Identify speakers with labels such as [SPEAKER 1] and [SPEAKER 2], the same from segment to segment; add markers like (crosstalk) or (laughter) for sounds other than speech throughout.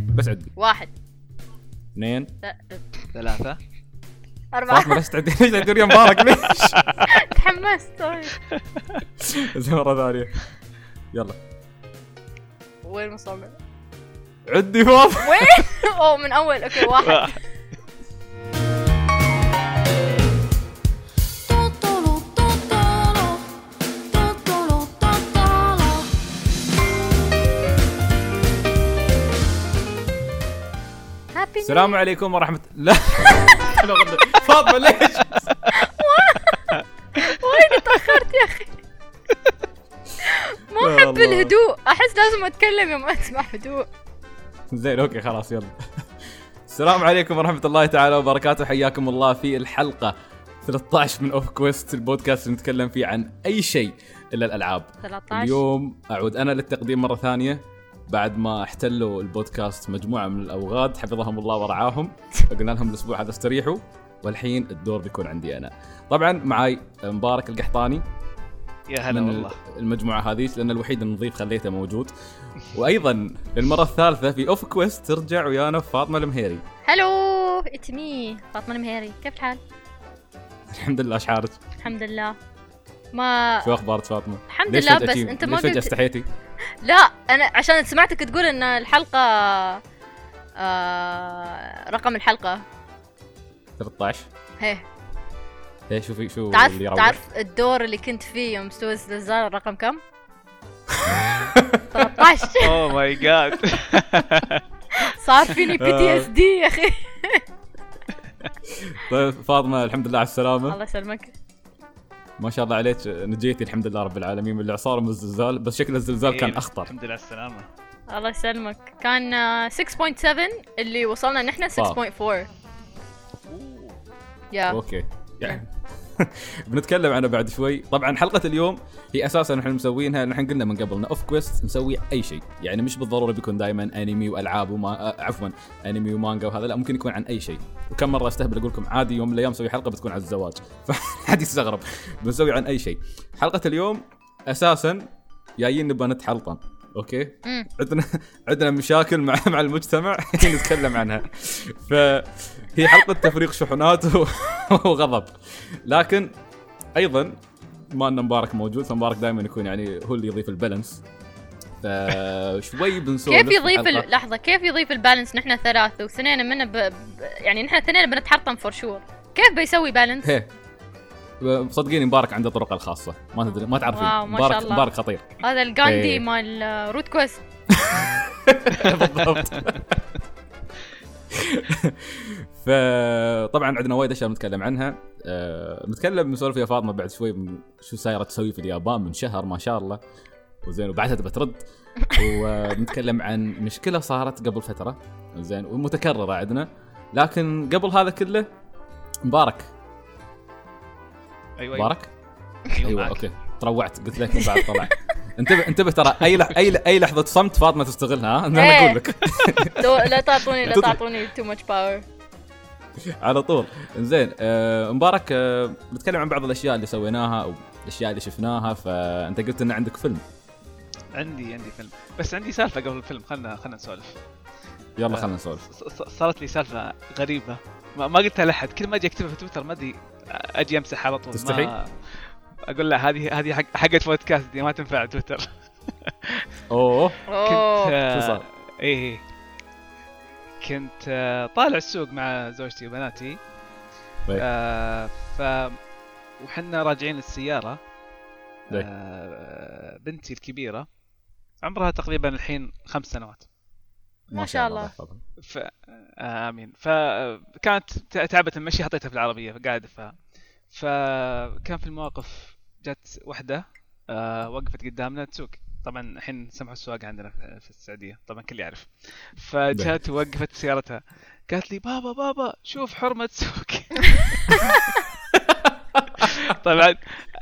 [SPEAKER 1] okay
[SPEAKER 2] بس عدي
[SPEAKER 1] واحد.
[SPEAKER 2] اثنين.
[SPEAKER 1] لا.
[SPEAKER 3] ثلاثة.
[SPEAKER 1] أربعة.
[SPEAKER 2] فاطمة ليش تعدي ليش تعدي يا مبارك ليش؟
[SPEAKER 1] تحمست طيب. (laughs)
[SPEAKER 2] زي مرة ثانية. يلا.
[SPEAKER 1] وين وصلنا؟
[SPEAKER 2] عدي فاطمة.
[SPEAKER 1] وين؟ (laughs) أوه من أول. okay واحد. (laughs)
[SPEAKER 2] السلام عليكم ورحمه لا. (laughs) فاطمة ليش؟ (laughs)
[SPEAKER 1] وين تاخرت يا أخي؟ ما
[SPEAKER 2] أحب.
[SPEAKER 1] الهدوء. أحس لازم أتكلم يوم أسمع هدوء.
[SPEAKER 2] زين okay خلاص يلا. السلام عليكم ورحمة الله تعالى وبركاته. حياكم الله في الحلقة 13 من OffQuest البودكاست اللي نتكلم فيه عن أي شيء إلا الألعاب.
[SPEAKER 1] 13
[SPEAKER 2] اليوم أعود أنا للتقديم مرة ثانية. بعد ما احتلوا البودكاست مجموعة من الأوغاد حفظهم الله ورعاهم (laughs) فقلنا لهم الأسبوع هذا استريحوا والحين الدور بيكون عندي أنا. طبعا معاي مبارك القحطاني.
[SPEAKER 3] يا هلا والله.
[SPEAKER 2] المجموعة هذه لأن الوحيد النظيف خليته موجود. وأيضا للمرة الثالثة في OffQuest ترجع ويانا فاطمة المهيري.
[SPEAKER 1] hello it's me فاطمة المهيري. كيف الحال؟
[SPEAKER 2] الحمد لله شحالك
[SPEAKER 1] الحمد لله. ما
[SPEAKER 2] شو أخبارك فاطمة؟
[SPEAKER 1] الحمد لله بس أنت ما قلت
[SPEAKER 2] استحيتي؟
[SPEAKER 1] لا أنا عشان سمعتك تقول إن الحلقة آه رقم الحلقة.
[SPEAKER 2] 13
[SPEAKER 1] هي.
[SPEAKER 2] إيه شوفي شو
[SPEAKER 1] تعرف
[SPEAKER 2] اللي
[SPEAKER 1] تعرف الدور اللي كنت فيه يوم مستوى الزلزال الرقم كم؟ 13
[SPEAKER 3] oh my God
[SPEAKER 1] صار فيني PTS D يا أخي.
[SPEAKER 2] طيب فاطمة الحمد لله على السلامة.
[SPEAKER 1] الله يسلمك.
[SPEAKER 2] ما شاء الله عليك نجيتي الحمد لله رب العالمين من الإعصار من الزلزال بس شكل الزلزال كان
[SPEAKER 3] إيه،
[SPEAKER 2] أخطر.
[SPEAKER 3] الحمد لله على السلامة.
[SPEAKER 1] الله يسلمك. كان آه، 6.7 اللي وصلنا نحن 6.4 يا
[SPEAKER 2] أوكي. يعني (laughs) بنتكلم عنها بعد شوي. طبعا حلقة اليوم هي أساسا نحن مسوينها نحن قلنا من قبل إن OffQuest نسوي أي شيء. يعني مش بالضرورة بيكون دائما انمي وألعاب وما آه، عفوا انمي ومانجا وهذا لا ممكن يكون عن أي شيء. وكم مرة أستهبل أقول لكم عادي يوم من الأيام نسوي حلقة بتكون عن الزواج. (laughs) فحد يستغرب. بنسوي عن أي شيء. حلقة اليوم أساسا جايين نبغى نتحلطم.
[SPEAKER 1] أوكي.
[SPEAKER 2] عندنا عندنا مشاكل مع مع المجتمع. (laughs) نتكلم عنها. فهي حلقة تفريغ شحنات (laughs) وغضب. لكن أيضا ما أن مبارك موجود فمبارك دائما يكون يعني هو اللي يضيف البالانس. فشوي بنسولف
[SPEAKER 1] كيف يضيف. ال- لحظة كيف يضيف ال balance نحن ثلاث؟ وثنين منا ب... يعني نحن اثنين بنتحطم for sure كيف بيسوي balance؟
[SPEAKER 2] هي. صدقيني مبارك عنده طرقه الخاصة. ما تدري ما تعرفين.
[SPEAKER 1] واو، ما
[SPEAKER 2] مبارك. مبارك خطير.
[SPEAKER 1] هذا الجاندي. مال آه، root quest (laughs) (laughs)
[SPEAKER 2] بالضبط. فطبعا عندنا وايد أشياء بنتكلم عنها. أه بنتكلم بنسولف يا فاطمة بعد شوي من شو سايرة تسوي في اليابان من شهر ما شاء الله. وزين وبعدها تبى ترد. (laughs) وبنتكلم عن مشكلة صارت قبل فترة. زين ومتكررة عندنا. لكن قبل هذا كله مبارك.
[SPEAKER 3] أيوه
[SPEAKER 2] مبارك؟
[SPEAKER 3] أيوه,
[SPEAKER 2] أيوه
[SPEAKER 3] معك.
[SPEAKER 2] أوكي. تروعت قلت لك من بعد طلع. انتبه انتبه ترى. أي لح أي أي لحظة صمت فاطمة تستغلها ها؟ أنا
[SPEAKER 1] إيه.
[SPEAKER 2] أقول لك. (laughs)
[SPEAKER 1] لو- لا تعطوني لا. تعطوني too much power
[SPEAKER 2] على طول. زين آه مبارك آه نتكلم عن بعض الأشياء اللي سويناها أو الأشياء اللي شفناها فأنت قلت إن عندك فيلم.
[SPEAKER 3] عندي عندي فيلم. بس عندي سالفة قبل الفيلم خلنا خلنا نسولف.
[SPEAKER 2] يلا
[SPEAKER 3] آه.
[SPEAKER 2] خلينا نسولف.
[SPEAKER 3] صارت لي سالفة غريبة. ما, ما قلتها لأحد كل ما أجي أكتبها في تويتر ما أدري أجي امسح على طول.
[SPEAKER 2] تستحي؟
[SPEAKER 3] ما أقول لا هذه هذه حق حقت بودكاست دي ما تنفع تويتر.
[SPEAKER 2] أوه.
[SPEAKER 3] كنت
[SPEAKER 1] أوه.
[SPEAKER 3] آه،؟ إيه إيه. كنت آه، طالع السوق مع زوجتي وبناتي.
[SPEAKER 2] طيب.
[SPEAKER 3] آه ف وحنا راجعين السيارة
[SPEAKER 2] طيب.
[SPEAKER 3] آه بنتي الكبيرة عمرها تقريبا الحين خمس سنوات.
[SPEAKER 1] ما شاء الله.
[SPEAKER 3] ف آه، آمين. فكانت ت- تعبت المشي حطيتها في العربية قاعد ادفع فكان في المواقف جت وحدة آه، وقفت قدامنا تسوق طبعا الحين سمحوا السواقه عندنا في في السعودية. طبعا الكل يعرف. فجات ووقفت سيارتها. قالت لي بابا بابا شوف حرمة تسوق (laughs) طبعا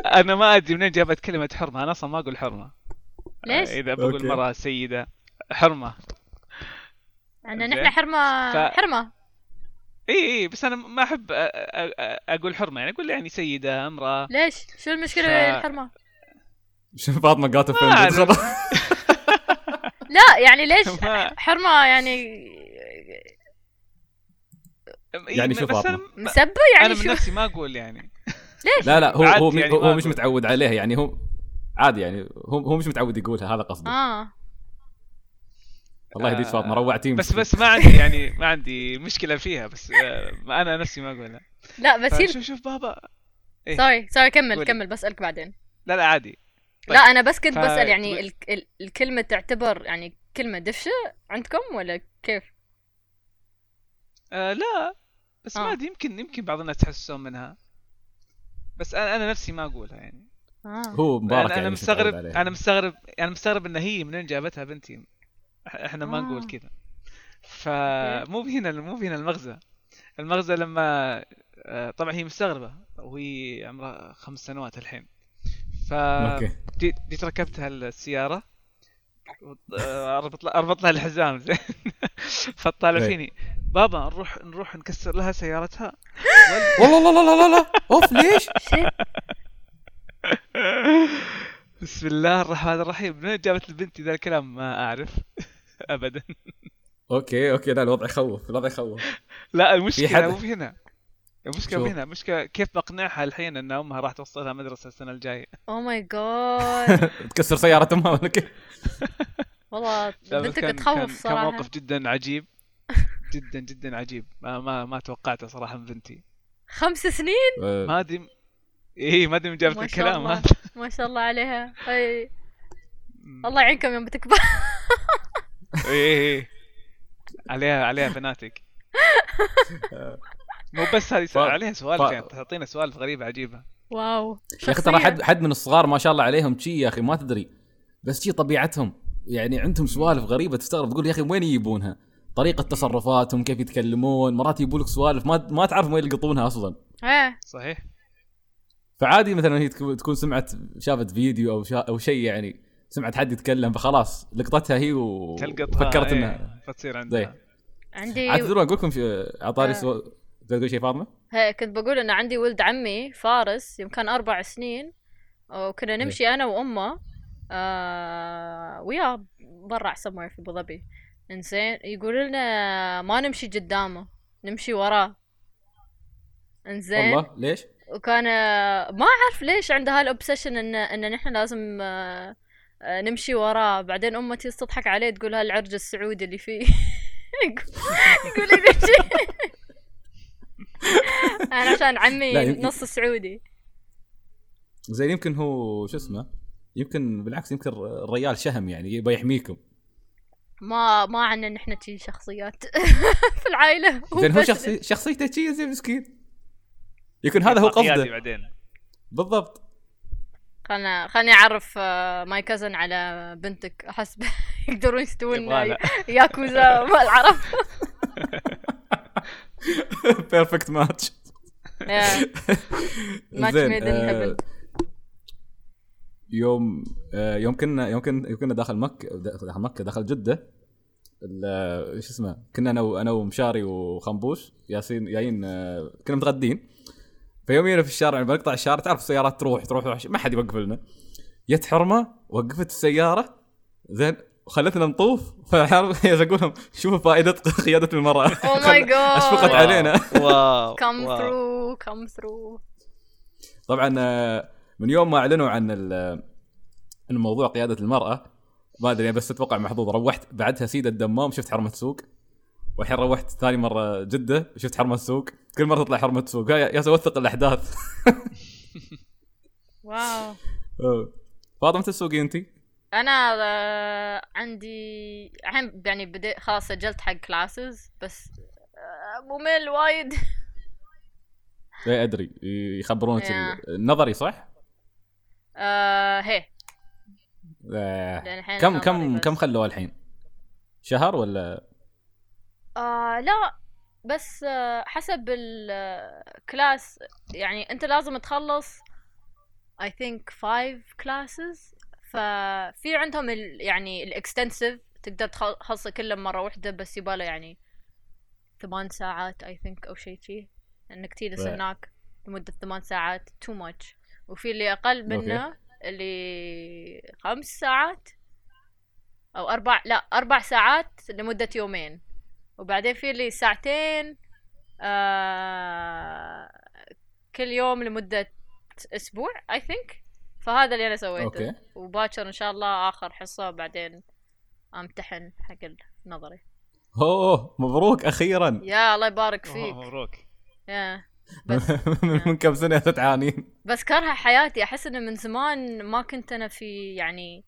[SPEAKER 3] أنا ما أدري منين جابت كلمة حرمة. أنا أصلا ما أقول حرمة.
[SPEAKER 1] ليش؟
[SPEAKER 3] إذا بقول. مرة سيدة حرمة.
[SPEAKER 1] عندنا
[SPEAKER 3] زين.
[SPEAKER 1] نحن حرمه
[SPEAKER 3] ف-
[SPEAKER 1] حرمة.
[SPEAKER 3] إي إي بس أنا ما أحب أ- أ- أ- أقول حرمة. يعني أقول يعني سيدة أمرأة.
[SPEAKER 1] ليش؟ شو المشكلة
[SPEAKER 3] ف-
[SPEAKER 1] بالحرمه؟
[SPEAKER 2] شوف فاطمه فين
[SPEAKER 3] أعرف.
[SPEAKER 2] خلاص. (laughs)
[SPEAKER 1] لا يعني ليش حرمة يعني؟
[SPEAKER 2] يعني فاطمة.
[SPEAKER 3] أنا
[SPEAKER 1] مسبه
[SPEAKER 3] أنا
[SPEAKER 1] يعني
[SPEAKER 3] من
[SPEAKER 1] شو
[SPEAKER 3] نفسي ما أقول يعني.
[SPEAKER 2] لا لا هو هو,
[SPEAKER 3] يعني
[SPEAKER 2] هو, مش
[SPEAKER 3] أقول.
[SPEAKER 2] متعود عليها يعني هو عادي يعني هو هو مش متعود يقولها هذا قصدي.
[SPEAKER 1] آه.
[SPEAKER 2] الله يهديك فاطمه روعتيني
[SPEAKER 3] بس بس. ما عندي يعني ما عندي مشكلة فيها بس آه، أنا نفسي ما أقولها.
[SPEAKER 1] لا بس هي
[SPEAKER 3] شوف شوف بابا. إيه.
[SPEAKER 1] sorry sorry كمل. كمل بسألك بعدين.
[SPEAKER 3] لا لا عادي. طيب.
[SPEAKER 1] لا أنا بس كنت
[SPEAKER 3] ف-
[SPEAKER 1] بسأل يعني ال- ال- الكلمة تعتبر يعني كلمة دفشة عندكم ولا كيف؟
[SPEAKER 3] آه لا بس ما
[SPEAKER 1] آه.
[SPEAKER 3] أدري يمكن يمكن بعض الناس يتحسسون منها بس أنا أنا نفسي ما أقولها يعني
[SPEAKER 1] آه
[SPEAKER 2] هو مبارك
[SPEAKER 3] أنا,
[SPEAKER 2] يعني
[SPEAKER 3] مستغرب. أنا مستغرب أنا مستغرب إن هي من وين جابتها بنتي إح- إحنا ما
[SPEAKER 1] آه.
[SPEAKER 3] نقول كذا فمو هنا مو هنا المغزى المغزى لما آه، طبعا هي مستغربة وهي عمرها خمس سنوات الحين ف جيت ركبتها السيارة. اربط لها اربط لها الحزام زين. (laughs) فتطالع
[SPEAKER 2] إيه.
[SPEAKER 3] فيني. بابا نروح نروح نكسر لها سيارتها. (laughs)
[SPEAKER 2] والله لا لا لا لا أوف ليش؟
[SPEAKER 3] بسم الله الرحمن الرحيم. من وين جابت لبنتي ذا الكلام؟ ما أعرف. (laughs) ابدا.
[SPEAKER 2] أوكي أوكي. لا الوضع يخوف الوضع يخوف.
[SPEAKER 3] لا
[SPEAKER 2] المشكلة
[SPEAKER 3] مو في هنا.
[SPEAKER 2] المشكلة؟
[SPEAKER 3] هنا المشكلة كيف بقنعها الحين إن أمها راح توصلها مدرسة السنة الجاية.
[SPEAKER 1] أو my God
[SPEAKER 2] تكسر سيارة أمها ولا كيف؟
[SPEAKER 1] والله بنتك تخوف
[SPEAKER 3] كان, كان موقف جدا عجيب. (laughs) جدا جدا عجيب. ما ما ما توقعته صراحة من بنتي.
[SPEAKER 1] خمس سنين؟
[SPEAKER 2] آه،
[SPEAKER 3] ما أدري. إيه ما أدري من جابت
[SPEAKER 1] ما شاء
[SPEAKER 3] الكلام
[SPEAKER 1] الله.
[SPEAKER 3] هذا. (laughs)
[SPEAKER 1] ما شاء الله عليها. أي. الله يعينكم يوم بتكبر.
[SPEAKER 3] إيه إيه. عليها عليها فناتك. (laughs) مو بس هذه
[SPEAKER 2] ف-
[SPEAKER 3] سؤال عليها سوالف
[SPEAKER 2] ف-
[SPEAKER 3] يعني تعطينا سوالف غريبه عجيبة.
[SPEAKER 1] واو.
[SPEAKER 2] يا أخي ترى حد حد من الصغار ما شاء الله عليهم شي يا أخي ما تدري. بس شي طبيعتهم يعني عندهم سوالف غريبة تستغرب تقول يا أخي وين يجيبونها؟ طريقة تصرفاتهم كيف يتكلمون؟ مرات يجيبوا لك سوالف ما ما تعرف وين يلقطونها أصلا.
[SPEAKER 1] إيه.
[SPEAKER 3] صحيح.
[SPEAKER 2] فعادي مثلا هي تكون سمعت شافت فيديو أو شا أو شيء يعني سمعت حد يتكلم فخلاص لقطتها هي وفكرت
[SPEAKER 3] إيه،
[SPEAKER 2] إنها
[SPEAKER 3] فتصير
[SPEAKER 2] زي
[SPEAKER 3] عندها
[SPEAKER 1] عندي
[SPEAKER 2] عاد تدرون أقول لكم في عطاري
[SPEAKER 1] آه.
[SPEAKER 2] تقول شيء فاطمة؟
[SPEAKER 1] هي كنت بقول إن عندي ولد عمي فارس يوم كان أربع سنين وكنا نمشي أنا وأمه آه وياه برا somewhere في أبو ظبي. إنزين يقول لنا ما نمشي قدامه نمشي وراه. إنزين
[SPEAKER 2] والله ليش؟
[SPEAKER 1] وكان آه، ما أعرف ليش عنده هال obsession إن إن نحن لازم آه، نمشي وراه. بعدين امتي تضحك عليه تقول هالعرج السعودي اللي فيه. (laughs) يقول لي نمشي (laughs) أنا عشان عمي نص سعودي.
[SPEAKER 2] زين يمكن هو شو اسمه يمكن بالعكس يمكن الريال شهم يعني يبغى يحميكم.
[SPEAKER 1] ما ما عنا نحن شي شخصيات (laughs) في العائلة.
[SPEAKER 2] زين هو شخصي شخصيته شي زي مسكين. يكون هذا هو قصده.
[SPEAKER 3] بعدين.
[SPEAKER 2] بالضبط.
[SPEAKER 1] خلنا خلني أعرف my cousin على بنتك. أحس (laughs) يقدرون يستوون. ياكوزا مع العرب.
[SPEAKER 2] perfect
[SPEAKER 1] match match
[SPEAKER 2] made
[SPEAKER 1] in
[SPEAKER 2] يوم آه، يوم كنا يوم كنا يوم كنا داخل مكة داخل مكة داخل جدة ال- إيش اسمه كنا أنا أنا ومشاري وخنبوش ياسين جايين آه، كنا متغدين. فيومينا في الشارع بنقطع الشارع تعرف السيارات تروح تروح تروح ما حد يوقف لنا. جت حرمة وقفت السيارة زين وخلتنا نطوف فعارف (laughs) أقول لهم شوفوا فائدة قيادة المرأة
[SPEAKER 1] Oh my God.
[SPEAKER 2] أشفقت
[SPEAKER 3] wow.
[SPEAKER 2] علينا
[SPEAKER 3] wow
[SPEAKER 1] كم
[SPEAKER 3] wow.
[SPEAKER 1] through كم through
[SPEAKER 2] طبعا آه، من يوم ما أعلنوا عن ال- عن موضوع قيادة المرأة ما أدري بس أتوقع محظوظ روحت بعدها سيدة الدمام شفت حرمة سوق والحين روحت ثاني مرة جدة شفت حرمة سوق كل مرة تطلع حرمة سوق يا اوثق الأحداث (laughs)
[SPEAKER 1] واو.
[SPEAKER 2] فاطمة تسوقي انت؟
[SPEAKER 1] أنا آه، عندي الحين يعني بديت خلاص سجلت حق كلاسز بس آه، ممل وايد
[SPEAKER 2] اي أدري يخبرونك النظري صح؟
[SPEAKER 1] آه هي
[SPEAKER 2] آه.
[SPEAKER 1] الحين
[SPEAKER 2] كم كم. كم خلوه الحين؟ شهر ولا
[SPEAKER 1] آه لا بس آه حسب ال class يعني أنت لازم تخلص I think five classes ففي عندهم ال يعني ال extensive تقدر تخل- تخلصه كله مرة واحدة بس يباله يعني ثمان ساعات I think أو شيء فيه إنك تجلس. هناك لمدة ثمان ساعات too much. وفي اللي أقل منه اللي خمس ساعات أو أربع لا أربع ساعات لمدة يومين. وبعدين في اللي ساعتين آه كل يوم لمدة أسبوع I think فهذا اللي أنا سويته.
[SPEAKER 2] أوكي.
[SPEAKER 1] وباكر إن شاء الله آخر حصة بعدين أمتحن حق النظري.
[SPEAKER 2] أوه مبروك أخيرا.
[SPEAKER 1] يا الله يبارك
[SPEAKER 3] أوه،
[SPEAKER 1] فيك.
[SPEAKER 3] مبروك.
[SPEAKER 1] يا. (laughs) بس
[SPEAKER 2] من كم سنة تتعانين
[SPEAKER 1] بس كارهه حياتي أحس إنه من زمان ما كنت أنا في يعني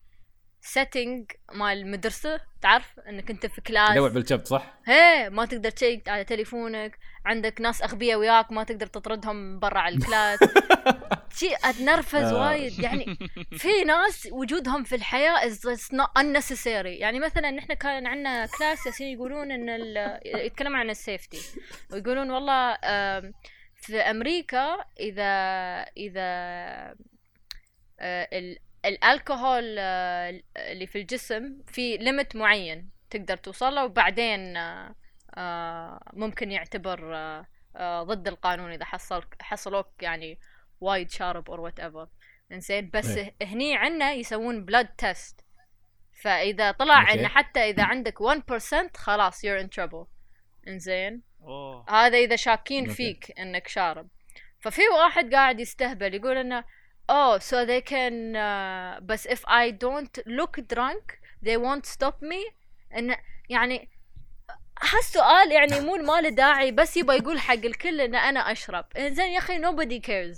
[SPEAKER 1] setting مال المدرسة تعرف؟ إنك أنت في
[SPEAKER 2] لوع
[SPEAKER 1] class
[SPEAKER 2] بالكبت صح؟
[SPEAKER 1] هي ما تقدر check على تليفونك عندك ناس أغبياء وياك ما تقدر تطردهم برا على ال class. (laughs) شي أتنرفز
[SPEAKER 2] آه.
[SPEAKER 1] وايد. يعني في ناس وجودهم في الحياة is just not unnecessary. يعني مثلا نحن كان عندنا class ياسين يقولون إن يتكلمون عن ال safety ويقولون والله في أمريكا إذا إذا ال- الألكوهول آه، اللي في الجسم في limit معين تقدر توصل له وبعدين آه، آه، ممكن يعتبر ضد القانون إذا حصل حصلوك يعني وايد شارب or whatever إنزين بس
[SPEAKER 2] إيه.
[SPEAKER 1] هني عنا يسوون blood test فإذا طلع
[SPEAKER 2] okay.
[SPEAKER 1] إن حتى إذا عندك 1% خلاص you're in trouble.
[SPEAKER 3] إنزين.
[SPEAKER 1] هذا إذا شاكين
[SPEAKER 2] okay.
[SPEAKER 1] فيك إنك شارب. ففي واحد قاعد يستهبل يقول إنه oh so they can uh, بس if I don't look drunk they won't stop me. انه يعني هالسؤال يعني مو ما له داعي بس يبغى يقول حق الكل إن أنا أشرب. زين يا أخي nobody cares.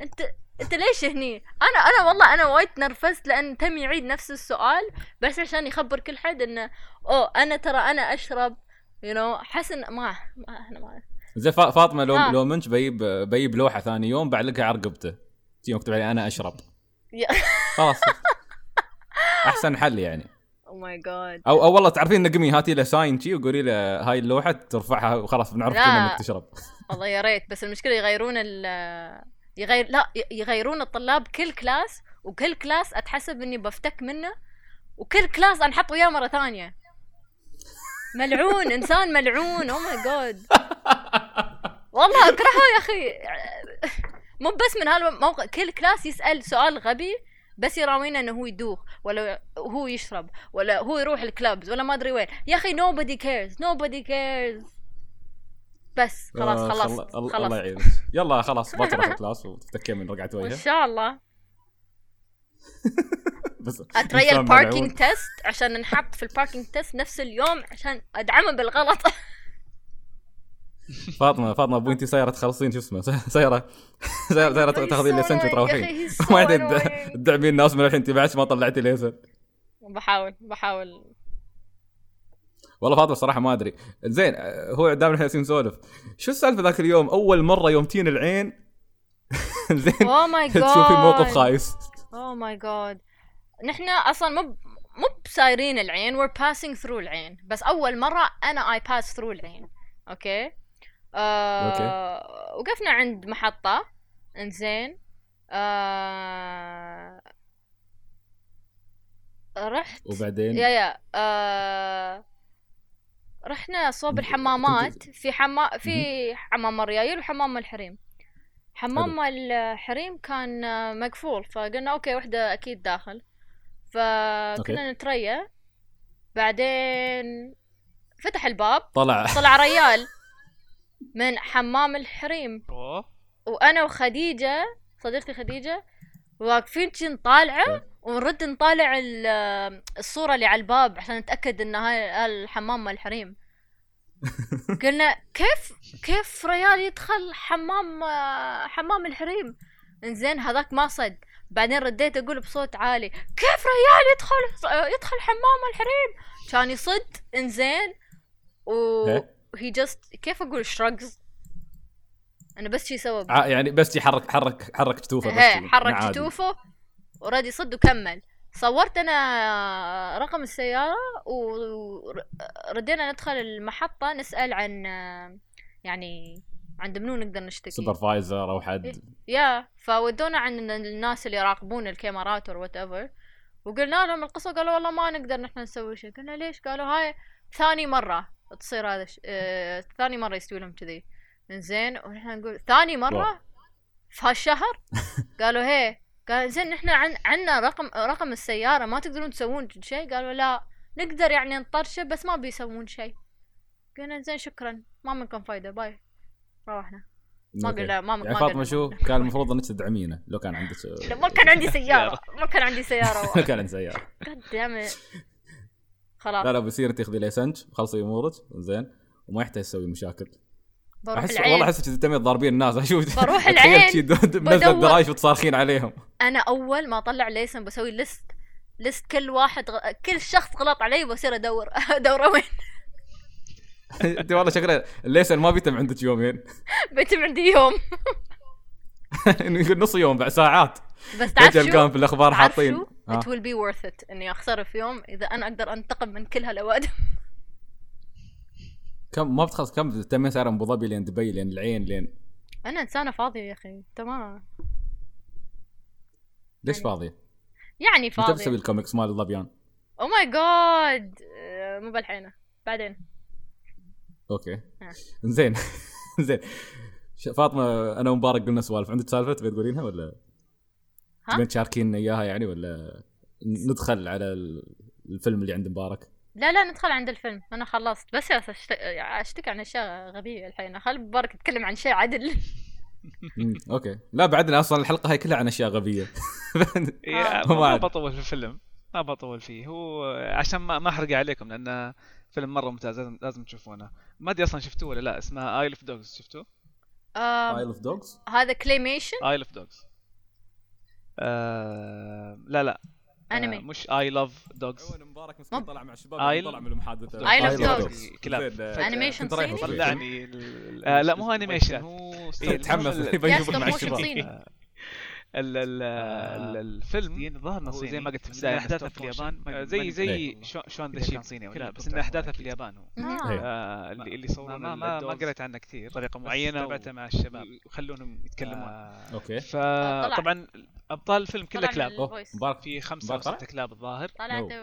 [SPEAKER 1] أنت أنت ليش هني؟ أنا أنا والله أنا وايد تنرفزت لأن تم يعيد نفس السؤال بس عشان يخبر كل حد انه أوه أنا ترى أنا أشرب you know حسن ما ما إحنا ما.
[SPEAKER 2] زي فا- فاطمة لو
[SPEAKER 1] آه.
[SPEAKER 2] لو منش بيب بيب لوحة ثاني يوم بعلقها على رقبته تجي مكتوب عليه أنا
[SPEAKER 1] أشرب.
[SPEAKER 2] خلاص. (laughs) أحسن حل يعني.
[SPEAKER 1] oh my God
[SPEAKER 2] أو أو والله تعرفين نقمي هاتي له sign شي وقولي له هاي اللوحة ترفعها وخلاص بنعرف إنك تشرب. (laughs)
[SPEAKER 1] والله يا ريت بس المشكلة يغيرون ال يغير لا يغيرون الطلاب كل class وكل class أتحسب إني بفتك منه وكل class انحط وياه مرة ثانية. ملعون إنسان ملعون. oh my God والله أكرهه يا أخي. مو بس من هالموقع كل class يسأل سؤال غبي بس يراوينا إنه هو يدوخ ولا هو يشرب ولا هو يروح ال clubs ولا ما أدري وين. يا أخي nobody cares nobody cares. بس خلاص
[SPEAKER 2] آه،
[SPEAKER 1] خلصت
[SPEAKER 2] خل- الله الله
[SPEAKER 1] خلاص.
[SPEAKER 2] يعينك. يلا خلاص (laughs) في الكلاس وتفتكين من رقعه
[SPEAKER 1] وإن
[SPEAKER 2] وجهه
[SPEAKER 1] شاء الله. (laughs)
[SPEAKER 2] بس أتريل
[SPEAKER 1] باركينج. تيست عشان نحط في الباركينج تيست نفس اليوم عشان أدعمه بالغلط. (laughs) (laughs)
[SPEAKER 2] فاطمة فاطمة أبوي انت سياره تخلصين شو اسمه؟ سياره (laughs) سياره سياره
[SPEAKER 1] He's
[SPEAKER 2] تاخذين.
[SPEAKER 1] يا
[SPEAKER 2] وتروحين. (laughs) ما عاد. تدعمين الناس من الحين انت بعد ما طلعتي ليسن
[SPEAKER 1] بحاول بحاول.
[SPEAKER 2] والله فاطمة الصراحه ما أدري. زين هو دائما إحنا نسولف شو السالفة ذاك اليوم؟ أول مرة يوم تين العين؟ زين
[SPEAKER 1] اوه ماي جاد
[SPEAKER 2] تشوفي موقف خايس.
[SPEAKER 1] oh my God نحن أصلا مو مو بسايرين العين we're passing through العين. بس أول مرة أنا I pass through العين. okay آه وقفنا عند محطة. إنزين. آه رحت.
[SPEAKER 2] وبعدين؟
[SPEAKER 1] yeah yeah. آه رحنا صوب الحمامات. في حما في حمام الريايل وحمام الحريم. حمام الحريم كان آه، مقفول. فقلنا okay وحدة أكيد داخل. فكنا. نتريا بعدين فتح الباب.
[SPEAKER 2] طلع.
[SPEAKER 1] طلع ريال. (laughs) من حمام الحريم. وأنا وخديجة صديقتي خديجة واقفين شي نطالعه ونرد نطالع ال- الصورة اللي على الباب عشان نتأكد إن هاي الحمام مال الحريم. (laughs) قلنا كيف كيف ريال يدخل حمام حمام الحريم؟ إنزين هذاك ما صد بعدين رديت أقول بصوت عالي كيف ريال يدخل يدخل حمام الحريم؟ كان يصد إنزين و
[SPEAKER 2] إيه.
[SPEAKER 1] هي جاست كيف أقول شرقز أنا بس شي سوى
[SPEAKER 2] يعني بس يحرك حرك حرك كتوفه بس
[SPEAKER 1] هي
[SPEAKER 2] كذي.
[SPEAKER 1] حرك
[SPEAKER 2] عادي.
[SPEAKER 1] كتوفه ورد يصد وكمل. صورت أنا رقم السيارة وردينا ندخل المحطة نسأل عن يعني عند منو نقدر نشتكي.
[SPEAKER 2] supervisor أو
[SPEAKER 1] إيه.
[SPEAKER 2] حد
[SPEAKER 1] يا فودونا عن الناس اللي يراقبون الكاميرات or whatever وقلنا لهم القصة قالوا والله ما نقدر نحن نسوي شيء. قلنا ليش؟ قالوا هاي ثاني مرة. تصير هذا ش... آه... ثاني مرة يستوي لهم كذي. زين ونحن نقول ثاني. مرة؟ في هالشهر؟ (laughs) قالوا هي. قال زين نحن عن عنا رقم رقم السيارة ما تقدرون تسوون شيء؟ قالوا لا نقدر يعني نطرشه بس ما بيسوون شيء. قلنا زين شكرا ما منكم فايدة باي. روحنا. ما. قلنا ما ما
[SPEAKER 2] يعني
[SPEAKER 1] فاطمة.
[SPEAKER 2] شو؟ كان المفروض إنك تدعمينه لو كان عندك (laughs)
[SPEAKER 1] ما كان عندي سيارة. (laughs) ما كان عندي سيارة.
[SPEAKER 2] لو كان عندك
[SPEAKER 1] سيارة. خلاص.
[SPEAKER 2] لا لا بصير تاخذي licence خلصي أمورك زين وما يحتاج تسوي مشاكل.
[SPEAKER 1] بروح
[SPEAKER 2] أحسن
[SPEAKER 1] العين.
[SPEAKER 2] والله احسك تمي تضاربين الناس. (laughs) أشوف
[SPEAKER 1] بروح العين، بدور.
[SPEAKER 2] الدرايش وتصارخين عليهم.
[SPEAKER 1] أنا أول ما أطلع licence بسوي list list كل واحد غ... كل شخص غلط علي بصير أدور. (laughs) أدوره وين؟ (laughs)
[SPEAKER 2] أنت والله شكله ال licence ما بيتم عندك يومين.
[SPEAKER 1] بيتم عندي يوم.
[SPEAKER 2] يقول نص يوم بعد ساعات.
[SPEAKER 1] بس تعرف شو؟
[SPEAKER 2] في الاخبار حاطين.
[SPEAKER 1] شو. It will be worth it إني اخسر في يوم إذا أنا أقدر أنتقم من كل هالأوادم. (laughs)
[SPEAKER 2] كم ما بتخلص كم تمين سعر أبو ظبي لين دبي لين العين لين
[SPEAKER 1] أنا إنسانة فاضية يا أخي تمام.
[SPEAKER 2] ليش
[SPEAKER 1] يعني
[SPEAKER 2] فاضي؟
[SPEAKER 1] يعني
[SPEAKER 2] انت بتسوي الكوميكس مال الظبيان
[SPEAKER 1] oh my God مو بالحينة. بعدين.
[SPEAKER 2] okay.
[SPEAKER 1] ها.
[SPEAKER 2] زين (laughs) زين فاطمة أنا ومبارك قلنا سوالف. عندك سالفه تبي تقولينها ولا؟ تبين تشاركينا إياها يعني ولا ندخل على ال- الفيلم اللي عند مبارك؟
[SPEAKER 1] لا لا ندخل عند الفيلم. أنا خلصت. بس أشتكي عن أشياء غبية الحين. خل مبارك يتكلم عن شيء عدل. (laughs)
[SPEAKER 2] okay. لا بعدنا أصلا الحلقة هاي كلها عن أشياء
[SPEAKER 3] غبية. (laughs)
[SPEAKER 1] آه.
[SPEAKER 3] ما. بطول في الفيلم. ما بطول فيه. هو عشان ما ما أحرق عليكم لأنه فيلم مرة ممتاز لازم, لازم تشوفونه. ما أدري أصلا شفتوه ولا لا. اسمها Isle of Dogs شفتوه؟
[SPEAKER 2] ايل اوف دوجز
[SPEAKER 1] هذا كليميشن
[SPEAKER 3] ايل اوف دوجز آه، لا لا آه،
[SPEAKER 1] أنمي
[SPEAKER 3] مش اي لاف دوجز
[SPEAKER 2] مبارك
[SPEAKER 1] مسكين
[SPEAKER 2] طلع مع الشباب طلع من المحادثة
[SPEAKER 1] آيل
[SPEAKER 3] أوف
[SPEAKER 1] دوجز.
[SPEAKER 3] كلاب.
[SPEAKER 2] رايح
[SPEAKER 1] صيني؟
[SPEAKER 2] أشوف.
[SPEAKER 3] طلعني آه، لا مو انيميشن هو
[SPEAKER 2] تحمس
[SPEAKER 3] ال-
[SPEAKER 2] يبي
[SPEAKER 1] يا
[SPEAKER 2] يشوفك مع الشباب.
[SPEAKER 3] آه، ال ال ال- الفيلم
[SPEAKER 4] الظاهر
[SPEAKER 3] هو زي ما قلت في البدايه أحداثه
[SPEAKER 4] في اليابان
[SPEAKER 3] آه، زي زي. شو- شلون ذا شيب
[SPEAKER 4] صيني ولا
[SPEAKER 3] بس
[SPEAKER 4] أتوقع
[SPEAKER 3] ان
[SPEAKER 4] أحداثه.
[SPEAKER 3] في اليابان هو.
[SPEAKER 1] آه.
[SPEAKER 2] إيه.
[SPEAKER 3] آه، اللي اللي يصورون
[SPEAKER 4] ما- ما- ما قريت عنه كثير.
[SPEAKER 3] بطريقه
[SPEAKER 4] بس
[SPEAKER 3] معينة
[SPEAKER 4] تابعته مع الشباب.
[SPEAKER 3] ويخلونهم يتكلمون
[SPEAKER 4] آه،
[SPEAKER 2] أوكي.
[SPEAKER 3] فطبعا أبطال الفيلم كله كلاب. في خمسة
[SPEAKER 2] أو؟
[SPEAKER 3] سته كلاب الظاهر.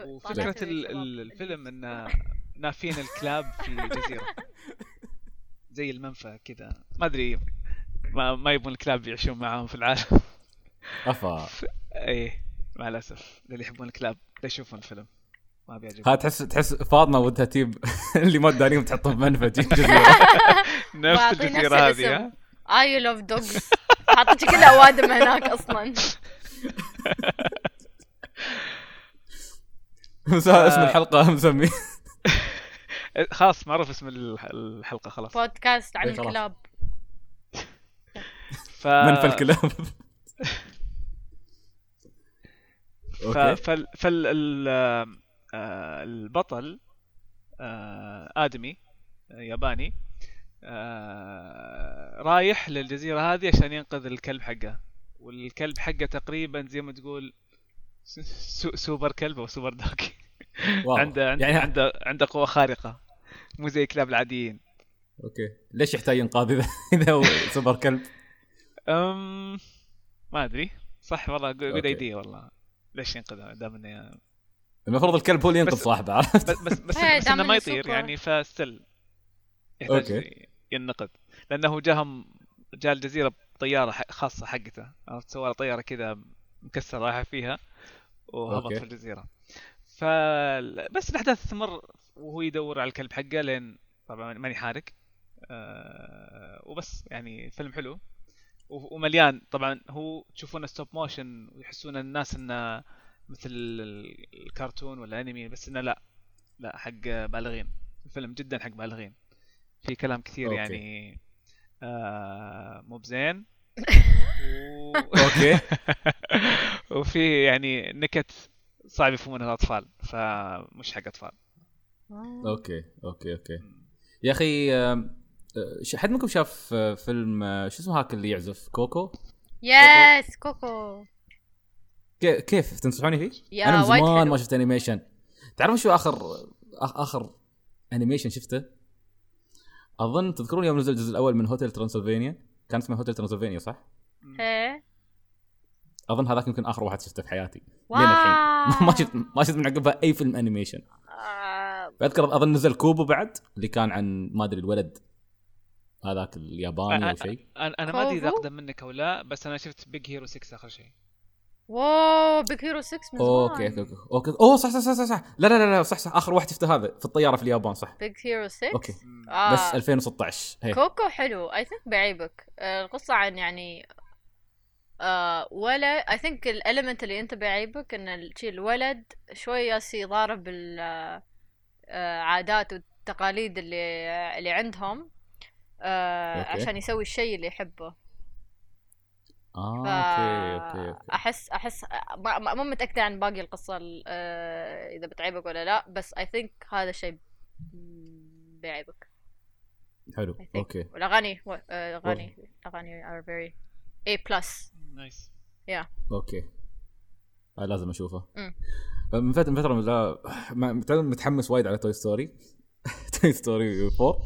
[SPEAKER 3] وفكره ال-
[SPEAKER 1] شباب.
[SPEAKER 3] ال- الفيلم انه نافين الكلاب في جزيره (laughs) زي المنفى كذا. ما أدري ما, ما يبون الكلاب يعيشون معاهم في العالم.
[SPEAKER 2] أفا.
[SPEAKER 3] إيه مع الأسف. اللي يحبون الكلاب لا يشوفون الفيلم. ما بيعجبهم.
[SPEAKER 2] ها تحس تحس فاطمة ودها تجيب (laughs) اللي ما دارين تحطهم بمنفى تجيب جزيرة. (laughs)
[SPEAKER 3] نفس الجزيرة هذه. ها؟
[SPEAKER 1] اي لوف دوجز حاطتي كل أوادم هناك أصلا. (laughs)
[SPEAKER 2] بس هذا اسم الحلقة مسمي.
[SPEAKER 3] خلاص معروف اسم الح- الحلقة خلاص.
[SPEAKER 1] بودكاست عن
[SPEAKER 2] إيه،.
[SPEAKER 1] الكلاب.
[SPEAKER 3] ف...
[SPEAKER 2] منفى الكلاب.
[SPEAKER 3] فال... فال... ال... آه، البطل آه، آدمي آه، ياباني رايح للجزيرة هذه عشان ينقذ الكلب حقه. والكلب حقه تقريبا زي ما تقول سو... سوبر كلب أو super dog.
[SPEAKER 2] wow.
[SPEAKER 3] عنده عنده
[SPEAKER 2] يعني
[SPEAKER 3] عنده عنده قوة خارقة. مو زي الكلاب العاديين.
[SPEAKER 2] okay. ليش يحتاج ينقاذ اذا (laughs) إذا هو سوبر كلب؟
[SPEAKER 3] أم... ما أدري. صح والله
[SPEAKER 2] good.
[SPEAKER 3] idea والله. ليش ينقذه دام إنه
[SPEAKER 2] المفروض الكلب هو اللي ينقذ صاحبه. عرفت
[SPEAKER 3] بس بس بس, (laughs)
[SPEAKER 1] إيه،
[SPEAKER 3] بس
[SPEAKER 1] دام
[SPEAKER 3] إنه ما يطير. يعني ف still
[SPEAKER 2] يحتاج.
[SPEAKER 3] ينقذ. لأنه جاهم جاء الجزيرة بطيارة خاصة حقته. عرفت؟ سوى له طيارة كذا مكسرة رايحة فيها وهبط. في الجزيرة. ف بس الأحداث تستمر وهو يدور على الكلب حقه لين طبعا ماني حارق. أه... وبس يعني فيلم حلو. ومليان. طبعا هو تشوفونه stop motion ويحسون الناس إنه مثل ال- الكرتون ولا انمي بس إنه لا. لا حق بالغين. الفيلم جدا حق بالغين. في كلام كثير
[SPEAKER 2] okay.
[SPEAKER 3] يعني آه مو بزين. (laughs) و...
[SPEAKER 2] okay. (laughs)
[SPEAKER 3] وفي يعني نكت صعب يفهمونها الأطفال فمش حق أطفال.
[SPEAKER 2] okay okay okay. يا أخي آه، حد منكم شاف آه، فيلم آه، شو اسمه هاك اللي يعزف؟ Coco؟
[SPEAKER 1] yes Coco.
[SPEAKER 2] كي- كيف؟ تنصحوني فيه؟ أنا من زمان. ما شفت animation تعرفون شو آخر آخر animation شفته؟ أظن تذكرون يوم نزل الجزء الأول من Hotel Transylvania كان اسمه Hotel Transylvania صح؟
[SPEAKER 1] إيه.
[SPEAKER 2] أظن هذاك يمكن آخر واحد شفته في حياتي. لين الحين. (laughs) ما شفت ما شفت من عقبها أي فيلم animation
[SPEAKER 1] آه،
[SPEAKER 2] اذكر أظن نزل Kubo بعد اللي كان عن ما أدري الولد. هذاك الياباني
[SPEAKER 3] أو
[SPEAKER 2] شيء؟
[SPEAKER 3] أنا أنا ما أدري
[SPEAKER 1] إذا؟
[SPEAKER 3] أقدم منك أو لا بس أنا شفت Big Hero 6 آخر شيء.
[SPEAKER 1] wow Big Hero 6 من زمان.
[SPEAKER 2] okay okay okay. أوه صح صح صح صح, صح. لا لا لا لا صح صح. آخر واحد شفته هذا في الطيارة في اليابان صح.
[SPEAKER 1] Big Hero 6
[SPEAKER 2] okay.
[SPEAKER 1] آه.
[SPEAKER 2] بس 2016 هي.
[SPEAKER 1] Coco حلو. I think بيعيبك آه، القصة عن يعني آه ولا I think ال element اللي أنت بيعيبك إن ال- شي الولد شوي يالس يضارب العادات والتقاليد اللي اللي عندهم. آه
[SPEAKER 2] okay.
[SPEAKER 1] عشان يسوي الشيء اللي يحبه.
[SPEAKER 2] آه
[SPEAKER 1] ف...
[SPEAKER 2] okay okay okay.
[SPEAKER 1] أحس أحس ما- متأكدة عن باقي القصة ال- آه، إذا بتعيبك ولا لا بس I think هذا الشيء بيعيبك.
[SPEAKER 2] حلو
[SPEAKER 1] I think.
[SPEAKER 2] okay.
[SPEAKER 1] والأغاني و- آه، الأغاني الأغاني are very A plus.
[SPEAKER 3] nice
[SPEAKER 2] okay. آه لازم أشوفه.
[SPEAKER 1] مم.
[SPEAKER 2] من فترة من فترة من لا ما- تعرف متحمس وايد على Toy Story Toy Story 4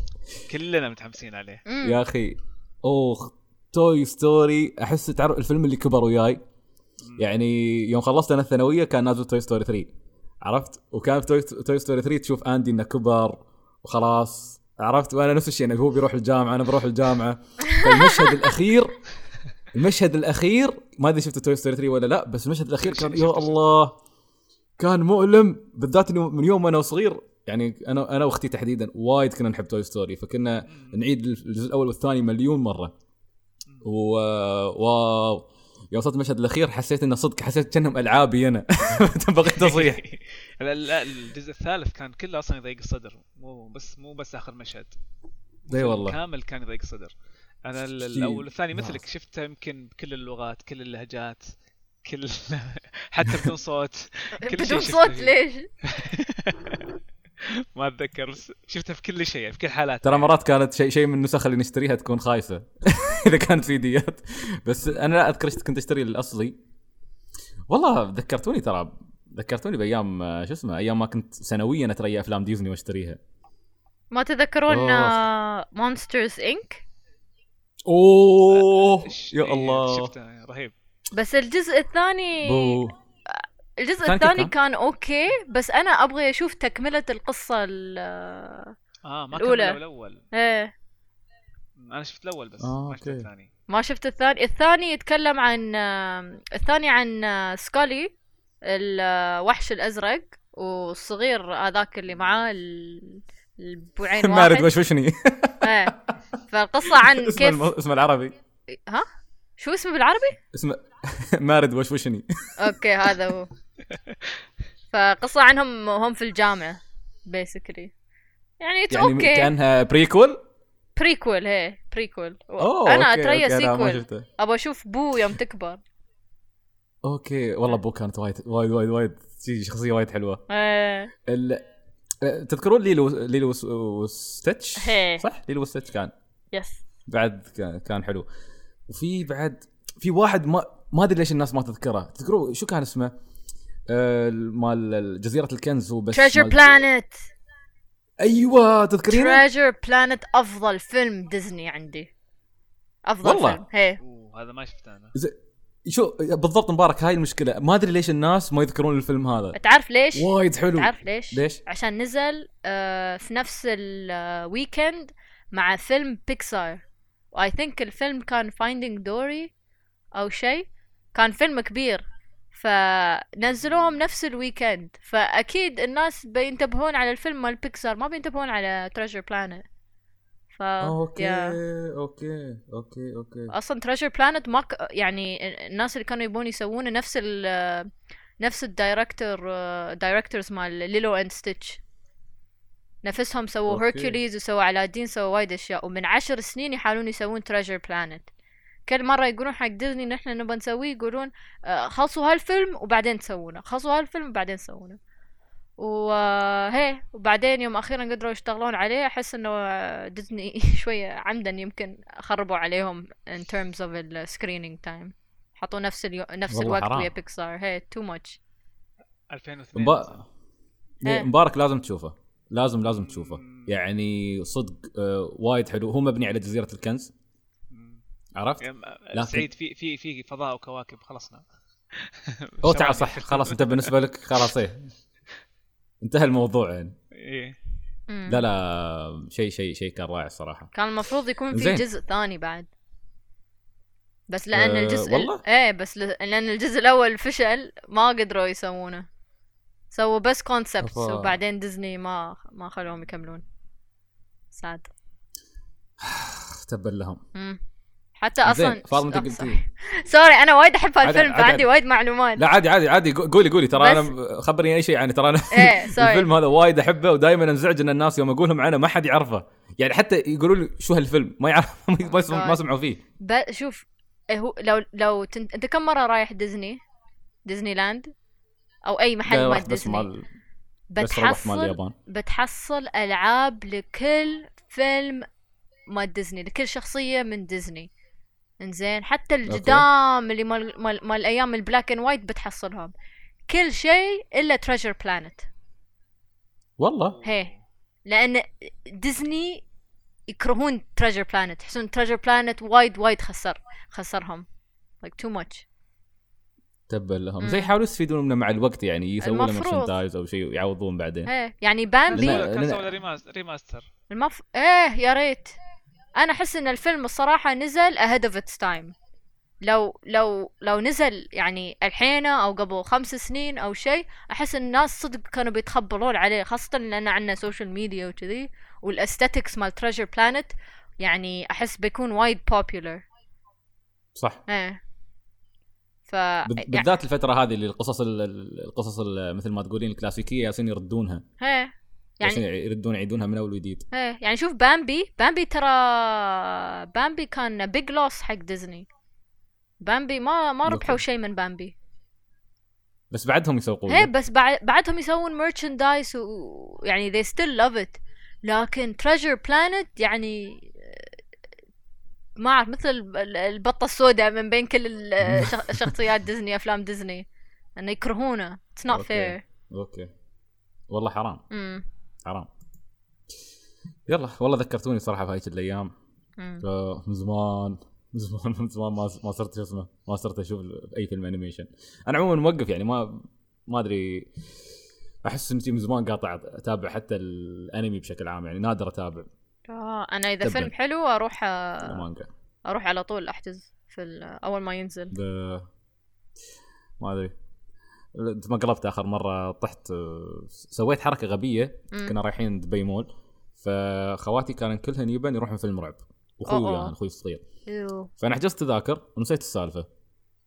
[SPEAKER 3] كلنا متحمسين عليه.
[SPEAKER 2] يا أخي اوه Toy Story. أحس تعرف الفيلم اللي كبر وياي. يعني يوم خلصت أنا الثانوية كان نازل Toy Story 3 عرفت؟ وكان في Toy, Story 3 تشوف أندي إنه كبر وخلاص. عرفت؟ وأنا نفس الشيء يعني هو بيروح الجامعة أنا بروح الجامعة. (laughs) فالمشهد الأخير المشهد الأخير ما أدري شفت Toy Story 3 ولا لا بس المشهد الأخير كان يا. الله كان مؤلم بالذات إنه من يوم أنا صغير يعني أنا أنا وأختي تحديدا وايد كنا نحب Toy Story فكنا نعيد الجزء الأول والثاني مليون مرة. و wow. يوم وصلت المشهد الأخير حسيت إنه صدق حسيت كأنهم ألعابي أنا. (laughs) بغيت اصيح (laughs)
[SPEAKER 3] لا الجزء الثالث كان كله أصلا يضيق الصدر. مو بس مو بس آخر مشهد.
[SPEAKER 2] إي والله.
[SPEAKER 3] كامل كان يضيق الصدر.
[SPEAKER 2] أنا
[SPEAKER 3] الأول والثاني. مثلك شفته يمكن بكل اللغات كل اللهجات كل (laughs) حتى بدون صوت. كل
[SPEAKER 1] بدون صوت. ليش؟ (laughs)
[SPEAKER 3] ما أتذكر. بس شفته في كل شيء في كل حالات.
[SPEAKER 2] ترى مرات كانت شيء شيء من النسخ اللي نشتريها تكون خايسة. (laughs) إذا كانت سيديات بس أنا لا أذكر كنت أشتري الأصلي. والله ذكرتوني ترى ذكرتوني بأيام آه، شو اسمه أيام ما كنت سنويا اتريا أفلام ديزني وأشتريها.
[SPEAKER 1] ما تذكرون. Monsters Inc
[SPEAKER 2] أوه.
[SPEAKER 3] ش-
[SPEAKER 2] يا الله.
[SPEAKER 3] شفته رهيب.
[SPEAKER 1] بس الجزء الثاني
[SPEAKER 2] بو
[SPEAKER 1] الجزء الثاني
[SPEAKER 2] كان؟
[SPEAKER 1] كان okay بس أنا أبغى أشوف تكملة القصة ال
[SPEAKER 3] آه ما
[SPEAKER 1] الأولى.
[SPEAKER 3] كان الأول.
[SPEAKER 1] إيه.
[SPEAKER 3] أنا شفت الأول بس
[SPEAKER 2] آه،
[SPEAKER 3] ما شفت. الثاني.
[SPEAKER 1] ما شفت الثاني. الثاني يتكلم عن الثاني عن سكالي الوحش الأزرق والصغير هذاك اللي معاه ال- البوعين (laughs)
[SPEAKER 2] مارد وشوشني
[SPEAKER 1] إيه. فالقصة عن (laughs)
[SPEAKER 2] اسمه
[SPEAKER 1] كيف
[SPEAKER 2] الم... اسمه العربي.
[SPEAKER 1] ها؟ شو اسمه بالعربي؟
[SPEAKER 2] اسمه (laughs) مارد وشوشني
[SPEAKER 1] okay هذا هو. (laughs) فقصة عنهم هم في الجامعة basically يعني it's
[SPEAKER 2] يعني
[SPEAKER 1] okay
[SPEAKER 2] كأنها prequel
[SPEAKER 1] prequel هي
[SPEAKER 2] prequel أوه أنا
[SPEAKER 1] أتريا
[SPEAKER 2] sequel
[SPEAKER 1] أبغى أشوف بو يوم تكبر.
[SPEAKER 2] okay والله بو كانت وايد وايد وايد وايد شخصية وايد حلوة. (laughs)
[SPEAKER 1] إيه.
[SPEAKER 2] ال... أه، تذكرون Lilo Lilo و S- و Stitch
[SPEAKER 1] هي.
[SPEAKER 2] صح؟ Lilo و Stitch كان.
[SPEAKER 1] yes
[SPEAKER 2] بعد كان, كان حلو. وفي بعد في واحد ما ما أدري ليش الناس ما تذكره. تذكروا شو كان اسمه؟ مال جزيرة الكنز هو بس Treasure
[SPEAKER 1] Planet
[SPEAKER 2] أيوه تذكرينه؟
[SPEAKER 1] Treasure Planet أفضل فيلم ديزني عندي. أفضل
[SPEAKER 2] والله.
[SPEAKER 1] فيلم هي.
[SPEAKER 3] أوه هذا ما شفته أنا
[SPEAKER 2] شو بالضبط مبارك هاي المشكلة. ما أدري ليش الناس ما يذكرون الفيلم هذا.
[SPEAKER 1] تعرف ليش؟
[SPEAKER 2] وايد حلو.
[SPEAKER 1] تعرف ليش؟
[SPEAKER 2] ليش؟
[SPEAKER 1] عشان نزل آه في نفس ال weekend مع فيلم بيكسار و I think الفيلم كان Finding Dory أو شيء. كان فيلم كبير. فنزلوهم نفس ال weekend. فأكيد الناس بينتبهون على الفيلم مال بيكسار ما بينتبهون على Treasure Planet ف
[SPEAKER 2] okay
[SPEAKER 1] yeah.
[SPEAKER 2] okay okay okay.
[SPEAKER 1] أصلا Treasure Planet ما ك... يعني الناس اللي كانوا يبون يسوونه نفس ال نفس ال director directors مال Lilo and Stitch نفسهم سووا. Hercules وسووا Aladdin سووا وايد أشياء. ومن عشر سنين يحاولون يسوون Treasure Planet كل مرة يقولون حق ديزني نحن نبغى نسويه يقولون آه، خلصوا هالفيلم وبعدين تسوونه. خلصوا هالفيلم وبعدين تسوونه. وهي وبعدين يوم أخيرا قدروا يشتغلون عليه أحس إنه آه، ديزني (laughs) شوية عمدا يمكن خربوا عليهم in terms of the screening time. حطوا نفس اليو... نفس الوقت. ويا بيكسار هي too much
[SPEAKER 3] 2002
[SPEAKER 2] مبا...
[SPEAKER 1] إيه.
[SPEAKER 2] مبارك لازم تشوفه. لازم لازم تشوفه. يعني صدق آه وايد حلو. هو مبني على جزيرة الكنز. عرفت؟ لكن-
[SPEAKER 3] سعيد في في في فضاء وكواكب خلصنا (laughs)
[SPEAKER 2] أو تعال. صح خلاص انت بالنسبة لك خلاص إيه انتهى الموضوع يعني
[SPEAKER 1] إيه.
[SPEAKER 2] لا لا شيء شيء شيء كان رائع الصراحه
[SPEAKER 1] كان المفروض يكون في. جزء ثاني بعد بس لأن
[SPEAKER 2] أه،
[SPEAKER 1] الجزء
[SPEAKER 2] والله؟
[SPEAKER 1] إيه بس. لأن الجزء الأول فشل ما قدروا يسوونه سووا بس كونسبت
[SPEAKER 2] أفا.
[SPEAKER 1] وبعدين ديزني ما ما خلوهم يكملون ساد (sighs)
[SPEAKER 2] تبا لهم
[SPEAKER 1] مم. حتى
[SPEAKER 2] أصلا فاطمة
[SPEAKER 1] أنت
[SPEAKER 2] قلتي
[SPEAKER 1] صح. sorry أنا وايد
[SPEAKER 2] أحب
[SPEAKER 1] هالفيلم فعندي. وايد معلومات.
[SPEAKER 2] لا عادي عادي عادي. قو- قولي قولي. ترى أنا خبرني أي شيء يعني ترى أنا (laughs)
[SPEAKER 1] إيه (laughs) sorry.
[SPEAKER 2] الفيلم هذا وايد أحبه ودائما أنزعج إن الناس يوم أقول لهم عنه ما حد يعرفه. يعني حتى يقولوا لي شو هالفيلم ما يعرف (laughs) ما, سمعوا فيه.
[SPEAKER 1] شوف إيه هو لو لو تنت... أنت كم مرة رايح ديزني؟ ديزني لاند أو أي محل مال ديزني.
[SPEAKER 2] مال بس مال
[SPEAKER 1] بتحصل
[SPEAKER 2] اليابان.
[SPEAKER 1] بتحصل ألعاب لكل فيلم مال ديزني لكل شخصية من ديزني. إنزين حتى القدام اللي مال مال, مال أيام ال black and white بتحصلهم. كل شيء إلا Treasure Planet
[SPEAKER 2] والله.
[SPEAKER 1] هي. لأن ديزني يكرهون Treasure Planet يحسون تريجر بلانت وايد وايد خسر خسرهم. Like too much.
[SPEAKER 2] تبا لهم. زي يحاولوا يستفيدون منه مع الوقت يعني يسوون له. merchandise أو شيء يعوضون بعدين.
[SPEAKER 1] إيه يعني بامبي
[SPEAKER 3] كان remaster
[SPEAKER 1] المف... إيه يا ريت. أنا أحس إن الفيلم الصراحة نزل ahead of its time. لو لو لو نزل يعني الحين أو قبل خمس سنين أو شيء أحس إن الناس صدق كانوا بيتخبلون عليه خاصة لأن عندنا social media وكذي وال aesthetics مال Treasure Planet يعني أحس بيكون وايد popular.
[SPEAKER 2] صح.
[SPEAKER 1] إيه. ف يعني
[SPEAKER 2] بالذات الفترة هذه اللي القصص ال- ال- القصص ال- مثل ما تقولين الكلاسيكية ياسين يردونها.
[SPEAKER 1] إيه.
[SPEAKER 2] يعني يردون يعيدونها من أول وجديد.
[SPEAKER 1] إيه يعني شوف بامبي بامبي ترى بامبي كان big loss حق ديزني بامبي ما ما ربحوا. شيء من بامبي
[SPEAKER 2] بس بعدهم يسوقون.
[SPEAKER 1] هي بس بعد بعدهم يسوون merchandise ويعني they still love it. لكن Treasure Planet يعني ما أعرف مثل ال- البطة السوداء من بين كل (laughs) شخصيات ديزني أفلام ديزني إنه يكرهونه. it's
[SPEAKER 2] not.
[SPEAKER 1] fair
[SPEAKER 2] أوكي. والله حرام. حرام. يلا والله ذكرتوني صراحة في هايك الأيام. آه، من زمان من زمان من زمان ما صرت شو اسمه ما صرت أشوف أي فيلم animation أنا عموما موقف يعني ما ما أدري أحس اني من زمان قاطع أتابع حتى الأنمي بشكل عام يعني نادر أتابع.
[SPEAKER 1] آه أنا
[SPEAKER 2] إذا.
[SPEAKER 1] فيلم حلو أروح
[SPEAKER 2] المانجا
[SPEAKER 1] أروح على طول أحجز في أول ما ينزل.
[SPEAKER 2] ما أدري. انت ما قلبت آخر مرة طحت آه، سويت حركة غبية
[SPEAKER 1] مم.
[SPEAKER 2] كنا رايحين دبي مول فخواتي كانوا كلهن يبن يروحون فيلم رعب واخوي
[SPEAKER 1] أوه.
[SPEAKER 2] يعني أخوي الصغير
[SPEAKER 1] يو.
[SPEAKER 2] فأنا حجزت تذاكر ونسيت السالفة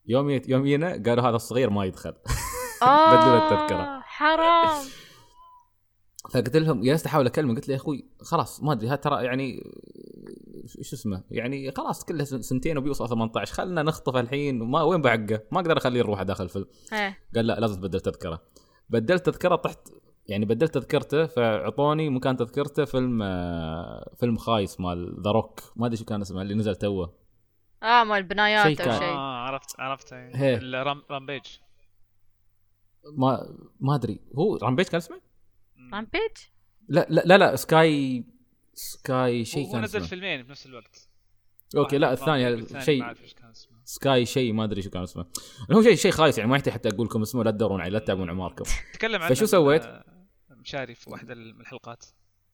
[SPEAKER 2] يوم يت... يوم جينا قالوا هذا الصغير ما يدخل (laughs) بدلوا.
[SPEAKER 1] آه حرام
[SPEAKER 2] فقلت لهم جلست أحاول أكلمه قلت له يا أخوي خلاص ما أدري هذا ترى يعني شو اسمه يعني خلاص كلها سن- سنتين وبيوصل 18 خلنا نخطف الحين وما وين بعقه؟ ما أقدر اخليه يروح داخل الفيلم
[SPEAKER 1] إيه.
[SPEAKER 2] قال لا لازم تبدل تذكرة. بدلت تذكرة طحت يعني بدلت تذكرته فأعطوني مكان تذكرته فيلم آه، فيلم خايس مال The Rock ما أدري شو كان اسمه اللي نزل توه.
[SPEAKER 1] آه مال بنايات
[SPEAKER 2] شيء أو
[SPEAKER 1] شيء.
[SPEAKER 3] آه عرفت عرفت
[SPEAKER 2] هي.
[SPEAKER 3] الرام Rampage.
[SPEAKER 2] ما ما أدري. هو Rampage كان اسمه؟
[SPEAKER 1] Rampage؟
[SPEAKER 2] لا لا لا, لا sky sky شيء
[SPEAKER 3] هو
[SPEAKER 2] كان
[SPEAKER 3] نزل فيلمين بنفس الوقت.
[SPEAKER 2] أوكي لا الثاني شيء sky شيء ما أدري شو كان اسمه. هو شيء شيء خايس يعني ما يحتاج حتى أقول لكم اسمه لا تدورون عليه لا تتعبون عماركم
[SPEAKER 3] تكلم عن
[SPEAKER 2] فشو سويت؟
[SPEAKER 3] مشاري في واحدة من الحلقات.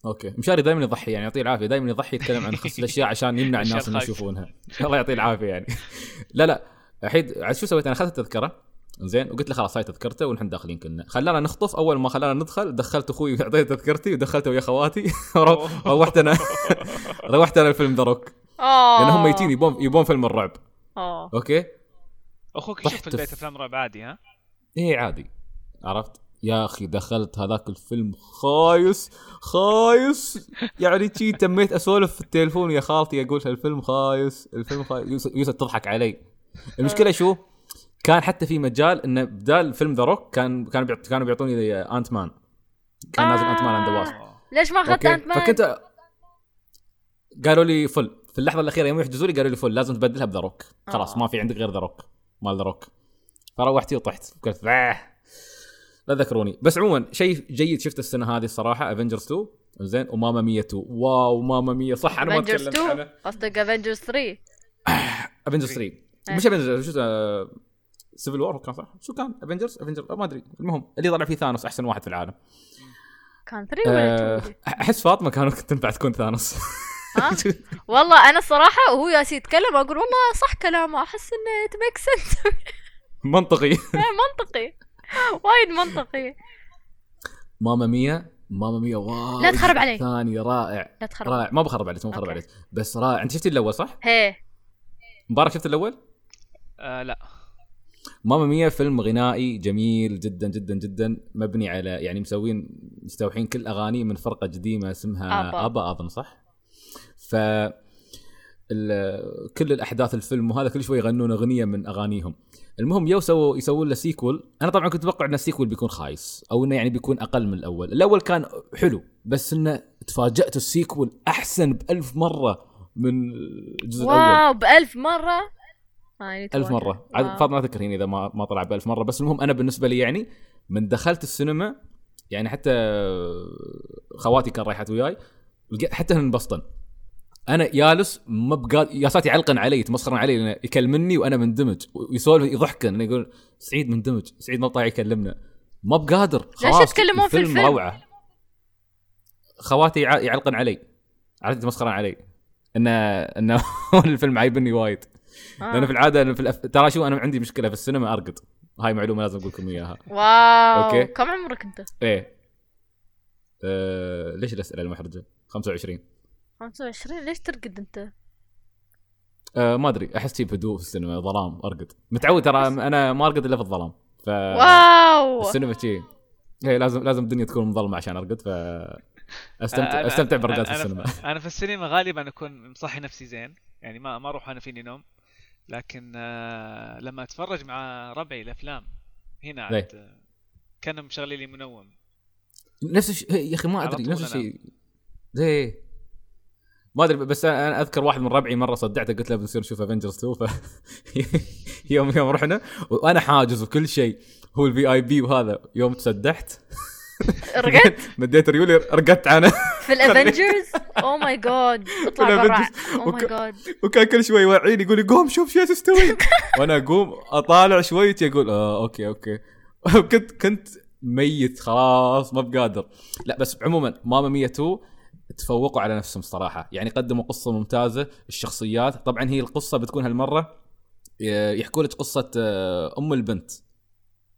[SPEAKER 2] أوكي. مشاري دائما يضحي يعني يعطيه العافية دائما يضحي يتكلم عن خص الأشياء عشان يمنع (laughs) الناس إنه
[SPEAKER 3] الخايسة.
[SPEAKER 2] يشوفونها. الله يعطيه العافية يعني. (laughs) لا لا الحين شو سويت؟ أنا أخذت التذكرة. زين وقلت له خلاص هاي تذكرته ونحن داخلين كنا. خلانا نخطف أول ما خلانا ندخل دخلت أخوي اعطيته تذكرتي ودخلته ويا خواتي. (laughs) روحت أنا روحت أنا (laughs) الفيلم The Rock.
[SPEAKER 1] آه.
[SPEAKER 2] لأن هم ميتين يبون يبون فيلم الرعب.
[SPEAKER 1] آه.
[SPEAKER 2] أوكي؟
[SPEAKER 3] أخوك يشوف في البيت أفلام رعب عادي ها؟
[SPEAKER 2] إيه عادي. عرفت؟ يا أخي دخلت هذاك الفيلم خايس خايس. يعني شي تميت أسولف في التليفون يا خالتي أقول الفيلم خايس الفيلم خايس. يوسف تضحك علي. المشكلة شو؟ كان حتى في مجال انه بدال فيلم The Rock كان كانوا بيعط- كانوا بيعطوني Ant-Man كان نازل Ant-Man and the Wasp
[SPEAKER 3] آه.
[SPEAKER 1] ليش ما أخذت Ant-Man؟
[SPEAKER 2] فكنت قالوا لي full في اللحظة الأخيرة يوم يحجزوا لي قالوا لي full لازم تبدلها ب The Rock خلاص
[SPEAKER 1] آه.
[SPEAKER 2] ما في عندك غير The Rock مال The Rock فروحتي وطحت. قلت آه. لا ذكروني بس عموما شيء جيد شفت السنة هذه الصراحة Avengers 2 زين و Mamma Mia 2 واو Mamma Mia. صح أنا ما تكلمت
[SPEAKER 1] 2
[SPEAKER 2] عنه.
[SPEAKER 1] قصدك Avengers 3
[SPEAKER 2] Avengers 3
[SPEAKER 1] إيه.
[SPEAKER 2] مش Avengers شو Civil War كان صح؟ شو كان؟ Avengers Avengers ما أدري. المهم اللي طلع فيه Thanos أحسن واحد في العالم.
[SPEAKER 1] كان 3 ولا
[SPEAKER 2] أه
[SPEAKER 1] 2
[SPEAKER 2] أحس فاطمة كانت تنفع تكون Thanos.
[SPEAKER 1] ها؟ والله أنا الصراحه وهو ياس يتكلم أقول والله صح كلامه أحس إنه it make sense
[SPEAKER 2] منطقي. (laughs)
[SPEAKER 1] منطقي. وايد منطقي.
[SPEAKER 2] Mamma Mia Mamma Mia واو
[SPEAKER 1] لا تخرب علي.
[SPEAKER 2] ثاني رائع.
[SPEAKER 1] لا تخرب.
[SPEAKER 2] رائع. ما بخرب عليك ما بخرب. عليك. بس رائع. أنت شفتي الأول صح؟
[SPEAKER 1] هي.
[SPEAKER 2] مبارك شفت الأول؟
[SPEAKER 3] آه لا.
[SPEAKER 2] ماما ميا فيلم غنائي جميل جدا جدا جدا مبني على يعني مسوين مستوحين كل أغاني من فرقة قديمة اسمها.
[SPEAKER 1] آبا
[SPEAKER 2] أظن صح؟ ف كل الأحداث الفيلم وهذا كل شوي يغنون أغنية من أغانيهم. المهم يوم سووا يسوون له sequel، أنا طبعا كنت أتوقع ان ال sequel بيكون خايس أو إنه يعني بيكون أقل من الأول، الأول كان حلو بس إنه تفاجأت ال sequel أحسن بألف مرة من الجزء الأول.
[SPEAKER 1] واو بألف مرة
[SPEAKER 2] ألف مرة. عاد
[SPEAKER 1] واو.
[SPEAKER 2] فاطمة تذكرين إذا ما ما طلع بألف مرة. بس المهم أنا بالنسبة لي يعني من دخلت السينما يعني حتى خواتي كان رايحات وياي حتى هن انبسطن أنا جالس ما بقاد ياسات يعلقن علي يتمسخرن علي لأنه يكلمني وأنا مندمج. ويسولف يضحكن يقول سعيد مندمج سعيد ما طايع يكلمنا. ما بقادر.
[SPEAKER 1] ليش
[SPEAKER 2] خلاص
[SPEAKER 1] يتكلمون في الفيلم؟
[SPEAKER 2] روعة. خواتي يع- يعلقن علي. عرفت يتمسخرن علي. ان ان (laughs) الفيلم عايبني وايد.
[SPEAKER 1] آه.
[SPEAKER 2] لأن في العادة أنا في الأف... ترى شو أنا عندي مشكلة في السينما أرقد. هاي معلومة لازم أقول لكم إياها.
[SPEAKER 1] Wow.
[SPEAKER 2] Okay.
[SPEAKER 1] كم عمرك أنت؟
[SPEAKER 2] إيه. أه... ليش الأسئلة المحرجة؟ 25
[SPEAKER 1] 25 ليش ترقد أنت؟
[SPEAKER 2] أه ما أدري. أحس شي بهدوء في السينما ظلام أرقد. متعود ترى أنا ما أرقد إلا في الظلام. ف
[SPEAKER 1] wow!
[SPEAKER 2] السينما شي. إيه لازم لازم الدنيا تكون مظلمة عشان أرقد ف أستمتع
[SPEAKER 3] أنا- أستمتع
[SPEAKER 2] برقدات
[SPEAKER 3] أنا-
[SPEAKER 2] السينما.
[SPEAKER 3] أنا في السينما غالبا أكون مصحي نفسي زين. يعني ما ما أروح أنا فيني نوم. لكن آه، لما أتفرج مع ربعي الأفلام هنا؟ عاد آه، كانوا مشغلين لي منوم
[SPEAKER 2] نفس الشيء يا أخي ما
[SPEAKER 3] أدري
[SPEAKER 2] نفس. الشيء زي ما أدري بس أنا أذكر واحد من ربعي مرة صدعته قلت له بنصير نشوف افنجرز 2 ف (laughs) يوم يوم رحنا وأنا حاجز وكل شيء هو ال VIP وهذا يوم انسدحت (laughs)
[SPEAKER 1] رقدت
[SPEAKER 2] مديت ريولي رقدت عنه
[SPEAKER 1] في الافنجرز Oh my God اطلع برا. Oh
[SPEAKER 2] my
[SPEAKER 1] God
[SPEAKER 2] وكان كل شوي يوعيني يقول لي قوم شوف شو تستوي. (laughs) وأنا أقوم أطالع شوي يقول آه okay okay. (laughs) كنت كنت ميت خلاص ما بقادر. لا بس عموما ماما ميا 2 تفوقوا على نفسهم صراحة. يعني قدموا قصة ممتازة الشخصيات. طبعا هي القصة بتكون هالمرة ي- يحكوا لك قصة آه، أم البنت.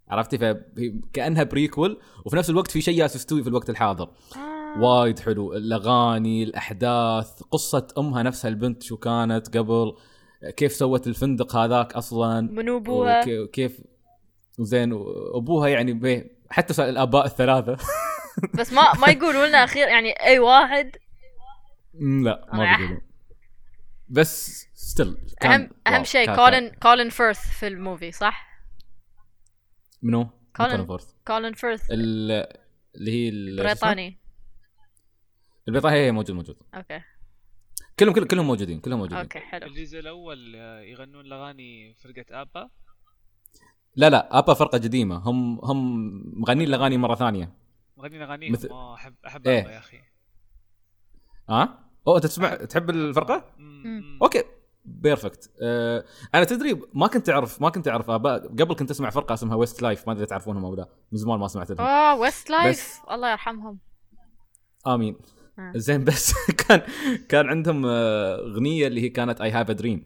[SPEAKER 2] عرفتي فهي كأنها prequel وفي نفس الوقت في شيء جالس يستوي في الوقت الحاضر.
[SPEAKER 1] آه.
[SPEAKER 2] وايد حلو. الأغاني الأحداث قصة أمها نفسها البنت شو كانت قبل كيف سوت الفندق هذاك أصلا
[SPEAKER 1] منو أبوها.
[SPEAKER 2] وكي- وكيف زين وأبوها يعني حتى الآباء الثلاثة. (laughs)
[SPEAKER 1] بس ما ما يقولوا لنا أخير يعني أي واحد؟
[SPEAKER 2] لا ما
[SPEAKER 1] راح.
[SPEAKER 2] بيقولوا بس still
[SPEAKER 1] أهم أهم شيء كولين كولين فيرث في ال movie صح؟
[SPEAKER 2] منو؟
[SPEAKER 1] كولين
[SPEAKER 2] فيرث
[SPEAKER 1] كولين فيرث.
[SPEAKER 2] ال- اللي هي ال- شو اسمه؟
[SPEAKER 1] بريطاني.
[SPEAKER 2] البريطاني هي موجود موجود.
[SPEAKER 1] Okay.
[SPEAKER 2] كلهم كلهم كلهم موجودين كلهم موجودين.
[SPEAKER 1] Okay حلو.
[SPEAKER 3] الجزء الأول آه، يغنون الأغاني فرقة آبا؟
[SPEAKER 2] لا لا آبا فرقة قديمة. هم هم مغنين الأغاني مرة ثانية.
[SPEAKER 3] مغنين اغانيهم
[SPEAKER 2] مثل-
[SPEAKER 3] آه أحب أحب
[SPEAKER 2] إيه.
[SPEAKER 3] آبا يا أخي.
[SPEAKER 2] ها؟ أوه أنت تسمع تحب الفرقة؟
[SPEAKER 3] مم.
[SPEAKER 2] Okay. Perfect. أه أنا تدري ما كنت اعرف ما كنت اعرف آبا قبل كنت اسمع فرقة اسمها ويست لايف ما ادري تعرفونهم أو لا من زمان ما سمعت لهم.
[SPEAKER 1] اوه ويست لايف الله يرحمهم.
[SPEAKER 2] آمين.
[SPEAKER 1] آه.
[SPEAKER 2] زين بس (laughs) كان كان عندهم آه، أغنية اللي هي كانت I Have a Dream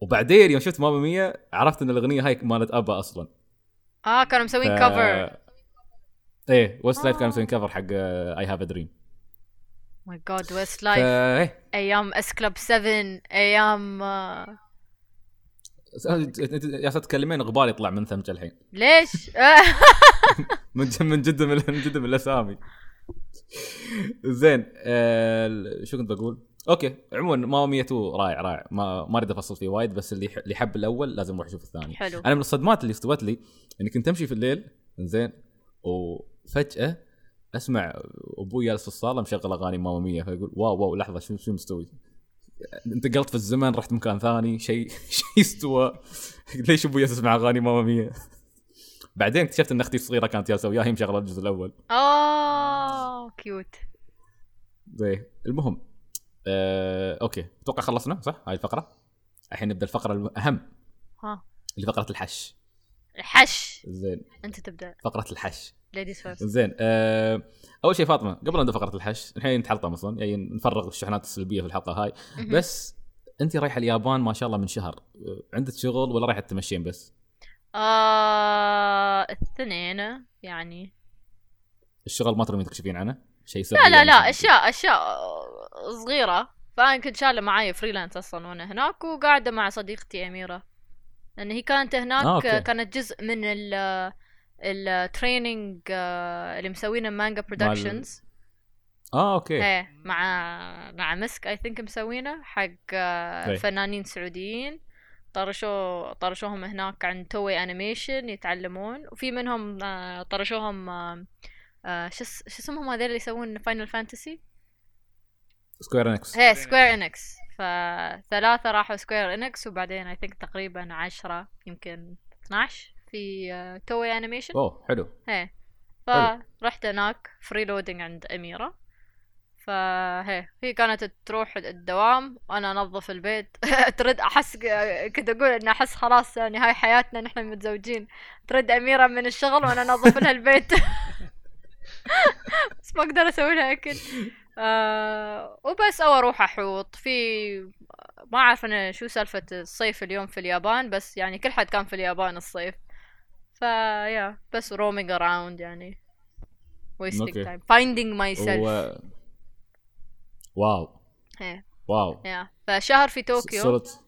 [SPEAKER 2] وبعدين يوم شفت ماما ميا عرفت إن الأغنية هاي مالت آبا أصلا.
[SPEAKER 1] آه كانوا مسوين
[SPEAKER 2] ف-
[SPEAKER 1] كفر
[SPEAKER 2] إيه ويست لايف
[SPEAKER 1] آه.
[SPEAKER 2] كانوا مسوين cover حق I Have a Dream
[SPEAKER 1] My God ويست لايف أيام S Club 7 أيام
[SPEAKER 2] يا ست تكلمين غبار يطلع من ثمك الحين.
[SPEAKER 1] ليش؟
[SPEAKER 2] من (laughs) من جد من جد من الأسامي. زين آه شو كنت بقول؟ Okay عموما ماما ميا 2 رائع رائع ما ما أريد أفصل فيه وايد بس اللي اللي حب الأول لازم يروح يشوف الثاني.
[SPEAKER 1] حلو.
[SPEAKER 2] أنا من الصدمات اللي استوت لي اني كنت امشي في الليل زين وفجأة اسمع أبوي جالس في الصاله مشغل اغاني ماما ميا فيقول wow wow لحظة شو شو مستوي؟ انتقلت في الزمن رحت مكان ثاني شيء (laughs) شيء استوى. ليش أبوي يسمع اغاني ماما ميا؟ بعدين اكتشفت ان أختي الصغيرة كانت جالسة وياي مشغلة الجزء الأول.
[SPEAKER 1] Oh cute
[SPEAKER 2] زين المهم آه، okay أتوقع خلصنا صح؟ هاي الفقرة؟ الحين نبدأ الفقرة الاهم
[SPEAKER 1] ها.
[SPEAKER 2] اللي فقرة الحش.
[SPEAKER 1] الحش.
[SPEAKER 2] زين.
[SPEAKER 1] أنت تبدأ.
[SPEAKER 2] فقرة الحش.
[SPEAKER 1] Ladies first
[SPEAKER 2] زين آه أول شيء فاطمة قبل نبدا فقرة الحش الحين نتحلطم أصلا يعني نفرغ الشحنات السلبية في الحلقة هاي بس أنت رايحه اليابان ما شاء الله من شهر آه، عندك شغل ولا رايحه تمشين بس؟
[SPEAKER 1] آه الاثنين يعني
[SPEAKER 2] الشغل ما ترومين تكشفين عنه؟ شيء سري
[SPEAKER 1] لا لا
[SPEAKER 2] يعني
[SPEAKER 1] لا. أشياء أشياء صغيرة فانا كنت شاله معي freelance أصلا وأنا هناك وقاعدة مع صديقتي أميرة لأن هي كانت هناك
[SPEAKER 2] آه، okay.
[SPEAKER 1] كانت جزء من ال ال training اللي مسوينه مانجا برودكشنز
[SPEAKER 2] آه okay.
[SPEAKER 1] إيه مع مع مسك I think مسوينه حق آه،
[SPEAKER 2] إيه.
[SPEAKER 1] فنانين سعوديين. طرشوا طرشوهم هناك عند توي انيميشن يتعلمون. وفي منهم آه، طرشوهم آه، آه، شو اس- شو اسمهم هذول اللي يسوون فاينل فانتسي
[SPEAKER 2] سكوير انكس
[SPEAKER 3] Square
[SPEAKER 1] سكوير انكس فثلاثة راحوا سكوير انكس وبعدين I think تقريبا عشرة يمكن 12 في آه، توي انيميشن
[SPEAKER 2] أوه حلو. حلو.
[SPEAKER 1] فرحت هناك freeloading عند أميرة. فهي هي كانت تروح الدوام وأنا أنظف البيت. (laughs) ترد أحس كنت أقول إن أحس خلاص يعني هاي حياتنا نحن متزوجين. ترد أميرة من الشغل وأنا أنظف لها البيت. (laughs) بس ما أقدر أسوي لها أكل. آه وبس أو أروح أحوط. في ما أعرف أنا شو سالفة الصيف اليوم في اليابان بس يعني كل حد كان في اليابان الصيف. فيا بس roaming around يعني. Wasting
[SPEAKER 2] أوكي.
[SPEAKER 1] time. Finding myself.
[SPEAKER 2] و... Wow.
[SPEAKER 1] إيه.
[SPEAKER 2] Wow.
[SPEAKER 1] يا فشهر في طوكيو.
[SPEAKER 2] صرت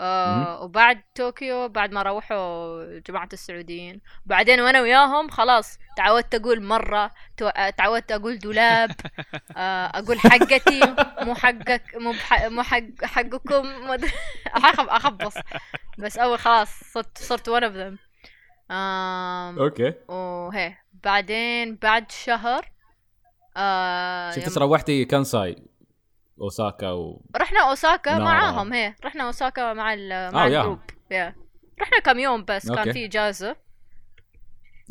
[SPEAKER 1] آه وبعد طوكيو بعد ما روحوا جماعة السعوديين. بعدين وأنا وياهم خلاص تعودت أقول مرة تو- تعودت أقول دولاب. آه أقول حقتي. مو حقك مو. مو حق حقكم. (laughs) أخبص. بس أول خلاص صرت صرت one of them. آم...
[SPEAKER 2] أوكي.
[SPEAKER 1] وهي بعدين بعد شهر آه
[SPEAKER 2] شفت
[SPEAKER 1] يوم-
[SPEAKER 2] روحتي كانساي؟ أوساكا و
[SPEAKER 1] رحنا أوساكا
[SPEAKER 2] نارا.
[SPEAKER 1] معاهم هي. رحنا أوساكا مع ال مع
[SPEAKER 2] آه،
[SPEAKER 1] ال group yeah. رحنا كم يوم بس كان
[SPEAKER 2] أوكي.
[SPEAKER 1] في إجازة.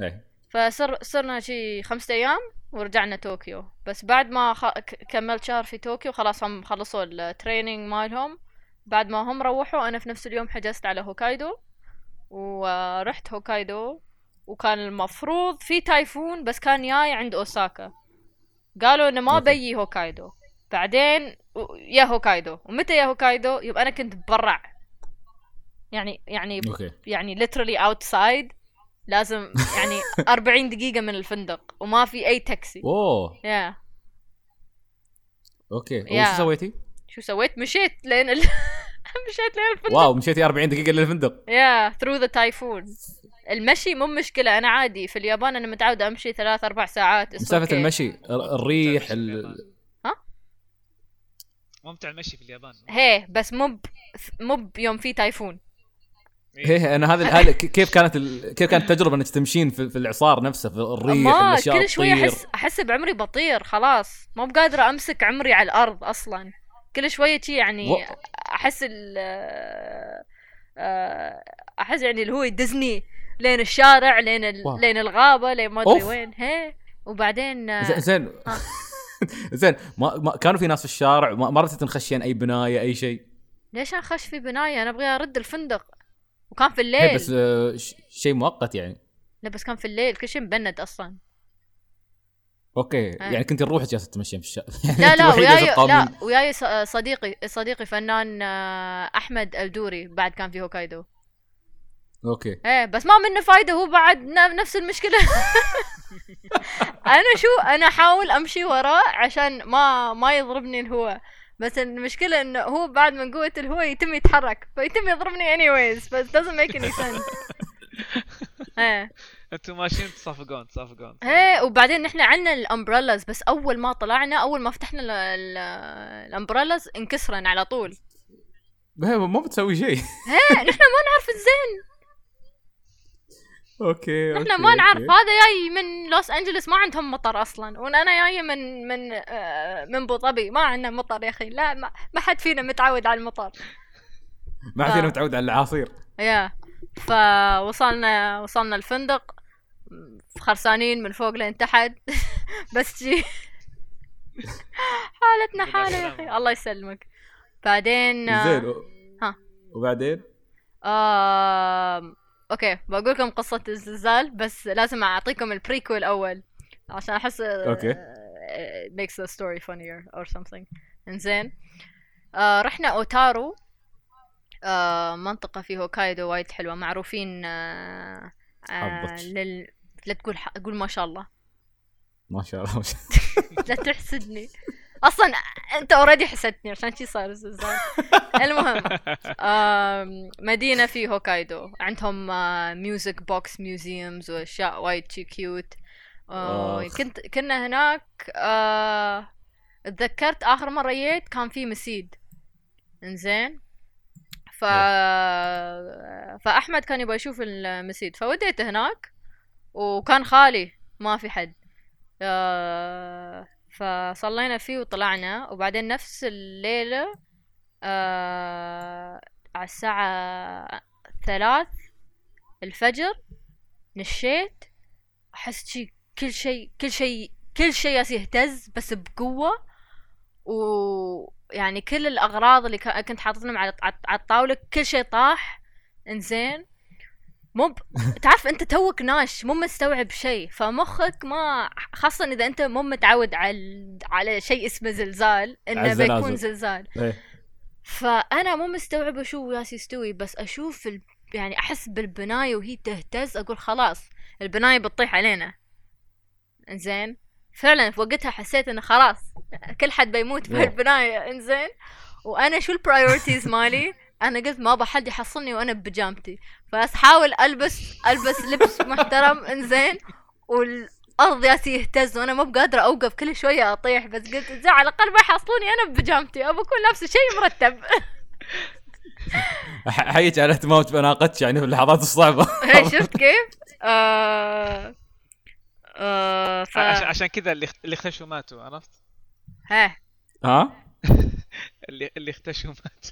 [SPEAKER 2] إيه.
[SPEAKER 1] فصر صرنا شي خمسة أيام ورجعنا طوكيو. بس بعد ما خ... كملت شهر في طوكيو خلاص هم خلصوا ال training مالهم. بعد ما هم روحوا أنا في نفس اليوم حجزت على هوكايدو. ورحت هوكايدو وكان المفروض في typhoon بس كان جاي عند أوساكا. قالوا إنه ما
[SPEAKER 2] أوكي.
[SPEAKER 1] بيجي هوكايدو. بعدين يا هوكايدو. ومتى يا هوكايدو؟ يبقى أنا كنت برع. يعني يعني
[SPEAKER 2] okay.
[SPEAKER 1] يعني literally outside. لازم (laughs) يعني 40 دقيقة من الفندق وما في أي تاكسي
[SPEAKER 2] أوه.
[SPEAKER 1] يا
[SPEAKER 2] أوكي.
[SPEAKER 1] يا.
[SPEAKER 2] وش سويتي؟
[SPEAKER 1] شو سويت؟ مشيت لين ال... (laughs) (laughs) مشيت لين الفندق.
[SPEAKER 2] واو مشيتي 40 دقيقة للفندق.
[SPEAKER 1] yeah through the typhoon. المشي مو مشكلة أنا عادي. في اليابان أنا متعودة أمشي ثلاث أربع ساعات.
[SPEAKER 2] مسافة
[SPEAKER 1] okay.
[SPEAKER 2] المشي ال- الريح ال...
[SPEAKER 3] ممتع المشي في اليابان.
[SPEAKER 1] هي بس مو ب... مو بيوم في تايفون
[SPEAKER 2] هي أنا هذا كيف كانت ال... كيف كانت التجربة إنك تمشين في, في الاعصار نفسه في الريح
[SPEAKER 1] ما
[SPEAKER 2] الأشياء
[SPEAKER 1] كل شوية
[SPEAKER 2] تطير.
[SPEAKER 1] أحس أحس بعمري بطير خلاص. مو بقادرة أمسك عمري على الأرض أصلا. كل شوية شي يعني
[SPEAKER 2] و-
[SPEAKER 1] أحس ال آه، أحس يعني اللي هو ديزني لين الشارع لين ال...
[SPEAKER 2] wow.
[SPEAKER 1] لين الغابة لين ما أدري
[SPEAKER 2] أوف.
[SPEAKER 1] وين هي. وبعدين آه،
[SPEAKER 2] زين زين. (laughs) زين ما... ما كانوا في ناس في الشارع ما ما رضيتي تنخشين أي بناية أي شيء
[SPEAKER 1] ليش أخش في بناية؟ أنا أبغى أرد الفندق. وكان في الليل.
[SPEAKER 2] بس آه، شيء مؤقت يعني.
[SPEAKER 1] لا بس كان في الليل كل شيء مبند أصلا.
[SPEAKER 2] okay
[SPEAKER 1] آه.
[SPEAKER 2] يعني كنت نروح جالسه تمشين في الشارع (laughs)
[SPEAKER 1] لا لا
[SPEAKER 2] الوحيدة
[SPEAKER 1] وياي. لا وياي صديقي صديقي فنان آه، أحمد الدوري بعد كان في هوكايدو.
[SPEAKER 2] okay.
[SPEAKER 1] إيه بس ما منه فايدة هو بعد نفس المشكلة. (laughs) أنا شو أنا أحاول أمشي وراه عشان ما ما يضربني الهواء بس المشكلة إنه هو بعد من قوة الهواء يتم يتحرك فيتم يضربني anyways بس doesn't make any sense. (laughs) إيه.
[SPEAKER 3] أنتم ماشيين تصافقون تصافقون
[SPEAKER 1] إيه وبعدين نحن عنا ال umbrellas بس أول ما طلعنا أول ما فتحنا ال- ال- ال umbrellas انكسرن على طول.
[SPEAKER 2] ما بتسوي شيء.
[SPEAKER 1] إيه (laughs) نحن ما نعرف الزين.
[SPEAKER 2] okay
[SPEAKER 1] نحن ما نعرف. هذا جاي من لوس انجلوس ما عندهم مطر أصلا. وأنا جاية من من آه، من أبو ظبي. ما عندنا مطر يا أخي. لا ما, ما حد فينا متعود على المطر.
[SPEAKER 2] ما فينا
[SPEAKER 1] ف-
[SPEAKER 2] متعود على العصير.
[SPEAKER 1] يا. فوصلنا وصلنا الفندق خرسانين من فوق لين تحت (laughs) بس جي (laughs) حالتنا حالة يا أخي. الله يسلمك. بعدين آه،
[SPEAKER 2] زين
[SPEAKER 1] ها.
[SPEAKER 2] وبعدين؟
[SPEAKER 1] آم، okay بقول لكم قصة الزلزال بس لازم أعطيكم البريكول أول. عشان أحس
[SPEAKER 2] okay.
[SPEAKER 1] it makes the story funnier or something. إنزين. آه رحنا أوتارو. آه منطقة في هوكايدو وايد حلوة معروفين آه آه. لل... لا تقول ح... قول ما شاء الله.
[SPEAKER 2] ما شاء الله. (laughs)
[SPEAKER 1] لا تحسدني. أصلا أنت already حسدتني عشان شي صار الزلزال المهم مدينة في هوكايدو. عندهم music box museums وأشياء وايد شي cute آه،. كنت كنا هناك آه، تذكرت آخر مرة جيت كان في مسيد. إنزين. ف فأحمد كان يبغى يشوف المسيد. فوديت هناك وكان خالي ما في حد. آه، فصلينا فيه وطلعنا. وبعدين نفس الليلة آه، على الساعة ثلاث الفجر نشيت. أحس شي كل شيء كل شيء كل شيء يهتز بس بقوة. ويعني كل الأغراض اللي كنت حاطتهم على على الطاولة كل شيء طاح إنزين مو ب... تعرف أنت توك ناش مو مستوعب شيء فمخك ما خاصة إذا أنت مو متعود على على شيء اسمه زلزال
[SPEAKER 2] إنه.
[SPEAKER 1] بيكون زلزال
[SPEAKER 2] إيه.
[SPEAKER 1] فأنا مو مستوعبة شو ياس يستوي بس أشوف ال... يعني أحس بالبناية وهي تهتز أقول خلاص البناية بتطيح علينا إنزين فعلا في وقتها حسيت انه خلاص كل حد بيموت
[SPEAKER 2] أوه.
[SPEAKER 1] بهالبنايه إنزين. وأنا شو البرايورتيز (laughs) مالي؟ أنا قلت ما حد يحصلني وأنا ببيجامتي فاحاول البس ألبس لبس (laughs) محترم إنزين. والأرض ياسي يهتز وأنا مو بقادرة أوقف كل شوية أطيح. بس قلت على الأقل ما يحصلوني أنا ببيجامتي ابى أكون لابسة شيء مرتب. (laughs)
[SPEAKER 2] احييك على اهتمامك باناقتك يعني في اللحظات الصعبة.
[SPEAKER 1] هي شفت كيف؟ آه... آه... ف...
[SPEAKER 3] عشان عشان كذا اللي اللي اختشوا ماتوا عرفت؟
[SPEAKER 1] ها؟
[SPEAKER 2] ها؟ (laughs)
[SPEAKER 3] اللي اللي اختشوا ماتوا.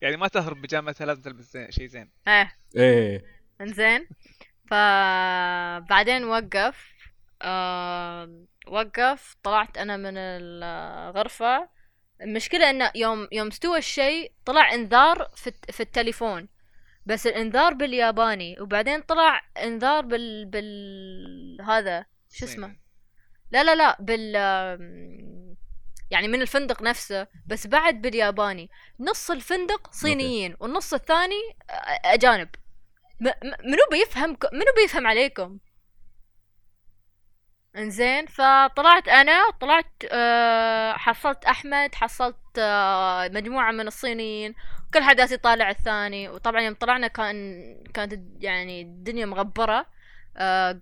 [SPEAKER 3] يعني ما تهرب بجامعتها لازم تلبس زين شيء زين.
[SPEAKER 1] ها؟
[SPEAKER 2] إيه.
[SPEAKER 1] انزين فبعدين وقف. آه... وقف. طلعت أنا من الغرفة. المشكلة إنه يوم يوم استوى الشيء طلع إنذار في, الت- في التليفون. بس الإنذار بالياباني وبعدين طلع إنذار بال بال هذا شو اسمه. لا لا لا بال يعني من الفندق نفسه بس بعد بالياباني. نص الفندق صينيين والنص الثاني أ- أجانب. منو بيفهم منو بيفهم عليكم؟ إنزين فطلعت أنا طلعت أه حصلت أحمد حصلت أه مجموعة من الصينيين. كل حد يطالع الثاني. وطبعا يوم طلعنا كان كانت يعني الدنيا مغبرة.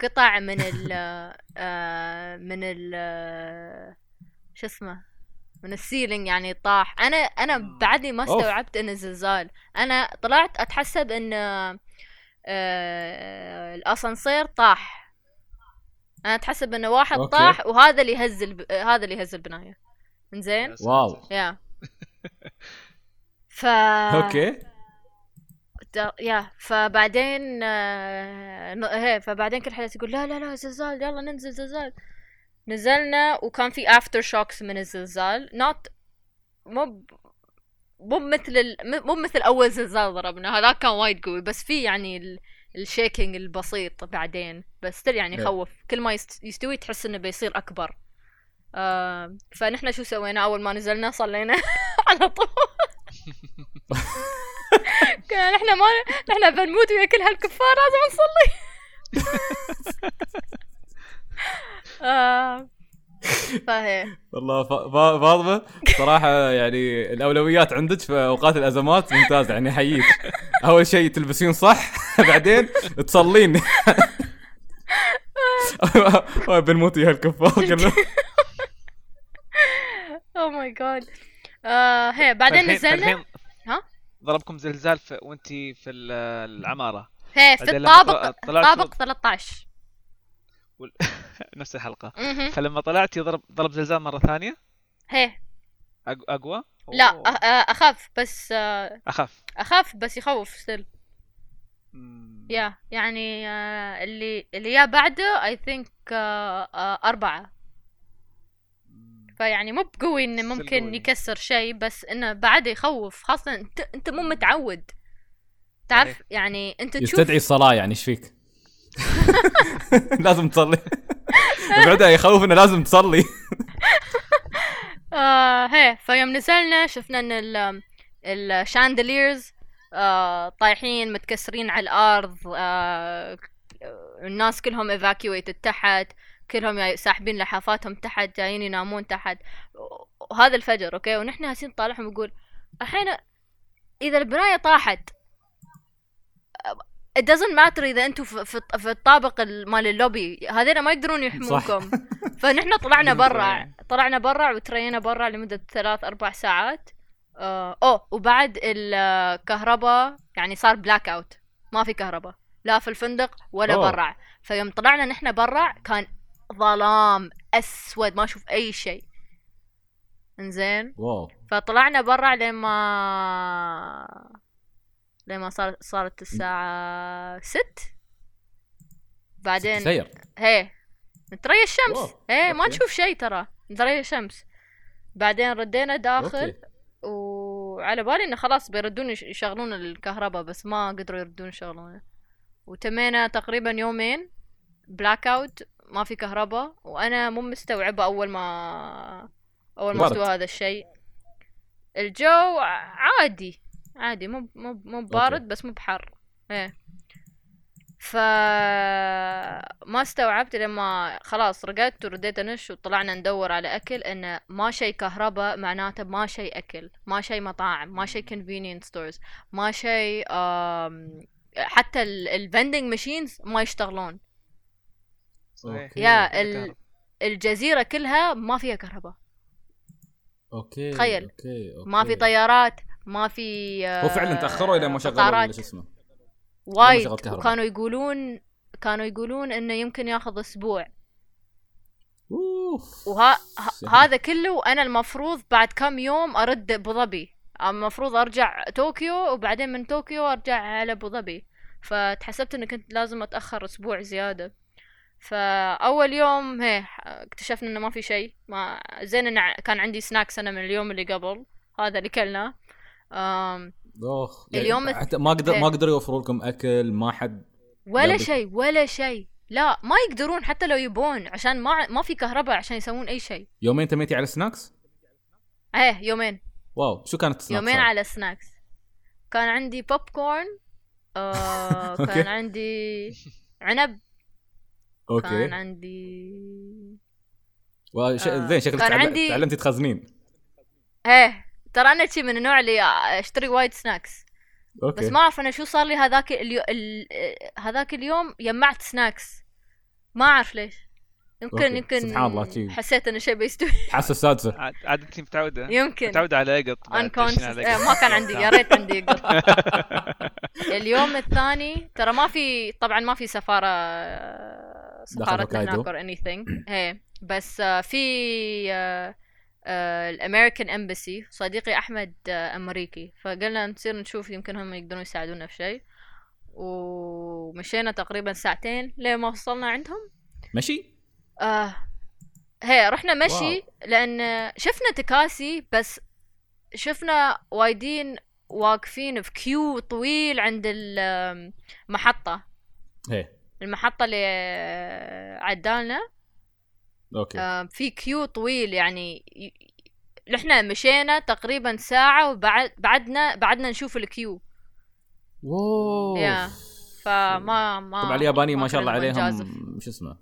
[SPEAKER 1] قطع من ال أه من ال آه، شو اسمه من ال ceiling يعني طاح أنا
[SPEAKER 3] أنا.
[SPEAKER 1] بعدني ما. استوعبت انه زلزال أنا طلعت أتحسب إن آه الأسانسير طاح أنا أتحسب انه واحد
[SPEAKER 2] okay.
[SPEAKER 1] طاح وهذا اللي هز الب... هذا اللي هز
[SPEAKER 3] البناية ساتر.
[SPEAKER 2] wow.
[SPEAKER 1] yeah (laughs) ف okay yeah فبعدين آه، هي فبعدين كل حد يقول لا لا لا زلزال يلا ننزل زلزال. نزلنا وكان في aftershocks من الزلزال not مو مو مثل مو مثل أول زلزال ضربنا هذاك كان وايد قوي بس في يعني ال... ال shaking البسيط بعدين بس يعني. يخوف كل ما يست... يستوي تحس إنه بيصير أكبر. آه فنحن شو سوينا؟ أول ما نزلنا صلينا (laughs) على طول. كان إحنا ما إحنا بنموت ويا كل هالكفار لازم نصلي. آه. فهي
[SPEAKER 2] والله فاطمة صراحة يعني الأولويات عندك في أوقات الأزمات ممتازه يعني أحييك. أول شيء تلبسين صح (laughs) بعدين تصلين. (laughs) بنموت يا الكفار كلهم
[SPEAKER 1] أو ماي جاد آه، هي بعدين نزلنا ها؟
[SPEAKER 3] ضربكم زلزال في وانت في ال- العمارة
[SPEAKER 1] هي في الطابق طابق 13 (laughs)
[SPEAKER 3] نفس
[SPEAKER 1] الحلقة.
[SPEAKER 3] فلما طلعتي ضرب ضرب زلزال مرة ثانية
[SPEAKER 1] هي
[SPEAKER 3] أقوى
[SPEAKER 1] لا. أ- أخاف بس آه،
[SPEAKER 3] اخف
[SPEAKER 1] أخاف بس يخوف
[SPEAKER 3] مم.
[SPEAKER 1] يا يعني آه، اللي اللي يا بعده اي ثينك أربعة. فيعني مو بقوي
[SPEAKER 3] إنه
[SPEAKER 1] ممكن
[SPEAKER 3] قوي.
[SPEAKER 1] يكسر شيء بس إنه بعده يخوف. خاصة انت أنت مو متعود. تعرف؟ يعني أنت تشوف
[SPEAKER 2] يستدعي الصلاة يعني إيش فيك؟ (laughs) لازم تصلي. (laughs) بعدها يخوف إنه لازم تصلي. (laughs)
[SPEAKER 1] آه هي. فيوم نزلنا شفنا إن ال ال chandeliers آه طايحين متكسرين على الأرض آه الناس كلهم evacuated تحت. كلهم ساحبين لحافاتهم تحت جايين ينامون تحت. وهذا الفجر okay؟ ونحن هسين طالعهم نقول الحين إذا البناية طاحت it doesn't matter إذا أنتم في, في, الطابق ال- مال اللوبي هذين ما يقدرون يحمونكم (laughs) فنحن طلعنا برا. طلعنا برا وترينا برا لمدة ثلاث أربع ساعات. آه أوه وبعد الكهرباء يعني صار blackout ما في كهرباء لا في الفندق ولا. برا. فيوم طلعنا نحن برا كان ظلام أسود ما أشوف أي شيء. إنزين؟
[SPEAKER 2] wow.
[SPEAKER 1] فطلعنا برا لما لما صار صارت الساعة ست. بعدين
[SPEAKER 2] سير
[SPEAKER 1] هي نتريا الشمس.
[SPEAKER 2] wow،
[SPEAKER 1] هي ما
[SPEAKER 2] okay.
[SPEAKER 1] نشوف شيء ترى. نتريا الشمس. بعدين ردينا داخل
[SPEAKER 2] okay.
[SPEAKER 1] وعلى بالي إنه خلاص بيردون يش- يشغلون الكهرباء بس ما قدروا يردون يشغلونه. وتمينا تقريبا يومين. blackout ما في كهرباء وأنا مو مستوعبة أول ما أول ما. استوى هذا الشيء. الجو عادي عادي مو مو مو بارد بس مو بحر. إيه. ف ما استوعبت لما خلاص رقدت ورديت أنش وطلعنا ندور على أكل انه ما شيء كهرباء معناته ما شيء أكل ما شيء مطاعم ما شيء convenience stores ما آم، حتى ال vending machines ما يشتغلون.
[SPEAKER 3] صحيح.
[SPEAKER 2] okay.
[SPEAKER 1] yeah ال- الجزيرة كلها ما فيها كهرباء
[SPEAKER 2] okay
[SPEAKER 1] تخيل.
[SPEAKER 2] okay okay
[SPEAKER 1] ما في طيارات ما في
[SPEAKER 2] هو فعلا تأخروا إلى ما شغلوا. شو اسمه
[SPEAKER 1] وايد. وكانوا يقولون كانوا يقولون إنه يمكن ياخذ أسبوع
[SPEAKER 2] أوف
[SPEAKER 1] وها. هذا كله وأنا المفروض بعد كم يوم أرد أبو ظبي المفروض أرجع طوكيو وبعدين من طوكيو أرجع على أبو ظبي فتحسبت اني كنت لازم أتأخر أسبوع زيادة فأول يوم هي اكتشفنا إنه ما في شيء. ما زين انه كان عندي سناكس أنا من اليوم اللي قبل. هذا اللي كلناه اليوم
[SPEAKER 2] يعني حتى ما قدر
[SPEAKER 1] إيه.
[SPEAKER 2] ما قدروا يوفروا لكم أكل ما حد
[SPEAKER 1] ولا. شيء ولا شيء. لا ما يقدرون حتى لو يبون عشان ما ما في كهرباء عشان يسوون أي شيء.
[SPEAKER 2] يومين تميتي على snacks
[SPEAKER 1] إيه يومين.
[SPEAKER 2] wow شو كانت ال
[SPEAKER 1] snacks
[SPEAKER 2] يومين؟
[SPEAKER 1] على snacks كان عندي بوب كورن آه. (laughs) كان عندي عنب. كان
[SPEAKER 2] okay
[SPEAKER 1] عندي
[SPEAKER 2] وش...
[SPEAKER 1] آه،
[SPEAKER 2] زين شكلك
[SPEAKER 1] كان
[SPEAKER 2] تعل-
[SPEAKER 1] عندي-
[SPEAKER 2] تعلمتي تخزنين.
[SPEAKER 1] إيه ترى أنا شي من النوع اللي أشتري وايد snacks
[SPEAKER 2] okay.
[SPEAKER 1] بس ما أعرف أنا شو صار لي هذاك اليو... ال... هذاك اليوم جمعت snacks ما أعرف ليش. يمكن
[SPEAKER 2] أوكي.
[SPEAKER 1] يمكن
[SPEAKER 2] سبحان الله، شي.
[SPEAKER 1] حسيت إنه شيء بيستوي.
[SPEAKER 2] حاسة السادسه
[SPEAKER 3] عاد أنت متعودة.
[SPEAKER 1] يمكن.
[SPEAKER 3] متعودة على قط بعد،
[SPEAKER 1] unconscious.
[SPEAKER 3] تعيشين على
[SPEAKER 1] إيه
[SPEAKER 3] قط.
[SPEAKER 1] ما كان عندي يا ريت عندي قط (laughs) اليوم الثاني ترى ما في طبعا ما في سفارة
[SPEAKER 2] هوكايدو.
[SPEAKER 1] هناك or anything. (clears throat) هي بس آه، في الأمريكان امباسي صديقي أحمد آه، أمريكي. فقلنا نصير نشوف يمكن هم يقدرون يساعدونا في شيء. ومشينا تقريبا ساعتين لين ما وصلنا عندهم.
[SPEAKER 2] ماشي
[SPEAKER 1] آه هي رحنا مشي
[SPEAKER 2] wow.
[SPEAKER 1] لأن شفنا تكاسي بس شفنا وايدين واقفين في queue طويل عند المحطة
[SPEAKER 2] إيه
[SPEAKER 1] المحطة اللي عدالنا
[SPEAKER 2] okay.
[SPEAKER 1] آه في queue طويل يعني نحنا مشينا تقريبا ساعة وبعد بعدنا بعدنا نشوف ال
[SPEAKER 2] queue.
[SPEAKER 1] wow yeah فما ما
[SPEAKER 2] طبعا اليابانيين ما شاء الله. عليهم شو اسمه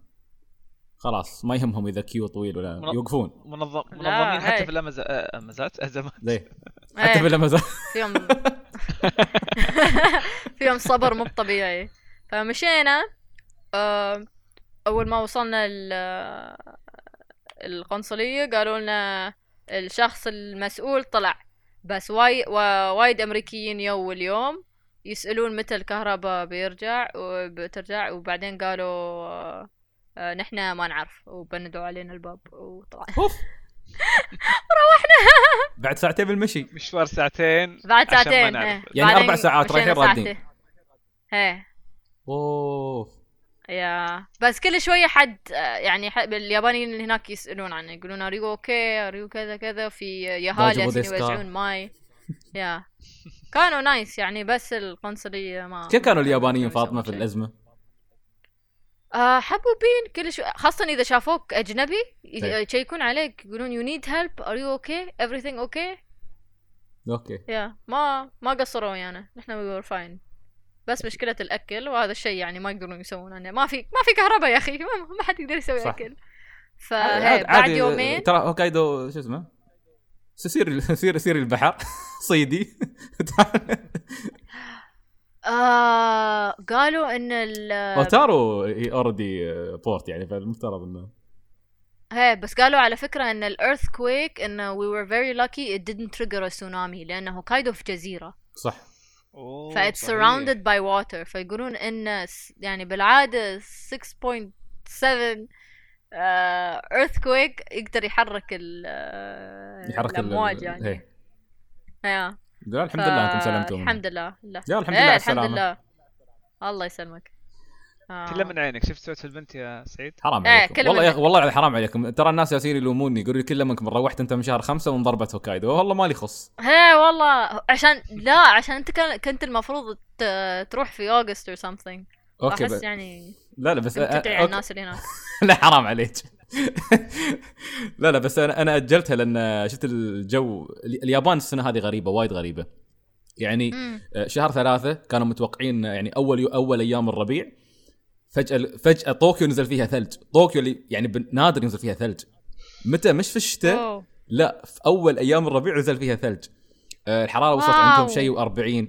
[SPEAKER 2] خلاص ما يهمهم إذا queue طويل ولا
[SPEAKER 3] من-
[SPEAKER 2] يوقفون.
[SPEAKER 3] منظم منظمين حتى. في الأمز- آه، أمازات ازمات
[SPEAKER 2] زي
[SPEAKER 1] إيه. (laughs)
[SPEAKER 2] حتى في الأزمات
[SPEAKER 1] فيهم (laughs) فيهم صبر مو طبيعي فمشينا آه، أول ما وصلنا ال- القنصلية قالوا لنا الشخص المسؤول طلع. بس واي وا- وايد أمريكيين يو اليوم يسألون متى الكهرباء بيرجع وبترجع وبعدين قالوا آه، آه، نحنا ما نعرف وبندوا علينا الباب وطلع.
[SPEAKER 2] أوف. (laughs) (laughs) بعد ساعتين بالمشي.
[SPEAKER 3] مشوار ساعتين
[SPEAKER 1] بعد
[SPEAKER 3] عشان ما
[SPEAKER 1] ساعتين. إيه.
[SPEAKER 2] يعني أربع ساعات رايحين رادين.
[SPEAKER 1] إيه.
[SPEAKER 2] أوف.
[SPEAKER 1] يا بس كل شوية حد يعني اليابانيين اللي هناك يسألون عنه يقولون اريو أوكي اريو كذا كذا في يهال
[SPEAKER 2] داجو
[SPEAKER 1] ياسين
[SPEAKER 2] بوديسكا.
[SPEAKER 1] يوزعون ماي yeah كانوا nice يعني بس القنصلية ما
[SPEAKER 2] كيف كانوا اليابانيين فاطمة في. الأزمة؟
[SPEAKER 1] آه حبوبين كل شوي خاصة إذا شافوك أجنبي. يشيكون عليك يقولون you need help are you okay everything okay
[SPEAKER 2] okay
[SPEAKER 1] yeah ما ما قصروا ويانا نحن we were fine بس مشكلة الأكل وهذا الشيء يعني ما يقدرون يسوونه. ما في ما في كهرباء يا أخي ما, ما حد يقدر يسوي
[SPEAKER 2] صح.
[SPEAKER 1] أكل.
[SPEAKER 2] عادي-
[SPEAKER 1] فهي بعد
[SPEAKER 2] عادي،
[SPEAKER 1] يومين
[SPEAKER 2] ترى هوكايدو شو اسمه؟ سير سير سير البحر. (laughs) صيدي. (laughs)
[SPEAKER 1] آه قالوا إن ال
[SPEAKER 2] أوتارو already port يعني فالمفترض إنه.
[SPEAKER 1] هي بس قالوا على فكرة إن ال earthquake إنه we were very lucky it didn't trigger a tsunami لأنه هوكايدو في جزيرة.
[SPEAKER 2] صح.
[SPEAKER 1] ف it's surrounded by water. فيقولون إن يعني بالعادة 6.7 آه earthquake يقدر يحرك ال آه،
[SPEAKER 2] يحرك ال-
[SPEAKER 1] الأمواج يعني.
[SPEAKER 2] لا الحمد لله أنكم سلمتوا.
[SPEAKER 1] الحمد لله. لا.
[SPEAKER 2] yeah الحمد
[SPEAKER 1] إيه،
[SPEAKER 2] لله
[SPEAKER 1] الحمد لله. الله يسلمك. آه.
[SPEAKER 3] كله من عينك. شفت صوت البنت يا سعيد؟
[SPEAKER 2] حرام
[SPEAKER 1] إيه،
[SPEAKER 2] عليكم.
[SPEAKER 1] كل
[SPEAKER 2] والله يا والله حرام عليكم. ترى الناس ياسين يلوموني يقولوا لي كل منك من روحت انت من شهر خمسة وانضربت هوكايدو. والله مالي خص.
[SPEAKER 1] هي والله عشان لا عشان انت كان كنت المفروض ت- تروح في August or something.
[SPEAKER 2] okay
[SPEAKER 1] احس. يعني
[SPEAKER 2] لا لا بس
[SPEAKER 1] كنت تدعي على
[SPEAKER 2] okay.
[SPEAKER 1] الناس اللي هناك. (laughs)
[SPEAKER 2] لا حرام عليك. (laughs) لا لا بس أنا أنا أجلتها لأن شفت الجو ال- اليابان السنة هذه غريبة وايد غريبة. يعني
[SPEAKER 1] مم.
[SPEAKER 2] آه، شهر ثلاثة كانوا متوقعين يعني أول أول أيام الربيع. فجأة فجأة طوكيو نزل فيها ثلج. طوكيو اللي يعني نادر ينزل فيها ثلج. متى؟ مش في الشتاء. لا في أول أيام الربيع نزل فيها ثلج. آه، الحرارة وصلت
[SPEAKER 1] wow.
[SPEAKER 2] عندهم شيء و40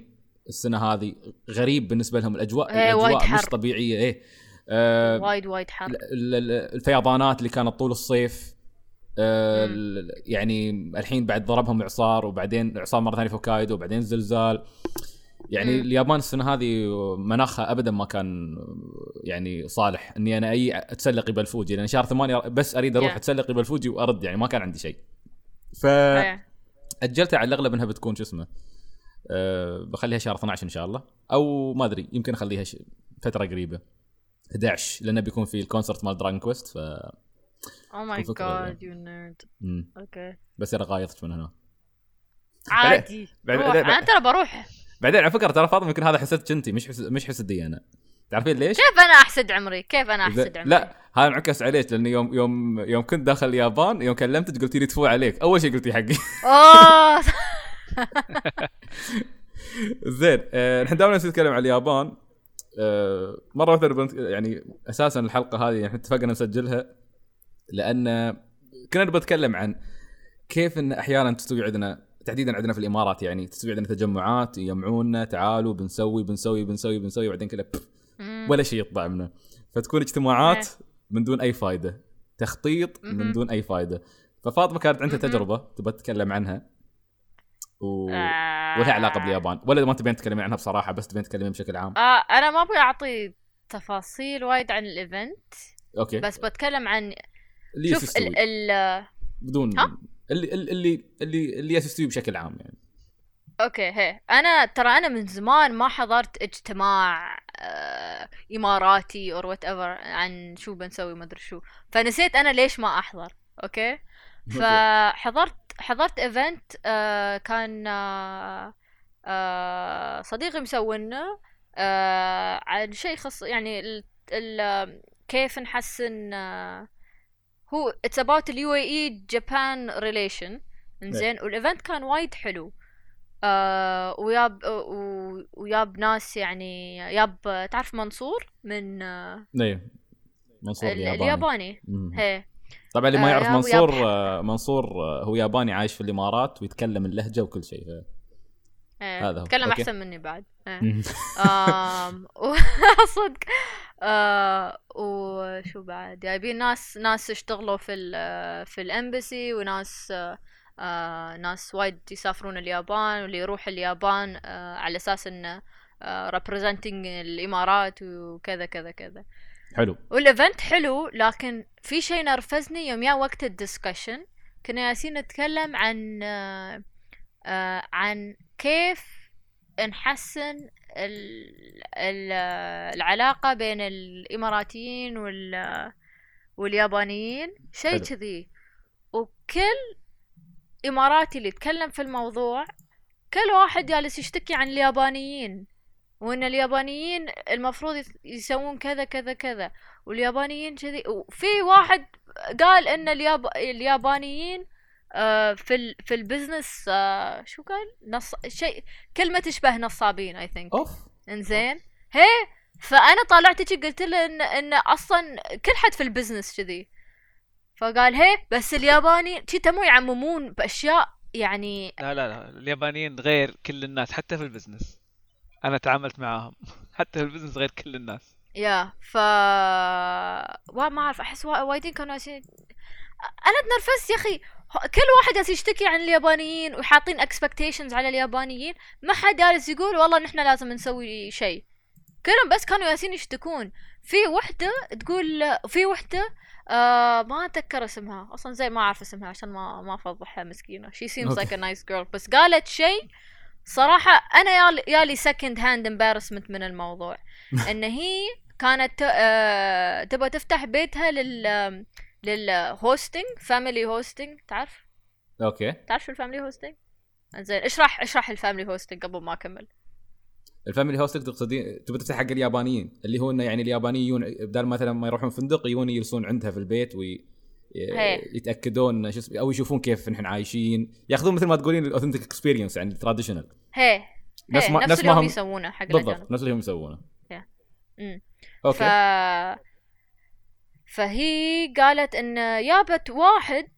[SPEAKER 2] السنة هذه. غريب بالنسبة لهم. الاجواء
[SPEAKER 1] وايد
[SPEAKER 2] الأجواء مش. طبيعية. إيه. آه،
[SPEAKER 1] وايد وايد حر.
[SPEAKER 2] ال- ال- الفيضانات اللي كانت طول الصيف. ال- يعني الحين بعد ضربهم اعصار وبعدين اعصار مرة ثانية في هوكايدو وبعدين زلزال. يعني
[SPEAKER 1] مم.
[SPEAKER 2] اليابان السنة هذه مناخها ابدا ما كان يعني صالح إني أنا أي أتسلق جبل فوجي لأن شهر ثمانية بس أريد أروح
[SPEAKER 1] Yeah.
[SPEAKER 2] أتسلق جبل فوجي وأرد يعني ما كان عندي شيء
[SPEAKER 1] إيه.
[SPEAKER 2] فاجلتها على الأغلب إنها بتكون شو اسمه أه بخليها شهر 12 إن شاء الله أو ما أدري يمكن أخليها ش... فترة قريبة 11 لأنه بيكون في ال concert مال دراجون كويست ف oh
[SPEAKER 1] my god you
[SPEAKER 2] nerd.
[SPEAKER 1] okay
[SPEAKER 2] بس أنا غايطت من هنا
[SPEAKER 1] عادي
[SPEAKER 2] بعد-. بعد-
[SPEAKER 1] أنا ترى بروح
[SPEAKER 2] بعدين على فكرة ترى فاطمة يمكن هذا حسدك انت مش حس... مش حسدي أنا. تعرفين ليش؟
[SPEAKER 1] كيف أنا أحسد عمري؟ كيف أنا أحسد عمري؟
[SPEAKER 2] لا هذا انعكس عليك لأن يوم يوم يوم كنت داخل اليابان يوم كلمتك قلتي لي تفوع عليك. أول شيء قلتي حقي.
[SPEAKER 1] أوه. (laughs)
[SPEAKER 2] زين آه، نحن دائما نتكلم عن اليابان. آه، مرة واحدة يعني أساسا الحلقة هذه إحنا اتفقنا نسجلها لأن كنا نبغى نتكلم عن كيف إن أحيانا تستوي عندنا تحديدا عندنا في الإمارات يعني تستوي عندنا تجمعات يجمعونا تعالوا بنسوي بنسوي بنسوي بنسوي وبعدين كذا. ولا شيء يطلع منه فتكون اجتماعات
[SPEAKER 1] إيه.
[SPEAKER 2] من دون أي فائده تخطيط من. دون أي فائده ففاطمة كانت عندها. تجربة تبغى تتكلم عنها و...
[SPEAKER 1] آه.
[SPEAKER 2] ولها علاقة باليابان ولا ما تبين تتكلمين عنها بصراحة بس تبين تتكلمين بشكل عام
[SPEAKER 1] آه أنا ما أبغى أعطي تفاصيل وايد عن ال
[SPEAKER 2] event okay
[SPEAKER 1] بس بتكلم عن شوف ال ال
[SPEAKER 2] بدون
[SPEAKER 1] ها؟
[SPEAKER 2] اللي اللي اللي اللي يستوي بشكل عام يعني.
[SPEAKER 1] okay هي. أنا ترى أنا من زمان ما حضرت اجتماع آه إماراتي or whatever عن شو بنسوي ما أدري شو. فنسيت أنا ليش ما أحضر okay؟ فحضرت حضرت event آه كان آه آه صديقي مسوينا آه عن شيء خص يعني ال ال كيف نحسن آه هو it's about ال UAE Japan relation انزين وال event كان وايد حلو. آه وياب و- وياب ناس يعني ياب تعرف منصور من آه
[SPEAKER 2] إيه منصور
[SPEAKER 1] ال-
[SPEAKER 2] الياباني.
[SPEAKER 1] الياباني. هي.
[SPEAKER 2] طبعا اللي ما
[SPEAKER 1] آه،
[SPEAKER 2] يعرف
[SPEAKER 1] يا-
[SPEAKER 2] منصور آه، منصور آه، هو ياباني عايش في الإمارات ويتكلم اللهجة وكل شيء.
[SPEAKER 1] هي
[SPEAKER 2] هذا هو.
[SPEAKER 1] تكلم. أحسن مني بعد. و- (laughs) (laughs) صدق. آه وشو بعد؟ جايبين ناس ناس يشتغلوا في ال في الامبسي وناس آه آه ناس وايد يسافرون اليابان واللي يروح اليابان آه على أساس إنه آه representing الإمارات وكذا كذا كذا.
[SPEAKER 2] حلو.
[SPEAKER 1] وال event حلو لكن في شيء نرفزني يوم يا وقت ال discussion كنا يالسين نتكلم عن آه آه عن كيف نحسن العلاقة بين الإماراتيين وال واليابانيين. شيء. كذي. وكل إماراتي اللي يتكلم في الموضوع كل واحد جالس يشتكي عن اليابانيين وإن اليابانيين المفروض يس- يسوون كذا كذا كذا. واليابانيين كذي. وفي واحد قال إن الياب... اليابانيين في ال... في ال business آه شو قال؟ نص شيء كلمة تشبه نصابين I think
[SPEAKER 2] أوف.
[SPEAKER 1] إنزين. هي فأنا طالعت قلت له إن إن أصلا كل حد في ال business كذي. فقال هي بس الياباني شي تمو يعممون بأشياء يعني
[SPEAKER 3] لا لا لا اليابانيين غير كل الناس حتى في ال business أنا تعاملت معاهم. (laughs) حتى في ال business غير كل الناس.
[SPEAKER 1] yeah ف ما أعرف أحس وا- وايدين كانوا يالسين أنا تنرفزت يا أخي. كل واحد جالس يشتكي عن اليابانيين وحاطين expectations على اليابانيين. ما حد جالس يقول والله نحن لازم نسوي شيء. كلهم بس كانوا يالسين يشتكون. في وحدة تقول في وحدة آه ما أتذكر اسمها. أصلا زي ما أعرف اسمها عشان ما ما أفضحها مسكينة. she seems like a nice girl بس قالت شيء. صراحة أنا يالي يالي سكند هاند امبارسمنت من الموضوع. (laughs) إن هي كانت آه تبغى تفتح بيتها لل لل hosting family hosting تعرف؟
[SPEAKER 2] okay.
[SPEAKER 1] تعرف شو ال family hosting زين اشرح اشرح ال family hosting قبل ما أكمل.
[SPEAKER 2] ال family hosting تقصدين تبي تفتح حق اليابانيين اللي هو إنه يعني اليابانيين يجون بدل مثلا ما يروحون فندق يجون يجلسون عندها في البيت وي. يتأكدون شو اسمه أو يشوفون كيف نحن عايشين. ياخذون مثل ما تقولين ال authentic experience يعني ال traditional
[SPEAKER 1] هي
[SPEAKER 2] نفس ما-
[SPEAKER 1] نفس اللي هم يسوونه حق
[SPEAKER 2] بالضبط نفس اللي هم يسوونه okay.
[SPEAKER 1] ف فهي قالت إن جابت واحد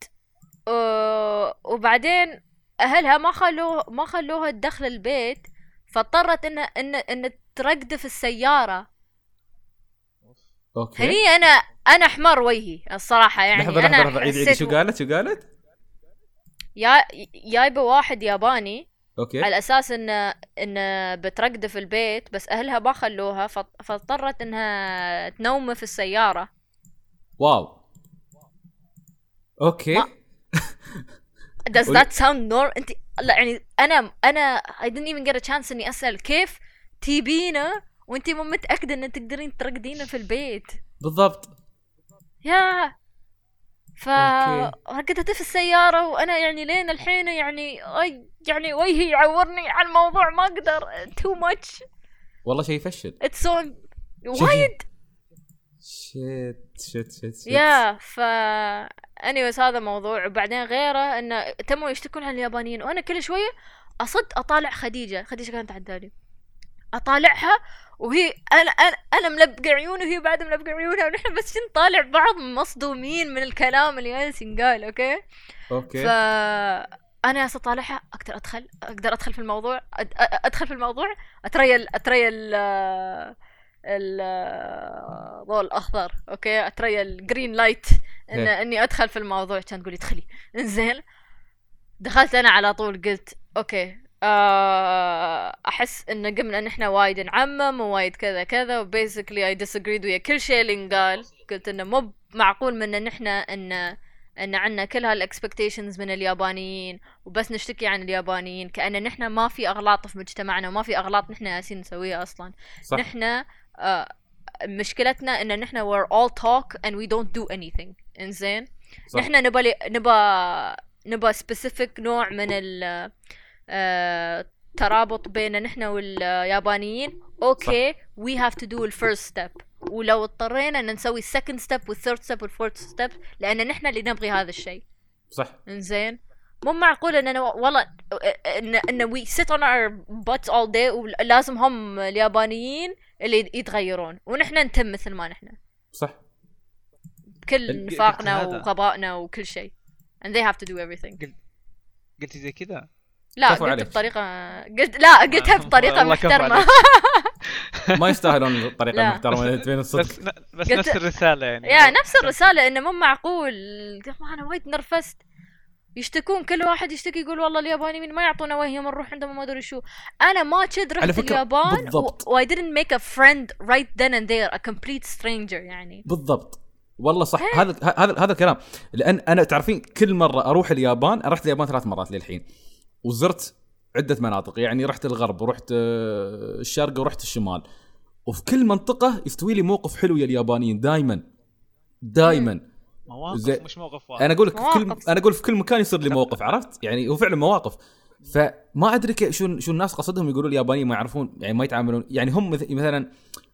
[SPEAKER 1] وبعدين أهلها ما خلوه ما خلوها تدخل البيت فاضطرت إن إن إن ترقد في السيارة.
[SPEAKER 2] okay.
[SPEAKER 1] هني أنا أنا أحمر وجهي الصراحة يعني.
[SPEAKER 2] لحظة
[SPEAKER 1] أنا
[SPEAKER 2] لحظة. لحظه عيد عيد شو قالت؟ شو قالت؟
[SPEAKER 1] yeah جايبه واحد ياباني.
[SPEAKER 2] okay.
[SPEAKER 1] على أساس إن إن بترقد في البيت بس أهلها ما خلوها فاض- فاضطرت إنها تنوم في
[SPEAKER 2] السيارة. wow.
[SPEAKER 1] Okay. (laughs) Does that sound nor... انت لا يعني أنا أنا I didn't even get a chance إني أسأل كيف تجيبينه وأنت مو متأكدة إن تقدرين ترقدينه في البيت.
[SPEAKER 2] بالضبط.
[SPEAKER 1] yeah. ف. رقدت في السيارة وأنا يعني لين الحين يعني أي يعني وجهي يعورني على الموضوع ما أقدر. too much
[SPEAKER 2] والله شيء يفشل. it's.
[SPEAKER 1] وايد
[SPEAKER 2] shit shit shit shit.
[SPEAKER 1] Yeah ف anyways هذا موضوع. وبعدين غيره إنه تموا يشتكون عن اليابانيين وأنا كل شوية أصد أطالع خديجة. خديجة كانت عدالي أطالعها وهي أنا أنا أنا مبلقة عيوني وهي بعد مبلقة عيونها ونحن بس نطالع بعض مصدومين من الكلام اللي جالس ينقال okay؟ ف
[SPEAKER 2] okay
[SPEAKER 1] أنا ياا اطالعها أقدر أدخل أقدر أدخل في الموضوع. أد... أدخل في الموضوع. أتريل أتريل آه، الضوء الأخضر okay؟ أتريل green light إن
[SPEAKER 2] إيه.
[SPEAKER 1] إني أدخل في الموضوع كان تقولي ادخلي إنزين دخلت أنا على طول قلت okay آه، أحس انه قمنا إن إحنا وايد نعمم ووايد كذا كذا و basically I disagreed ويا كل شيء اللي انقال قلت إنه مو معقول من إن إحنا ان إن عندنا كل هال expectations من اليابانيين وبس نشتكي عن اليابانيين كأن نحن ما في أغلاط في مجتمعنا وما في أغلاط نحن يالسين نسويها أصلا.
[SPEAKER 2] صح.
[SPEAKER 1] نحن مشكلتنا إن نحن we're all talk and we don't do anything.
[SPEAKER 2] إنزين.
[SPEAKER 1] نحن نبى نبى نبى specific نوع من ال آه، ترابط بين نحن واليابانيين. okay we have to do ال first step ولو اضطرينا إن نسوي ال second step وال third step وال fourth step لأن نحن اللي نبغي هذا الشيء.
[SPEAKER 2] صح.
[SPEAKER 1] إنزين؟ مو معقول اننا والله ان إن we sit on our butts all day ولازم هم اليابانيين اللي يتغيرون ونحن نتم مثل ما نحن.
[SPEAKER 2] صح.
[SPEAKER 1] بكل نفاقنا. وغبائنا وكل شيء. And they have to do everything.
[SPEAKER 3] قلتي زي كذا؟
[SPEAKER 1] لا قلت
[SPEAKER 2] عليك.
[SPEAKER 1] بطريقة قلت لا قلتها (laughs) بطريقة محترمة. (laughs)
[SPEAKER 2] ما يستاهلون الطريقة
[SPEAKER 1] لا.
[SPEAKER 2] المحترمة بين الصدق.
[SPEAKER 3] بس بس
[SPEAKER 1] قلت-
[SPEAKER 3] نفس الرسالة يعني.
[SPEAKER 1] يا نفس الرسالة إنه مو معقول. ما أنا وايد نرفزت. يشتكون كل واحد يشتكي يقول والله الياباني من ما يعطونا وهي من نروح عندهم ما أدري شو. أنا ما كد رحت اليابان
[SPEAKER 2] بالضبط.
[SPEAKER 1] و... و I didn't make a friend right then and there a complete stranger يعني.
[SPEAKER 2] بالضبط. والله صح. هذا هذا هذا الكلام. لأن أنا تعرفين كل مرة أروح اليابان رحت اليابان ثلاث مرات للحين. وزرت عدة مناطق يعني رحت الغرب ورحت آه، الشرق ورحت الشمال. وفي كل منطقة يستوي لي موقف حلو يا اليابانيين دائما دائما
[SPEAKER 3] مواقف
[SPEAKER 2] زي-
[SPEAKER 3] مش موقف واحد.
[SPEAKER 2] أنا أقول لك في كل. أنا أقول في كل مكان يصير لي موقف عرفت؟ يعني هو فعلا مواقف. فما أدري شو شو الناس قصدهم يقولوا اليابانيين ما يعرفون يعني ما يتعاملون. يعني هم مث- مثلا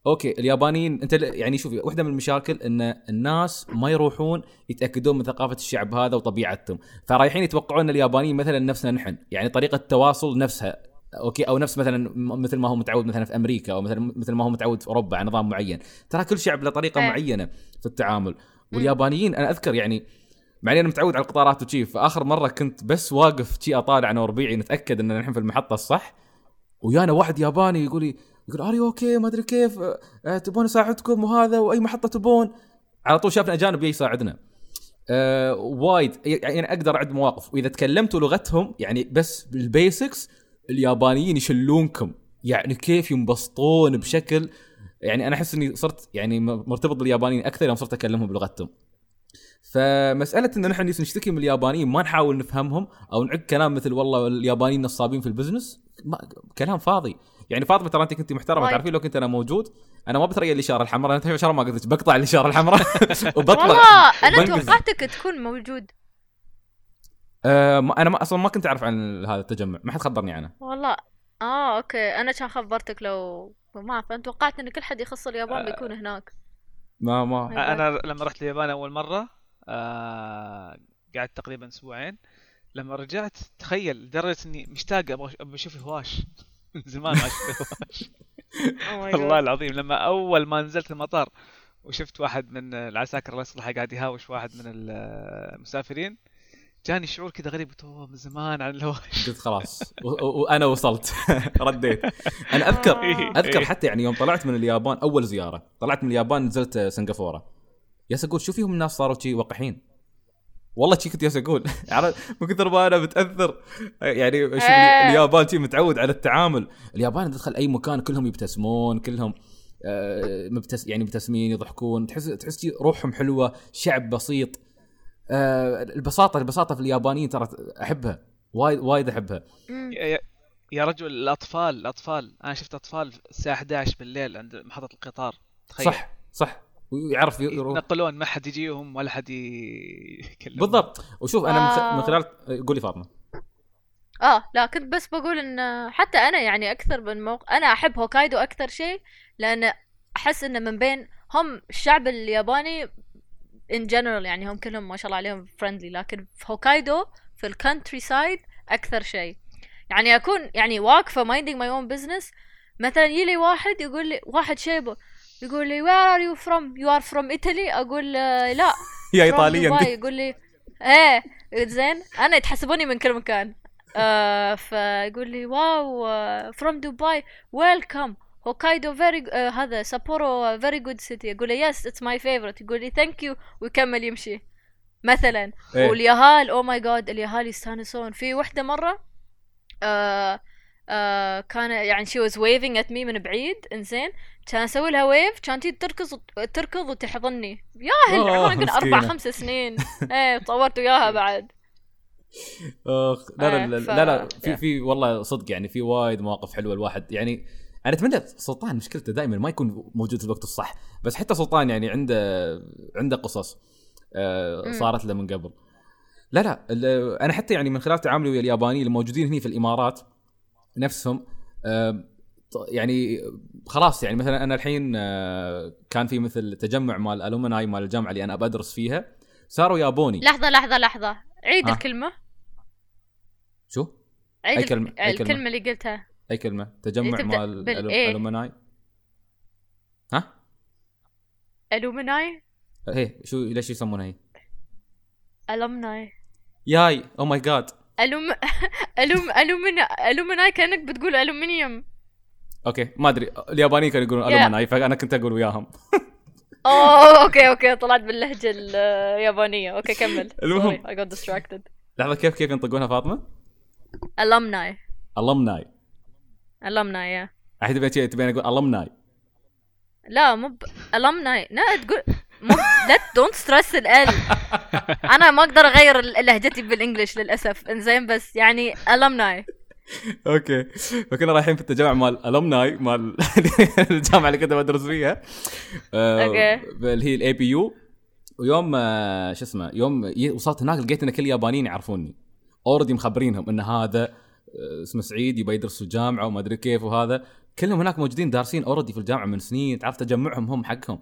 [SPEAKER 2] okay اليابانيين أنت يعني شوف واحدة من المشاكل إن الناس ما يروحون يتأكدون من ثقافة الشعب هذا وطبيعتهم. فرايحين يتوقعون إن اليابانيين مثلا نفسنا نحن. يعني طريقة التواصل نفسها okay؟ أو نفس مثلا مثل ما هو متعود مثلا في أمريكا أو مثلا مثل ما هو متعود في أوروبا على نظام معين. ترى كل شعب له
[SPEAKER 1] طريقة.
[SPEAKER 2] معينة في التعامل. واليابانيين أنا أذكر يعني مع إني أنا متعود على القطارات وشي فآخر مرة كنت بس واقف شي أطالع أنا وربيعي نتأكد إن نحن في المحطة الصح ويانا واحد ياباني يقول لي يقول are you okay ما أدري كيف أه، تبون أساعدكم وهذا وأي محطة تبون؟ على طول شافنا أجانب يساعدنا. أه وايد يعني أقدر أعد مواقف وإذا تكلمتوا لغتهم يعني بس بال basics اليابانيين يشلونكم يعني كيف ينبسطون بشكل يعني أنا أحس إني صرت يعني مرتبط باليابانيين أكثر يوم صرت أكلمهم بلغتهم. فمسألة ان نحن نشتكي من اليابانيين ما نحاول نفهمهم أو نعق كلام مثل والله اليابانيين نصابين في ال business كلام فاضي. يعني فاطمة ترى أنت كنت محترمة
[SPEAKER 1] وايد.
[SPEAKER 2] تعرفين لو كنت أنا موجود أنا ما بتريا الاشاره الحمراء أنا الاشاره ما قلت لك، بقطع الاشاره الحمراء (laughs) (laughs) وبطلع.
[SPEAKER 1] والله
[SPEAKER 2] أنا.
[SPEAKER 1] توقعتك تكون موجود.
[SPEAKER 2] آه ما- أنا ما أصلا ما كنت أعرف عن هذا التجمع ما حد خبرني عنه.
[SPEAKER 1] والله. آه okay. أنا كان خبرتك لو ما أعرف أنا توقعت إن كل حد يخص اليابان
[SPEAKER 3] آه.
[SPEAKER 1] بيكون هناك.
[SPEAKER 2] ما ما.
[SPEAKER 3] أنا لما رحت اليابان أول مرة آه قعدت تقريبا أسبوعين. لما رجعت تخيل لدرجة إني مشتاق أبغى أشوف هواش (laughs) من زمان ما شفت (laughs) هواش
[SPEAKER 1] Oh (laughs)
[SPEAKER 3] والله. العظيم لما أول ما نزلت المطار وشفت واحد من العساكر الله يصلحه قاعد يهاوش واحد من المسافرين جاني شعور كذا غريب قلت "أوه، من زمان عن الهواش.
[SPEAKER 2] قلت خلاص. وأنا وصلت. (laughs) رديت. أنا أذكر (laughs)
[SPEAKER 3] إيه.
[SPEAKER 2] أذكر حتى يعني يوم طلعت من اليابان أول زيارة. طلعت من اليابان نزلت سنغافورة. ياس أقول شو فيهم الناس صاروا شي وقحين؟ والله شي كنت ياس أقول؟ (laughs) من كثر ما أنا متأثر. يعني
[SPEAKER 1] إيه.
[SPEAKER 2] اليابان شي متعود على التعامل. اليابان تدخل أي مكان كلهم يبتسمون كلهم آه، مبتس يعني مبتسمين يضحكون. تحس تحس روحهم حلوة شعب بسيط. آه، البساطة البساطة في اليابانيين ترى أحبها وايد وايد
[SPEAKER 1] أحبها.
[SPEAKER 3] يا- رجل الأطفال الأطفال. أنا شفت أطفال الساعة 11 بالليل عند محطة القطار. تخيل.
[SPEAKER 2] صح صح. ويعرف يروح.
[SPEAKER 3] ينقلون ما حد يجيهم ولا حد يكلمهم.
[SPEAKER 2] بالضبط. وشوف أنا من.
[SPEAKER 1] آه.
[SPEAKER 2] من خلال قولي فاطمة.
[SPEAKER 1] آه لا كنت بس بقول إن حتى أنا يعني أكثر من موقع أنا أحب هوكايدو أكثر شيء لأن أحس ان من بين هم الشعب الياباني in general يعني هم كلهم ما شاء الله عليهم friendly لكن في هوكايدو في ال countryside أكثر شيء. يعني أكون يعني واقفة minding my own business مثلا يلي واحد يقول لي واحد شيبه يقول لي where are you from you are from Italy أقول لا. (laughs)
[SPEAKER 2] يا ايطاليا
[SPEAKER 1] يقول لي إيه زين. أنا يتحسبوني من كل مكان. (laughs) آه فيقول لي wow from دبي welcome هوكايدو very هذا سابورو very good city أقول له yes it's my favorite يقول لي thank you ويكمل يمشي. مثلا.
[SPEAKER 2] إيه.
[SPEAKER 1] واليهال oh my God اليهال يستانسون. في وحدة مرة آه آه كان يعني she was waving at me من بعيد. إنزين. كان أسوي لها wave كانت تركض تركض وتحضني. ياهل عمرها يمكن
[SPEAKER 2] أربع.
[SPEAKER 1] خمس (laughs) سنين. إيه طورت وياها بعد.
[SPEAKER 2] أخ لا لا لا,
[SPEAKER 1] ف-
[SPEAKER 2] لا, لا في في والله صدق يعني في وايد مواقف حلوة الواحد يعني أنا أتمنى سلطان مشكلته دائما ما يكون موجود في الوقت الصح بس حتى سلطان يعني عنده عنده قصص آه. صارت له من قبل. لا لا أنا حتى يعني من خلال تعاملي ويا اليابانيين الموجودين هنا في الإمارات نفسهم آه يعني خلاص يعني مثلا أنا الحين آه كان في مثل تجمع مال ألومناي مال الجامعة اللي أنا بدرس فيها صاروا يابوني.
[SPEAKER 1] لحظة لحظة لحظة. عيد. الكلمة.
[SPEAKER 2] شو؟
[SPEAKER 1] عيد
[SPEAKER 2] أي كلمة- أي كلمة.
[SPEAKER 1] الكلمة اللي قلتها.
[SPEAKER 2] أي كلمة؟ تجمع
[SPEAKER 1] تبدأ
[SPEAKER 2] مال
[SPEAKER 1] بالإيه.
[SPEAKER 2] ألومناي؟ ها؟
[SPEAKER 1] alumni؟
[SPEAKER 2] هي شو ليش يسمونها هي؟
[SPEAKER 1] alumni.
[SPEAKER 2] ياي oh my God
[SPEAKER 1] الوم (laughs) الوم الومنا alumni كأنك بتقول ألومنيوم.
[SPEAKER 2] okay ما أدري. اليابانيين كانوا يقولون. alumni فأنا كنت أقول وياهم. (laughs)
[SPEAKER 1] oh okay okay طلعت باللهجة اليابانية okay كمل. (laughs)
[SPEAKER 2] المهم.
[SPEAKER 1] I got distracted.
[SPEAKER 2] لحظة كيف كيف ينطقونها فاطمة؟
[SPEAKER 1] alumni
[SPEAKER 2] alumni.
[SPEAKER 1] Alumni yeah.
[SPEAKER 2] الحين تبين أقول alumni
[SPEAKER 1] لا مو ب... alumni. لا تقول مو لا don't stress ال أنا ما أقدر أغير لهجتي بال English للأسف. إنزين بس يعني alumni.
[SPEAKER 2] okay. فكنا رايحين في التجمع مال ال alumni مال (laughs) الجامعة اللي كنت بدرس فيها. آه،
[SPEAKER 1] okay.
[SPEAKER 2] اللي هي ال APU ويوم آه، شو اسمه يوم وصلت هناك لقيت إن كل اليابانيين يعرفوني. already مخبرينهم إن هذا اسمه سعيد يبغى يدرس في الجامعة وما أدري كيف وهذا. كلهم هناك موجودين دارسين already في الجامعة من سنين تعرف تجمعهم هم حقهم.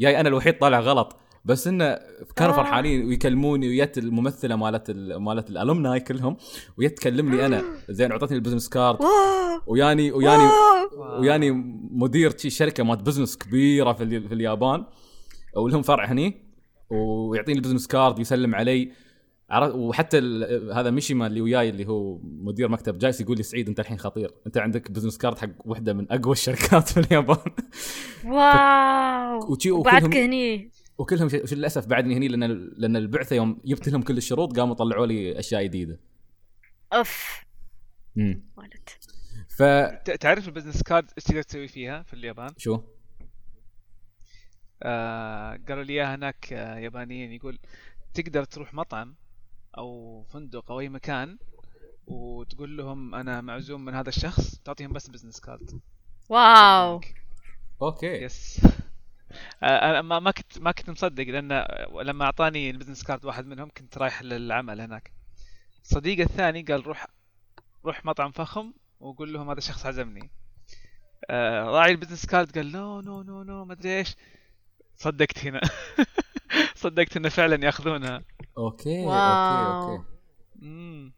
[SPEAKER 2] جاي أنا الوحيد طالع غلط بس إنه كانوا
[SPEAKER 1] آه.
[SPEAKER 2] فرحانين ويكلموني ويت الممثلة مالت ال- مالت ال alumni كلهم ويت تكلمني أنا. زين أعطتني ال business
[SPEAKER 1] card
[SPEAKER 2] وياني وياني. وياني مدير شركة مالت business كبيرة في, في اليابان. ولهم فرع هني ويعطيني ال business card ويسلم علي. عرفت وحتى ال- هذا ميشيما اللي وياي اللي هو مدير مكتب جايس يقول لي سعيد انت الحين خطير. انت عندك business card حق واحدة من أقوى (laughs) الشركات في اليابان. wow. (laughs)
[SPEAKER 1] وبعدك هني.
[SPEAKER 2] وكلهم ش- للأسف بعدني هني لأن لأن البعثة يوم جبت لهم كل الشروط قاموا طلعوا لي أشياء جديدة.
[SPEAKER 1] اف
[SPEAKER 2] امم
[SPEAKER 1] ولد.
[SPEAKER 2] ف
[SPEAKER 3] تعرف ال business card إيش تقدر تسوي فيها في اليابان؟
[SPEAKER 2] شو؟
[SPEAKER 3] آه قالوا لي إياها هناك آه يابانيين. يقول تقدر تروح مطعم أو فندق أو أي مكان وتقول لهم أنا معزوم من هذا الشخص تعطيهم بس business card
[SPEAKER 1] wow.
[SPEAKER 2] okay.
[SPEAKER 3] yes (laughs) آه، أنا ما ما كنت ما كنت مصدق لأن لما أعطاني البزنس كارد واحد منهم كنت رايح للعمل هناك. صديقي الثاني قال روح روح مطعم فخم وقول لهم هذا الشخص عزمني. آه، راعي ال business card قال no no no no ما أدري إيش. صدقت هنا. (laughs) صدقت إنه فعلا يأخذونها.
[SPEAKER 2] okay
[SPEAKER 1] wow.
[SPEAKER 2] okay. okay
[SPEAKER 3] مم.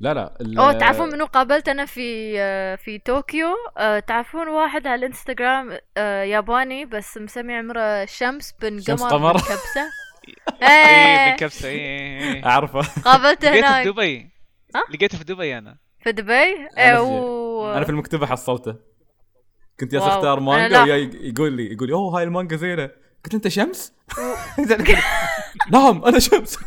[SPEAKER 2] لا لا ال-
[SPEAKER 1] oh تعرفون منو قابلت أنا في آه، في طوكيو؟ آه، تعرفون واحد على الإنستغرام آه، ياباني بس مسمي عمره شمس بن
[SPEAKER 2] شمس
[SPEAKER 1] قمر
[SPEAKER 2] قمر.
[SPEAKER 1] بن كبسة. (laughs)
[SPEAKER 3] إيه
[SPEAKER 1] إيه.
[SPEAKER 3] بكبسه إيه
[SPEAKER 2] أعرفه.
[SPEAKER 1] قابلته
[SPEAKER 3] لقيته في
[SPEAKER 1] هناك.
[SPEAKER 3] دبي.
[SPEAKER 1] ها؟
[SPEAKER 3] لقيته في دبي أنا.
[SPEAKER 1] في دبي؟
[SPEAKER 2] أنا
[SPEAKER 1] إيه،
[SPEAKER 2] في-
[SPEAKER 1] و...
[SPEAKER 2] أنا في المكتبة حصلته. كنت جالس
[SPEAKER 1] واو.
[SPEAKER 2] اختار مانجا. وياي يقول لي يقول لي أوه هاي المانجا زينة. قلت له أنت شمس؟ نعم أنا شمس. (laughs)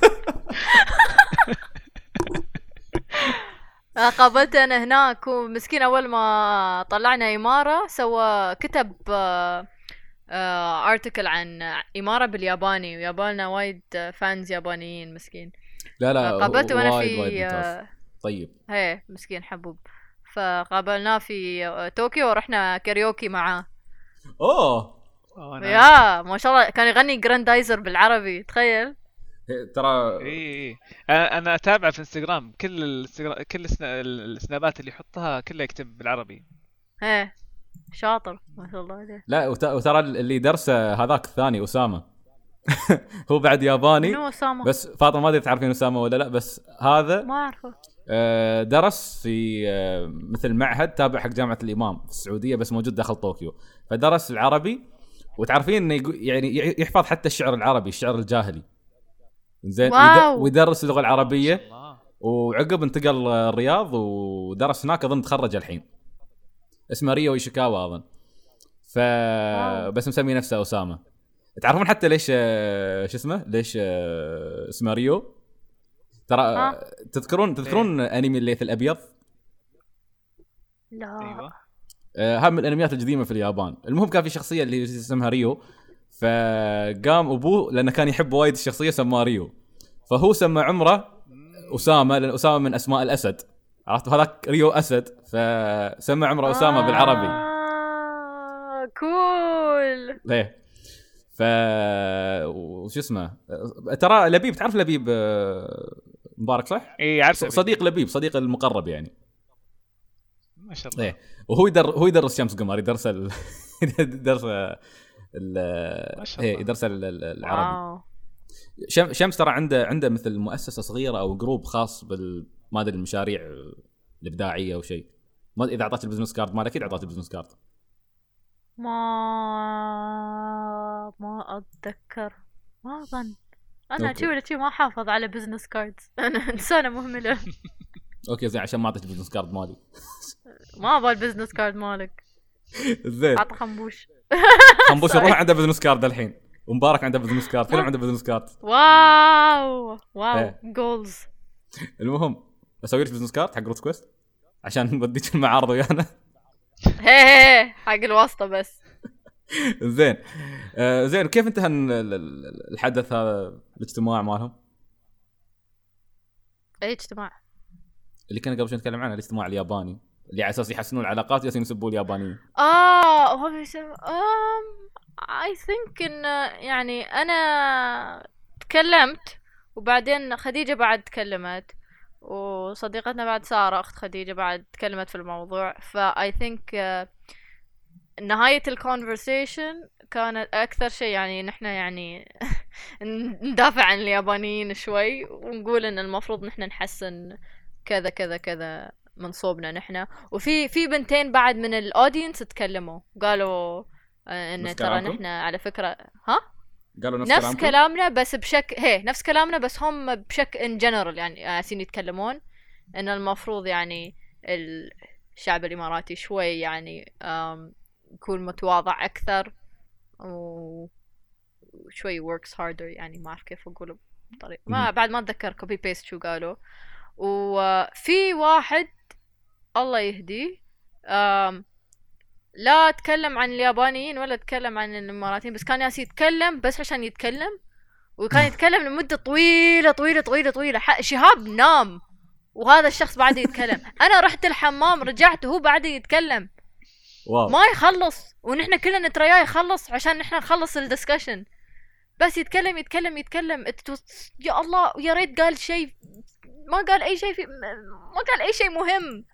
[SPEAKER 1] آه، قابلته انا هناك ومسكين أول ما طلعنا إمارة سوى كتب ارتكل عن إمارة بالياباني. ويابالنا وايد fans يابانيين مسكين.
[SPEAKER 2] لا لا
[SPEAKER 1] قابلته
[SPEAKER 2] وأنا
[SPEAKER 1] في. آه،
[SPEAKER 2] طيب.
[SPEAKER 1] هي مسكين حبوب. فقابلناه في آه، طوكيو ورحنا كاريوكي معاه.
[SPEAKER 3] أوه.
[SPEAKER 1] يا ما شاء الله كان يغني جراندايزر بالعربي تخيل. (laughs)
[SPEAKER 2] ترى
[SPEAKER 3] إي إي أنا أنا اتابعه في انستغرام كل الانستغرام كل السنا- السنابات اللي يحطها كلها يكتب بالعربي.
[SPEAKER 1] إيه شاطر ما شاء الله عليه.
[SPEAKER 2] لا وت- وترى اللي درسه هذاك الثاني أسامة. (laughs) هو بعد ياباني
[SPEAKER 1] منو أسامة؟
[SPEAKER 2] بس فاطمة ما أدري تعرفين أسامة ولا لا بس هذا
[SPEAKER 1] ما أعرفه.
[SPEAKER 2] آه، درس في آه، مثل معهد تابع حق جامعة الإمام في السعودية بس موجود داخل طوكيو. فدرس العربي وتعرفين إنه يقو- يعني يحفظ حتى الشعر العربي الشعر الجاهلي. زين ويدرس اللغة
[SPEAKER 3] العربية.
[SPEAKER 2] وعقب انتقل الرياض ودرس هناك أظن تخرج الحين. اسمه ريو إيشيكاوا أظن. ف. بس مسمي نفسه اسامه تعرفون حتى ليش آه، شو اسمه؟ ليش آه، اسمه ريو؟ ترى تذكرون تذكرون أنمي الليث الأبيض؟
[SPEAKER 1] لا.
[SPEAKER 2] آه، هذا من الانميات القديمة في اليابان. المهم كان في شخصية اللي اسمها ريو. فقام أبوه لأنه كان يحب وايد الشخصية سماه ريو. فهو سمى عمره أسامة لأن أسامة من أسماء الأسد. عرفت؟ هذاك ريو أسد. فسمى عمره أسامة بالعربي.
[SPEAKER 1] آه كول
[SPEAKER 2] ليه؟ ف وش اسمه؟ ترى لبيب تعرف لبيب آه، مبارك صح؟
[SPEAKER 3] اي عارف
[SPEAKER 2] صديق لبيب صديق المقرب يعني.
[SPEAKER 3] ما شاء الله.
[SPEAKER 2] إيه. وهو يدر هو يدرس شمس قمر يدرس ال... (laughs) يدرس ال
[SPEAKER 3] ما شاء
[SPEAKER 2] إيه
[SPEAKER 3] الله.
[SPEAKER 2] يدرس ال- ال- العربي. شمس ترى عنده عنده مثل مؤسسة صغيرة أو group خاص بال ما أدري المشاريع الإبداعية أو شيء. ما إذا أعطاك ال business card مالك أكيد أعطاك ال business card
[SPEAKER 1] ما ما أتذكر. ما أظن.
[SPEAKER 2] أنا.
[SPEAKER 1] شي ولا شي ما حافظ على business cards (laughs) أنا إنسانة مهملة. (laughs)
[SPEAKER 2] أوكي زين عشان ما أعطيك ال business card مالي.
[SPEAKER 1] ما أبغى ال business card مالك.
[SPEAKER 2] زين.
[SPEAKER 1] أعطى خنبوش. (laughs)
[SPEAKER 2] خنبوش. الروح عنده business card الحين. ومبارك عنده business card كلهم عنده business card
[SPEAKER 1] واو! واو.
[SPEAKER 2] إيه.
[SPEAKER 1] جولز
[SPEAKER 2] المهم أسوي لك business card حق OffQuest عشان نوديك المعارض ويانا. (laughs)
[SPEAKER 1] هي هي حق الواسطة بس. (laughs)
[SPEAKER 2] زين. آه زين كيف انتهى ال- ال- الحدث هذا الاجتماع مالهم؟
[SPEAKER 1] أي اجتماع؟
[SPEAKER 2] اللي كنا قبل شوي نتكلم عنه الاجتماع الياباني اللي على أساس يحسنون العلاقات يالسين يسبوا اليابانيين
[SPEAKER 1] آه هو I think إن يعني أنا تكلمت وبعدين خديجة بعد تكلمت وصديقتنا بعد سارة أخت خديجة بعد تكلمت في الموضوع. فا I think آه، نهاية ال conversation كانت أكثر شيء يعني نحن يعني (laughs) ندافع عن اليابانيين شوي ونقول إن المفروض نحن نحسن كذا كذا كذا من صوبنا نحن وفي في بنتين بعد من ال audience تكلموا قالوا آه،
[SPEAKER 2] إن
[SPEAKER 1] ترى؟ نحن على فكرة ها
[SPEAKER 2] قالوا نفس,
[SPEAKER 1] نفس
[SPEAKER 2] كلامكم؟
[SPEAKER 1] كلامنا بس بشكل هي نفس كلامنا بس هم بشكل in general يعني يالسين يتكلمون إن المفروض يعني الشعب الإماراتي شوي يعني يكون متواضع أكثر وشوي works harder يعني ما أعرف كيف أقوله بطريقه ما. بعد ما أتذكر copy paste شو قالوا وفي واحد الله يهديه لا تكلم عن اليابانيين ولا تكلم عن الإماراتيين بس كان يالس يتكلم بس عشان يتكلم وكان يتكلم لمدة طويلة طويلة طويلة طويلة شهاب نام وهذا الشخص بعده يتكلم. (laughs) أنا رحت الحمام رجعت وهو بعده يتكلم.
[SPEAKER 2] واو.
[SPEAKER 1] ما يخلص ونحن كلنا نترياه يخلص عشان نحن نخلص ال discussion بس يتكلم يتكلم يتكلم يا الله ويا ريت قال شيء ما قال أي شيء في ما قال أي شيء مهم.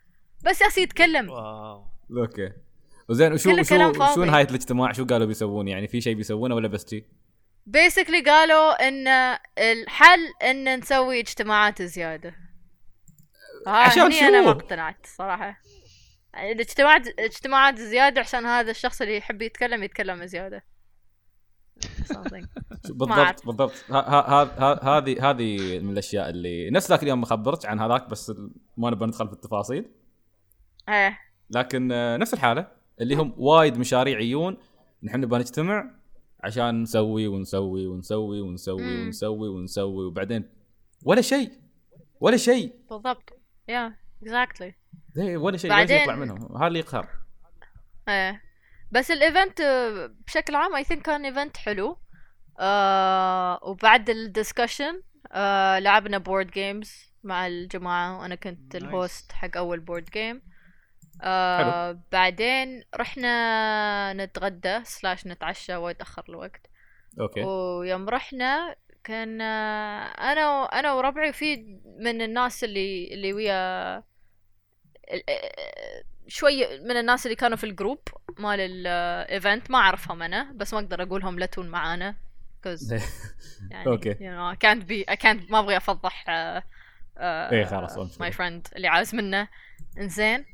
[SPEAKER 1] بس يالس يتكلم.
[SPEAKER 3] واو.
[SPEAKER 2] أوكي. وزين وشو شو. شو نهاية الاجتماع؟ شو قالوا بيسوون؟ يعني في شيء بيسوونه ولا بس شي؟
[SPEAKER 1] basically قالوا إن الحل إن نسوي اجتماعات زيادة. ها
[SPEAKER 2] عشان
[SPEAKER 1] هني أنا ما
[SPEAKER 2] شو؟
[SPEAKER 1] اقتنعت صراحة. الاجتماعات اجتماعات زيادة عشان هذا الشخص اللي يحب يتكلم يتكلم زيادة Something.
[SPEAKER 2] شو-
[SPEAKER 1] ما أعرف. (laughs)
[SPEAKER 2] بالضبط بالضبط. هذه هذه من الأشياء اللي نفس ذاك اليوم خبرت عن هذاك بس ما نبغى ندخل في التفاصيل.
[SPEAKER 1] إيه.
[SPEAKER 2] لكن آه، نفس الحالة اللي هم وايد مشاريع يجون نحن نبغى نجتمع عشان نسوي ونسوي ونسوي ونسوي. ونسوي ونسوي وبعدين ولا شيء ولا شيء.
[SPEAKER 1] بالضبط. يا اكزاكتلي
[SPEAKER 2] ولا شيء ولا شيء يطلع منهم. هذا اللي يقهر.
[SPEAKER 1] إيه. بس ال event بشكل عام I think كان event حلو. آه وبعد ال discussion آه لعبنا board games مع الجماعة وأنا كنت
[SPEAKER 3] Nice.
[SPEAKER 1] ال host حق أول board game آه بعدين رحنا نتغدى slash نتعشى وايد أخر الوقت.
[SPEAKER 2] أوكي.
[SPEAKER 1] ويوم رحنا كان آه، أنا أنا وربعي وفي من الناس اللي اللي ويا آه، شوي من الناس اللي كانوا في ال group مال ال event ما أعرفهم أنا بس ما أقدر أقولهم لا تون معانا يعني know, I can't be I can't ما أبغي أفضح uh,
[SPEAKER 2] إيه خلاص، مو مشكلة.
[SPEAKER 1] my friend اللي عازمنه. إنزين.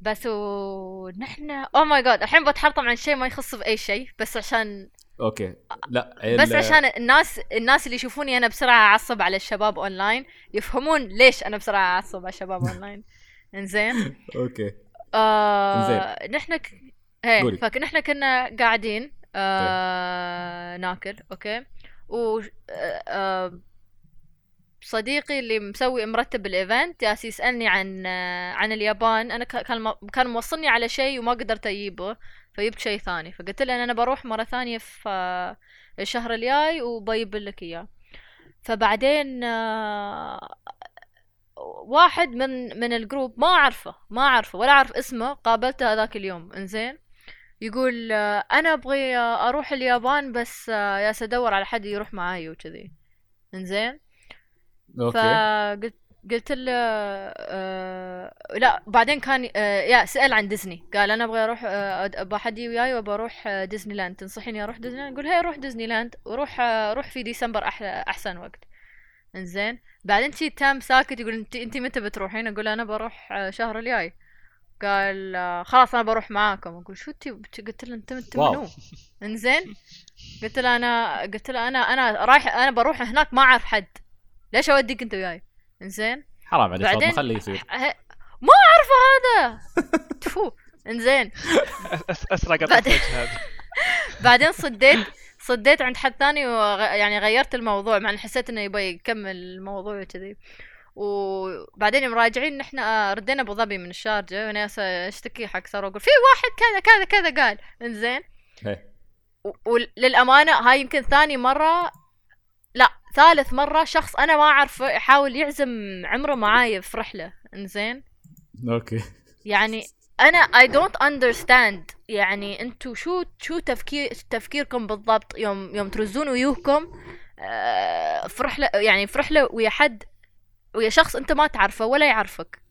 [SPEAKER 1] بس ونحن oh my God الحين بتحطم عن شيء ما يخص باي شيء بس عشان
[SPEAKER 2] أوكي. لا
[SPEAKER 1] بس
[SPEAKER 2] ال-
[SPEAKER 1] عشان الناس الناس اللي يشوفوني أنا بسرعة أعصب على الشباب اونلاين يفهمون ليش أنا بسرعة أعصب على الشباب (laughs) اونلاين إنزين.
[SPEAKER 2] okay.
[SPEAKER 1] آه نحن ك...
[SPEAKER 2] قولي.
[SPEAKER 1] هي فنحن كنا قاعدين آه ناكل okay؟ و آه آه، صديقي اللي مسوي مرتب ال event جالس يسألني عن عن اليابان. أنا كان كان موصلني على شيء وما قدرت أجيبه فجبت شيء ثاني. فقلت له إن أنا بروح مرة ثانية في الشهر الجاي وبجيب لك إياه. فبعدين واحد من من ال group ما أعرفه ما أعرفه ولا أعرف اسمه قابلته هذاك اليوم إنزين. يقول آه، أنا أبغي آه، أروح اليابان بس آه، يا ادور على حد يروح معاي وكذي. إنزين.
[SPEAKER 2] okay.
[SPEAKER 1] فقلت قلت له آه لا بعدين كان آه يا سأل عن ديزني. قال أنا أبغى أروح آه أبغى حد وياي وابغى أروح آه ديزني لاند. تنصحيني أروح ديزني لاند؟ أقول هي روح ديزني لاند وروح آه روح في ديسمبر أح أحسن وقت. إنزين. بعدين شي تام ساكت يقول انت انت متى بتروحين؟ أقول أنا بروح آه شهر الجاي. قال آه خلاص أنا بروح معاكم. أقول شو تي قلت له أنت انت. منو؟ إنزين. قلت له أنا قلت له أنا أنا رايح أنا بروح هناك ما أعرف حد. ليش أوديك أنت وياي؟ إنزين.
[SPEAKER 2] حرام عليك
[SPEAKER 1] بعدين-
[SPEAKER 2] خليه يصير.
[SPEAKER 1] ما اعرفه هذا. تفو.
[SPEAKER 3] إنزين. (laughs) هذا (laughs)
[SPEAKER 1] بعدين صديت. صديت عند حد ثاني وغ... يعني غيرت الموضوع مع ان حسيت إنه يبغى يكمل الموضوع وكذي. وبعدين يوم راجعين نحن آه، ردينا أبو ظبي من الشارجة ويالسة اشتكي حق صار أقول في واحد كذا كذا كذا قال. إنزين. وللأمانة هاي يمكن ثاني مرة لا ثالث مرة شخص أنا ما اعرفه يحاول يعزم عمره معاي في رحلة. إنزين.
[SPEAKER 2] okay.
[SPEAKER 1] يعني أنا I don't understand. يعني انتو شو شو تفكير تفكيركم بالضبط يوم يوم ترزون ويوهكم؟ آه، في رحله يعني في رحله ويا حد ويا شخص أنت ما تعرفه ولا يعرفك.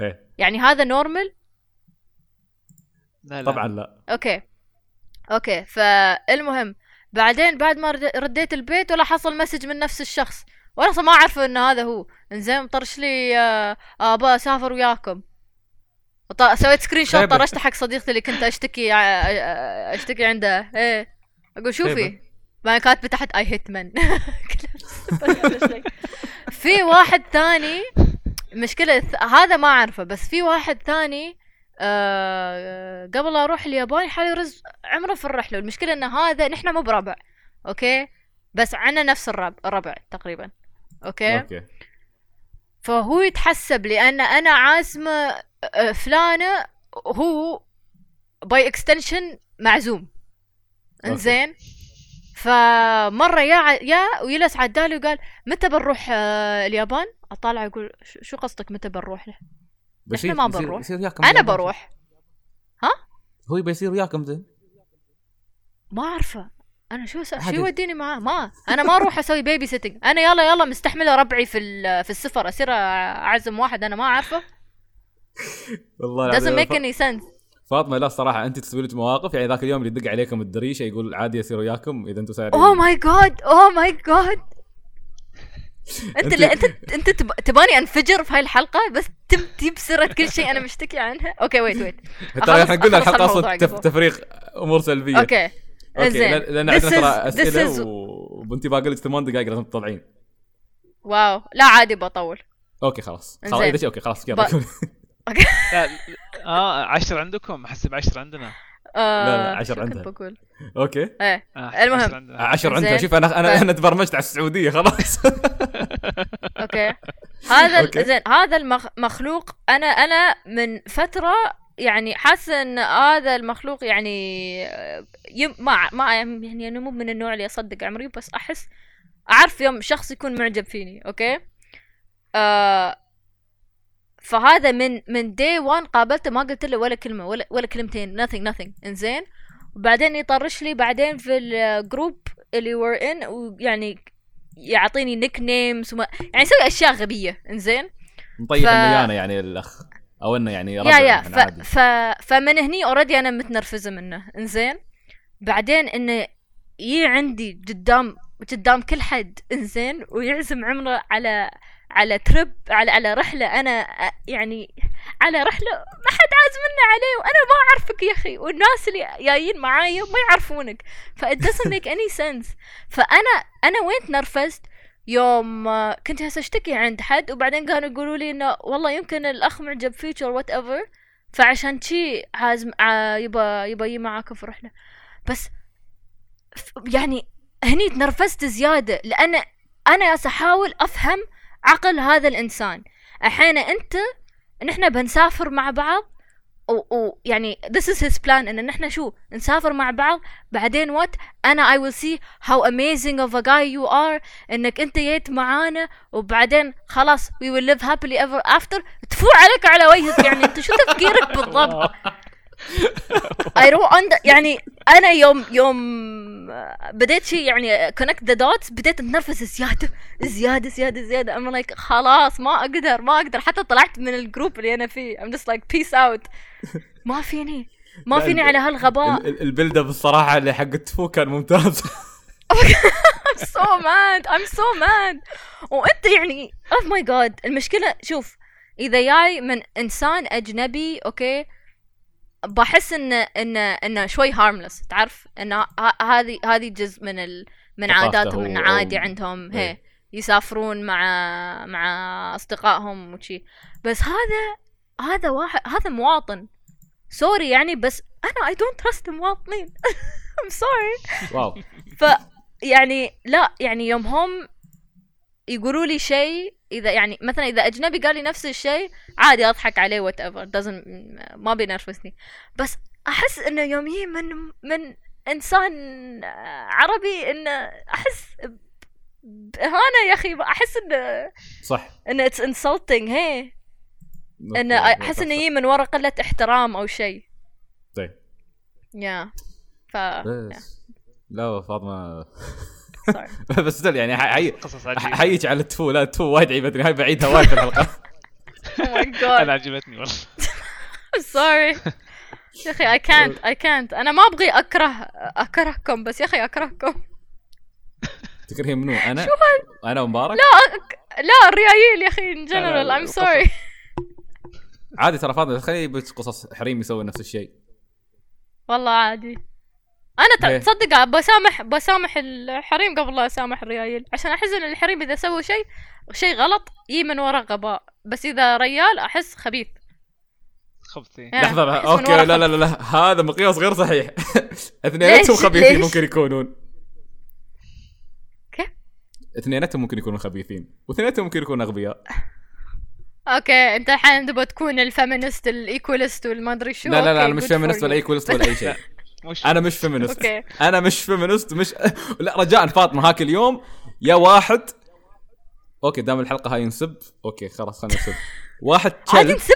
[SPEAKER 2] إيه.
[SPEAKER 1] يعني هذا normal
[SPEAKER 3] لا لا.
[SPEAKER 2] طبعا لا.
[SPEAKER 1] okay. okay فالمهم بعدين بعد ما رد- رديت البيت ولا حصل message من نفس الشخص. وأنا أصلا ما أعرف إن هذا هو. إنزين طرش لي آه، ابا اسافر وياكم. سويت screenshot
[SPEAKER 2] خيبة.
[SPEAKER 1] طرشت حق صديقتي اللي كنت أشتكي أشتكي عنده إيه. أقول شوفي. بعدين كاتبة تحت I hate men في واحد ثاني مشكلة هذا ما أعرفه بس في واحد ثاني آه قبل أروح اليابان حالي يرز عمره في الرحلة. المشكلة إن هذا نحن مو بربع okay؟ بس عنا نفس الربع الربع تقريبا أوكي؟
[SPEAKER 2] okay.
[SPEAKER 1] فهو يتحسب لأن أنا عازمة فلانة هو by extension معزوم. انزين؟ فمرة يا ع- يا ويلس عدالي وقال متى بنروح آه، اليابان؟ أطالع أقول "ش- شو قصدك متى بنروح له؟
[SPEAKER 2] بيصير-
[SPEAKER 1] ما بنروح.
[SPEAKER 2] أنا.
[SPEAKER 1] بروح.
[SPEAKER 2] هو بيصير وياكم زين؟
[SPEAKER 1] ما أعرفه. أنا شو أسوي؟ شو. يوديني معاه؟ ما أنا ما أروح أسوي babysitting أنا يلا يلا مستحملة ربعي في في السفر أصير أعزم واحد أنا ما أعرفه.
[SPEAKER 2] والله
[SPEAKER 1] doesn't make any sense.
[SPEAKER 2] فاطمة لا الصراحه أنت تسوي لك مواقف يعني ذاك اليوم اللي يدق عليكم الدريشة يقول عادي يصير وياكم إذا أنتم سايرين
[SPEAKER 1] oh my God oh my God
[SPEAKER 2] أنت
[SPEAKER 1] أنت أنت تب- تباني أنفجر في هاي الحلقة بس تم تجيب سيرة كل شيء أنا مشتكي عنها؟ okay wait wait
[SPEAKER 2] ترى إحنا قلنا الحلقة
[SPEAKER 1] أصلا.
[SPEAKER 2] تفريغ أمور
[SPEAKER 1] سلبية.
[SPEAKER 2] okay okay.
[SPEAKER 1] لأن
[SPEAKER 2] عندنا ترى أسئلة وأنت باقي لك ثمان دقائق لازم تطلعين.
[SPEAKER 1] wow لا عادي بطول.
[SPEAKER 2] okay خلاص. خلاص okay خلاص (laughs)
[SPEAKER 3] لا آه 10 عندكم. احسب 10 عندنا.
[SPEAKER 1] آه
[SPEAKER 2] لا، عشر
[SPEAKER 1] شو كنت
[SPEAKER 2] عندها.
[SPEAKER 1] بقول.
[SPEAKER 2] أوكي.
[SPEAKER 1] إيه
[SPEAKER 3] آه
[SPEAKER 1] المهم.
[SPEAKER 3] 10 عندنا.
[SPEAKER 2] 10 عندها
[SPEAKER 1] زين.
[SPEAKER 2] شوف أنا أنا
[SPEAKER 1] ف-
[SPEAKER 2] أنا تبرمجت على السعودية خلاص. (laughs)
[SPEAKER 1] أوكي. هذا okay. زين هذا المخلوق أنا أنا من فترة يعني حاسه إن هذا المخلوق يعني آه، يم ما ما يعني أنا مو من النوع اللي أصدق عمري بس أحس أعرف يوم شخص يكون معجب فيني okay؟ آه فهذا من من day 1 قابلته ما قلت له ولا كلمة ولا ولا كلمتين nothing nothing إنزين. وبعدين يطرش لي بعدين في ال group اللي we're in ويعني يعطيني nicknames وما يعني يسوي أشياء غبية إنزين.
[SPEAKER 2] مطيح
[SPEAKER 1] ف-
[SPEAKER 2] الميانة يعني الأخ أو إنه يعني
[SPEAKER 1] يا
[SPEAKER 2] ربع
[SPEAKER 1] يا
[SPEAKER 2] يعني
[SPEAKER 1] ف...
[SPEAKER 2] عادي.
[SPEAKER 1] ف... فمن هني already أنا متنرفزة منه إنزين. بعدين إنه يجي عندي قدام قدام كل حد إنزين ويعزم عمره على على trip على على رحلة أنا يعني على رحلة ما حد عازمنا عليه وأنا ما أعرفك يا أخي والناس اللي جايين معايا ما يعرفونك. ف it doesn't make any sense. فأنا أنا وين تنرفزت يوم كنت هسه أشتكي عند حد وبعدين كانوا يقولوا لي إنه والله يمكن الأخ معجب فيك or whatever فعشان شي عازم يبا يجي معاكم في رحلة. بس يعني هني تنرفزت زيادة لأن أنا أحاول أفهم عقل هذا الإنسان. الحين أنت نحن بنسافر مع بعض ويعني this is his plan إن نحن شو نسافر مع بعض. بعدين وات أنا I will see how amazing of a guy you are إنك أنت جيت معانا وبعدين خلاص we will live happily ever after. تفو عليك على وجهك يعني أنت شو تفكيرك بالضبط؟ (laughs) I don't under يعني أنا يوم يوم بديت شيء يعني connect the dots بديت أتنرفز زيادة زيادة زيادة زيادة. I'm like خلاص ما أقدر ما أقدر. حتى طلعت من ال group اللي أنا فيه. I'm just like peace out. ما فيني ما فيني على هالغباء.
[SPEAKER 2] ال- ال- ال build up الصراحة اللي حق التفو كان ممتاز. (laughs)
[SPEAKER 1] I'm so mad I'm so mad. وأنت يعني oh my god. المشكلة شوف إذا جاي من إنسان أجنبي okay بحس إن إن انه شوي harmless تعرف؟ إن ه- هذه هذه جزء من ال من عاداتهم انه عادي عندهم
[SPEAKER 2] إيه.
[SPEAKER 1] هي يسافرون مع مع أصدقائهم وشي. بس هذا هذا واحد هذا مواطن. sorry يعني بس أنا I don't trust المواطنين. (laughs) I'm sorry.
[SPEAKER 2] wow.
[SPEAKER 1] ف يعني لا يعني يوم هم يقولوا لي شيء إذا يعني مثلا إذا أجنبي قال لي نفس الشيء عادي أضحك عليه whatever ما بينرفزني. بس أحس إنه يوم يجي من من إنسان عربي إنه أحس بإهانة يا أخي. أحس إنه
[SPEAKER 2] صح.
[SPEAKER 1] انه it's insulting هي.
[SPEAKER 2] إنه
[SPEAKER 1] أحس
[SPEAKER 2] إنه.
[SPEAKER 1] يجي من ورا قلة احترام أو شيء.
[SPEAKER 2] طيب.
[SPEAKER 1] يا ف
[SPEAKER 2] لا
[SPEAKER 1] فاطمة. (laughs)
[SPEAKER 2] بس يعني حيك على التفو لا التفو وايد عيبتني هاي بعيدها وايد في الحلقة. (laughs)
[SPEAKER 1] Oh أنا
[SPEAKER 3] عجبتني والله. (laughs)
[SPEAKER 1] Sorry. يا أخي I can't I can't. أنا ما أبغي اكره أكرهكم بس يا أخي أكرهكم.
[SPEAKER 2] تكرهين منو؟ أنا؟ أنا ومبارك؟
[SPEAKER 1] لا. لا الريايل يا
[SPEAKER 2] أخي
[SPEAKER 1] general. I'm
[SPEAKER 2] القصص.
[SPEAKER 1] sorry.
[SPEAKER 2] عادي ترى فاضل خلي بس قصص حريم يسوي نفس الشيء.
[SPEAKER 1] والله عادي. أنا
[SPEAKER 2] إيه.
[SPEAKER 1] تصدق بسامح بسامح الحريم قبل لا أسامح الريايل عشان أحس إن الحريم إذا سووا شيء شيء غلط يجي من ورا غباء بس إذا ريال أحس خبيث
[SPEAKER 3] خبثي
[SPEAKER 1] يعني
[SPEAKER 2] لحظة
[SPEAKER 1] أحس من okay
[SPEAKER 2] لا لا لا, لا. هذا مقياس غير صحيح (laughs) اثنيناتهم؟ خبيثين
[SPEAKER 1] ليش؟
[SPEAKER 2] ممكن يكونون
[SPEAKER 1] كيف؟
[SPEAKER 2] اثنيناتهم ممكن يكونوا خبيثين واثنيناتهم ممكن يكونوا أغبياء
[SPEAKER 1] أوكي أنت الحين تبغى تكون الفيمينست الايكولست والما أدري شو
[SPEAKER 2] لا لا لا أنا مش فيمينست ولا. ايكولست ولا أي شيء (laughs)
[SPEAKER 3] مش
[SPEAKER 2] أنا مش فيمينست.
[SPEAKER 1] أوكي.
[SPEAKER 2] أنا مش فيمينست مش (laughs) لا رجاء فاطمة هاك اليوم. يا واحد. أوكي دام الحلقة هاي نسب أوكي خلاص خلينا نسب. واحد (laughs)
[SPEAKER 1] عادي نسب.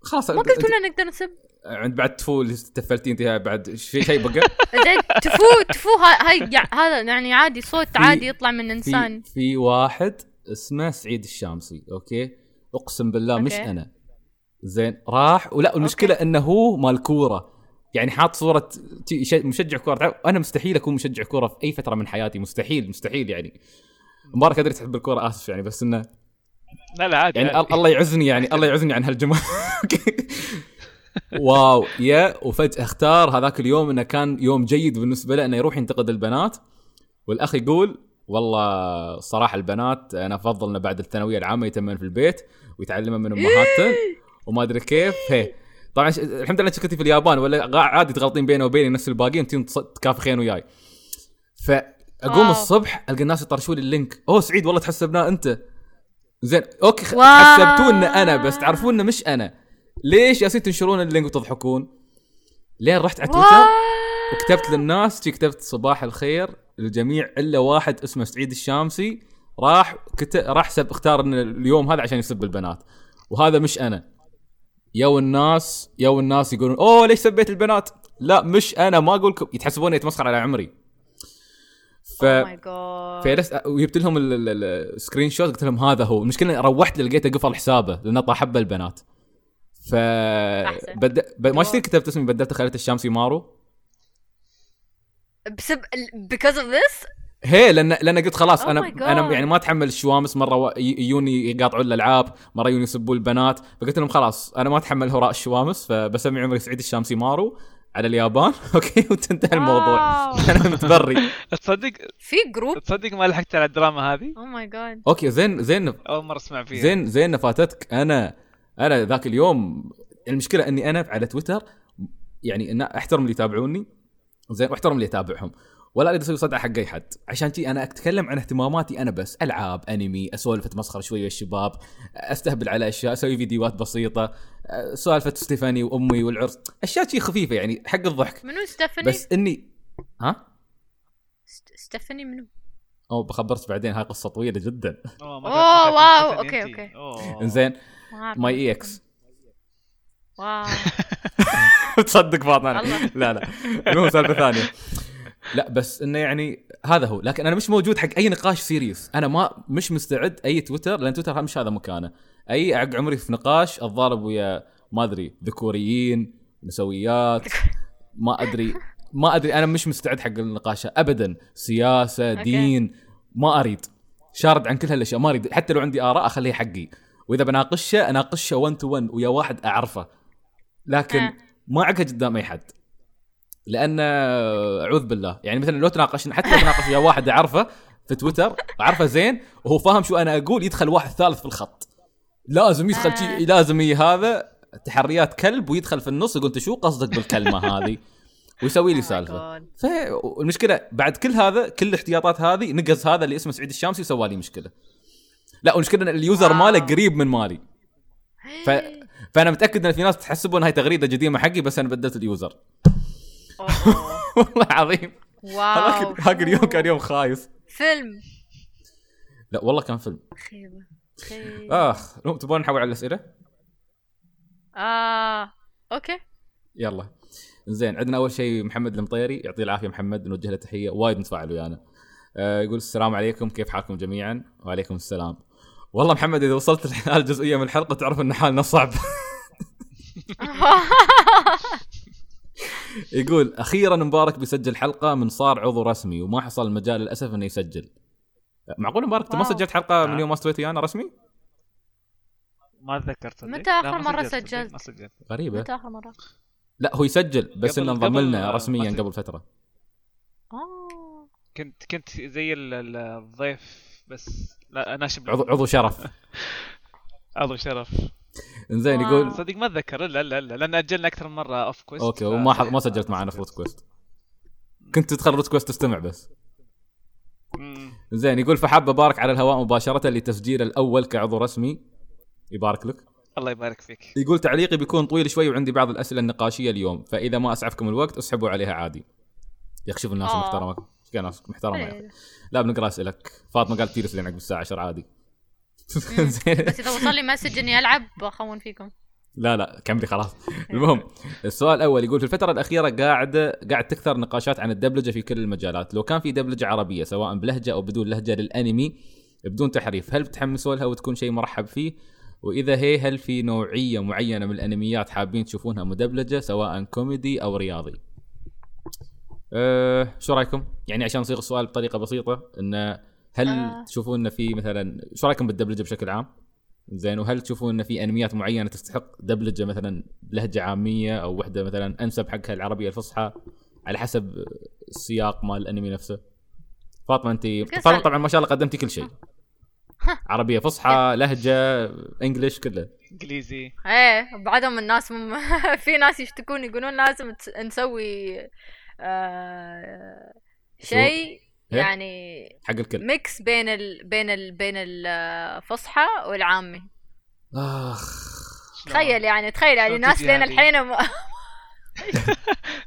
[SPEAKER 2] خلاص
[SPEAKER 1] ما قلت لنا نقدر نسب؟
[SPEAKER 2] عند بعد تفو اللي تفلتي انت هاي بعد. في شيء بقى؟ (laughs)
[SPEAKER 1] تفو تفو هاي هذا يعني عادي صوت عادي يطلع من انسان
[SPEAKER 2] في في واحد اسمه سعيد الشامسي okay؟ أقسم بالله مش
[SPEAKER 1] okay.
[SPEAKER 2] أنا. زين راح. ولا المشكلة إنه هو مال كورة. يعني حاط صورة مشجع تعرف أنا مستحيل أكون مشجع كوره في أي فترة من حياتي. مستحيل مستحيل يعني. مبارك أدري تحب الكورة آسف يعني بس إنه
[SPEAKER 3] لا لا عادي
[SPEAKER 2] يعني
[SPEAKER 3] عادي.
[SPEAKER 2] أل- الله يعزني يعني الله يعزني عن هالجمال (laughs) wow يا وفجأة اختار هذاك اليوم إنه كان يوم جيد بالنسبة له إنه يروح ينتقد البنات. والأخ يقول والله صراحة البنات أنا أفضل إنه بعد الثانوية العامة يتمن في البيت ويتعلمن من امهاتهن وما أدري كيف. هي طبعا الحمد لله كنتي في اليابان ولا عادي تغلطين بيني وبيني نفس الباقيين تكافخين وياي. فأقوم
[SPEAKER 1] wow.
[SPEAKER 2] الصبح ألقى الناس يطرشوا لي ال link. أوه سعيد والله تحسبناه أنت. زين
[SPEAKER 1] okay.
[SPEAKER 2] حسبتونا أنا بس تعرفون إنه مش أنا. ليش يالسين تنشرون ال link وتضحكون؟ لين رحت على تويتر. وكتبت للناس كتبت صباح الخير للجميع إلا واحد اسمه سعيد الشامسي راح كت... راح سب اختار اليوم هذا عشان يسب البنات. وهذا مش أنا. يو الناس يو الناس يقولون أوه ليش سبيت البنات؟ لا مش أنا ما أقول لكم يتحسبوني يتمسخر على عمري. ف
[SPEAKER 1] Oh.
[SPEAKER 2] فيرس وجبت لهم ال- ال- ال- السكرين شوت قلت لهم هذا هو. المشكلة روحت لقيته قفل حسابه لأنه طاحب البنات. ف. بد... ب... ما اشتري كتبت اسمي بدلت خليت الشامسي مارو.
[SPEAKER 1] بسب because of this
[SPEAKER 2] هي لأن لأن قلت خلاص
[SPEAKER 1] Oh أنا.
[SPEAKER 2] أنا يعني ما اتحمل الشوامس مرة يجوني يقاطعون الألعاب مرة يجوني يسبون البنات. فقلت لهم خلاص أنا ما اتحمل هراء الشوامس فبسمي عمري سعيد الشامسي مارو على اليابان. (laughs) أوكي وتنتهي الموضوع. (laughs) أنا متبري.
[SPEAKER 3] تصدق
[SPEAKER 1] في جروب
[SPEAKER 3] تصدق ما لحقت على الدراما هذه؟
[SPEAKER 1] أو ماي جاد
[SPEAKER 2] أوكي زين زين
[SPEAKER 3] أول مرة أسمع فيها.
[SPEAKER 2] زين زين فاتتك أنا أنا ذاك اليوم المشكلة إني أنا على تويتر يعني أحترم اللي يتابعوني. زين واحترم اللي يتابعهم. ولا أريد أسوي صدعه حق أي حد عشان تي أنا أتكلم عن اهتماماتي أنا بس ألعاب أنمي أسولف أتمسخر شوي ويا الشباب أستهبل على أشياء أسوي فيديوهات بسيطة سالفه ستيفاني وأمي والعرس أشياء شي خفيفة يعني حق الضحك
[SPEAKER 1] منو ستيفاني؟
[SPEAKER 2] بس اني ها
[SPEAKER 1] ست- ستيفاني منو؟
[SPEAKER 2] أو بخبرت بعدين هاي قصة طويلة جدا
[SPEAKER 1] أوه
[SPEAKER 3] أوه،
[SPEAKER 1] واو،. أوكي.
[SPEAKER 3] أوه.
[SPEAKER 1] إنزين.
[SPEAKER 2] ماي إي إكس
[SPEAKER 1] واو (laughs)
[SPEAKER 2] تصدق
[SPEAKER 1] فاطمة.
[SPEAKER 2] لا لا المهم سالفة ثانية لا بس إنه يعني هذا هو. لكن أنا مش موجود حق أي نقاش سيريس أنا ما مش مستعد أي تويتر لأن تويتر مش هذا مكانه. أي اعق عمري في نقاش أتضارب ويا ما أدري ذكوريين نسويات (laughs) ما أدري ما أدري. أنا مش مستعد حق النقاش ابدا.
[SPEAKER 1] سياسة.
[SPEAKER 2] دين ما أريد. شارد عن كل هالأشياء ما أريد. حتى لو عندي آراء أخليها حقي. وإذا بناقشه اناقشه 1 تو 1 ويا واحد أعرفه. لكن
[SPEAKER 1] آه.
[SPEAKER 2] ما اعقها قدام أي حد. لأن اعوذ بالله يعني مثلا لو تناقشنا حتى لو تناقش ويا واحد اعرفه في تويتر اعرفه زين وهو فاهم شو أنا أقول يدخل واحد ثالث في الخط لازم يدخل
[SPEAKER 1] آه.
[SPEAKER 2] لازم هذا تحريات كلب ويدخل في النص يقول أنت شو قصدك بالكلمة (laughs) هذه ويسوي لي
[SPEAKER 1] Oh سالفة.
[SPEAKER 2] فالمشكلة بعد كل هذا كل الاحتياطات هذه نقز هذا اللي اسمه سعيد الشامسي وسوى لي مشكلة لا والمشكلة إن ال
[SPEAKER 1] user.
[SPEAKER 2] ماله قريب من مالي ف... فأنا متأكد إن في ناس تحسبون هاي تغريدة قديمة حقي بس أنا بدلت
[SPEAKER 1] ال user. (laughs)
[SPEAKER 2] والله العظيم.
[SPEAKER 1] wow.
[SPEAKER 2] هذاك هذاك اليوم كان يوم خايس.
[SPEAKER 1] فيلم.
[SPEAKER 2] لا والله كان فيلم.
[SPEAKER 1] خيبة.
[SPEAKER 2] آخ تبون نحول على الأسئلة؟
[SPEAKER 1] آه أوكي.
[SPEAKER 2] يلا. زين عندنا أول شيء محمد المطيري. يعطيه العافية محمد نوجه له تحية. وايد متفاعل ويانا. آه يقول السلام عليكم كيف حالكم جميعا؟ وعليكم السلام. والله محمد إذا وصلت (laughs) لهالجزئيه من الحلقة تعرف إن حالنا صعب. (laughs) يقول أخيرا مبارك بيسجل حلقة من صار عضو رسمي وما حصل المجال للأسف إنه يسجل معقول مبارك انت ما. سجلت حلقة من
[SPEAKER 3] نعم.
[SPEAKER 2] يوم ما استويت ويانا رسمي؟
[SPEAKER 3] ما أتذكر تصدق.
[SPEAKER 1] متى مرة
[SPEAKER 3] تصدق،
[SPEAKER 1] سجلت؟
[SPEAKER 3] ما سجلت
[SPEAKER 2] غريبة
[SPEAKER 1] متى آخر مرة؟
[SPEAKER 2] لا هو يسجل بس إنه انضم لنا
[SPEAKER 3] آه،
[SPEAKER 2] رسميا. قبل فترة
[SPEAKER 1] آه
[SPEAKER 3] كنت كنت زي ال- ال- الضيف بس لا ناشب
[SPEAKER 2] عضو عضو شرف (laughs)
[SPEAKER 3] عضو شرف
[SPEAKER 2] انزين. يقول
[SPEAKER 3] صدق ما أتذكر الا الا الا لأن أجلنا أكثر من مرة
[SPEAKER 2] OffQuest
[SPEAKER 3] okay
[SPEAKER 2] وما ما سجلت معنا في root quest كنت تدخل root quest تستمع بس. زين يقول فحاب ابارك على الهواء مباشرة لتسجيل الأول كعضو رسمي يبارك لك
[SPEAKER 3] الله يبارك فيك
[SPEAKER 2] يقول تعليقي بيكون طويل شوي وعندي بعض الأسئلة النقاشية اليوم فإذا ما أسعفكم الوقت اسحبوا عليها عادي شوف الناس
[SPEAKER 1] آه.
[SPEAKER 2] المحترمه ناس محترمة.
[SPEAKER 1] إيه.
[SPEAKER 2] لا بنقرأ أسئلك فاطمة قالت تجلس لين عقب الساعة 10 عادي. (laughs) زين.
[SPEAKER 1] بس إذا وصل لي مسج إني ألعب بخون فيكم.
[SPEAKER 2] لا لا كملي خلاص. (laughs) (laughs) المهم السؤال الأول يقول في الفترة الأخيرة قاعد قاعد تكثر نقاشات عن الدبلجة في كل المجالات. لو كان في دبلجة عربية سواء بلهجة أو بدون لهجة للأنمي بدون تحريف هل بتحمسوا لها وتكون شيء مرحب فيه؟ وإذا هي هل في نوعية معينة من الأنميات حابين تشوفونها مدبلجة سواء كوميدي أو رياضي؟ أه شو رأيكم؟ يعني عشان نصيغ السؤال بطريقة بسيطة انه هل
[SPEAKER 1] آه.
[SPEAKER 2] تشوفون انه في مثلا شو رأيكم بالدبلجة بشكل عام؟ زين وهل تشوفون إن في أنميات معينة تستحق دبلجة مثلا بلهجه عامية أو وحدة مثلا أنسب حقها العربية الفصحى على حسب السياق مال الأنمي نفسه؟ فاطمة انت فاطمة طبعا ما شاء الله قدمتي كل شيء. عربية فصحى (laughs) لهجة انجلش كله.
[SPEAKER 3] إنجليزي.
[SPEAKER 1] إيه بعدهم الناس مم... (laughs) في ناس يشتكون يقولون لازم نسوي آه... شيء؟ يعني
[SPEAKER 2] حق الكل.
[SPEAKER 1] ميكس بين ال... بين ال... بين الفصحى والعامي.
[SPEAKER 2] آخ.
[SPEAKER 1] تخيل يعني تخيل يعني
[SPEAKER 3] شلون
[SPEAKER 1] ناس
[SPEAKER 3] تجي
[SPEAKER 1] لين؟ الحين م... (laughs)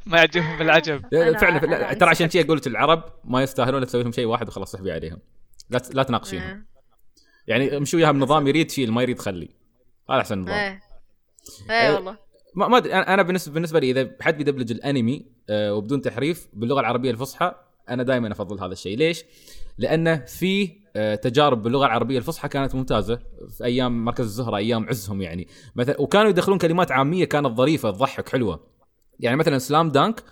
[SPEAKER 3] ما يعجبهم بالعجب
[SPEAKER 1] أنا-
[SPEAKER 2] فعلا ترى عشان شيء أقول لك العرب ما يستاهلون تسوي لهم شيء واحد وخلاص سحبي عليهم لا ت- لا تناقشينهم.
[SPEAKER 1] إيه.
[SPEAKER 2] يعني امشوا وياها بنظام يريد شيل ما يريد خلي. هذا أحسن نظام.
[SPEAKER 1] إيه.
[SPEAKER 2] إيه.
[SPEAKER 1] إيه والله.
[SPEAKER 2] ما ما أدري أنا أنا بالنسبة بالنسبة لي إذا حد بيدبلج الأنمي آه، وبدون تحريف باللغة العربية الفصحى أنا دائما أفضل هذا الشيء. ليش؟ لأنه في آه، تجارب باللغة العربية الفصحى كانت ممتازة. في أيام مركز الزهرة أيام عزهم يعني. مثلا وكانوا يدخلون كلمات عامية كانت ظريفة تضحك حلوة. يعني مثلا سلام دانك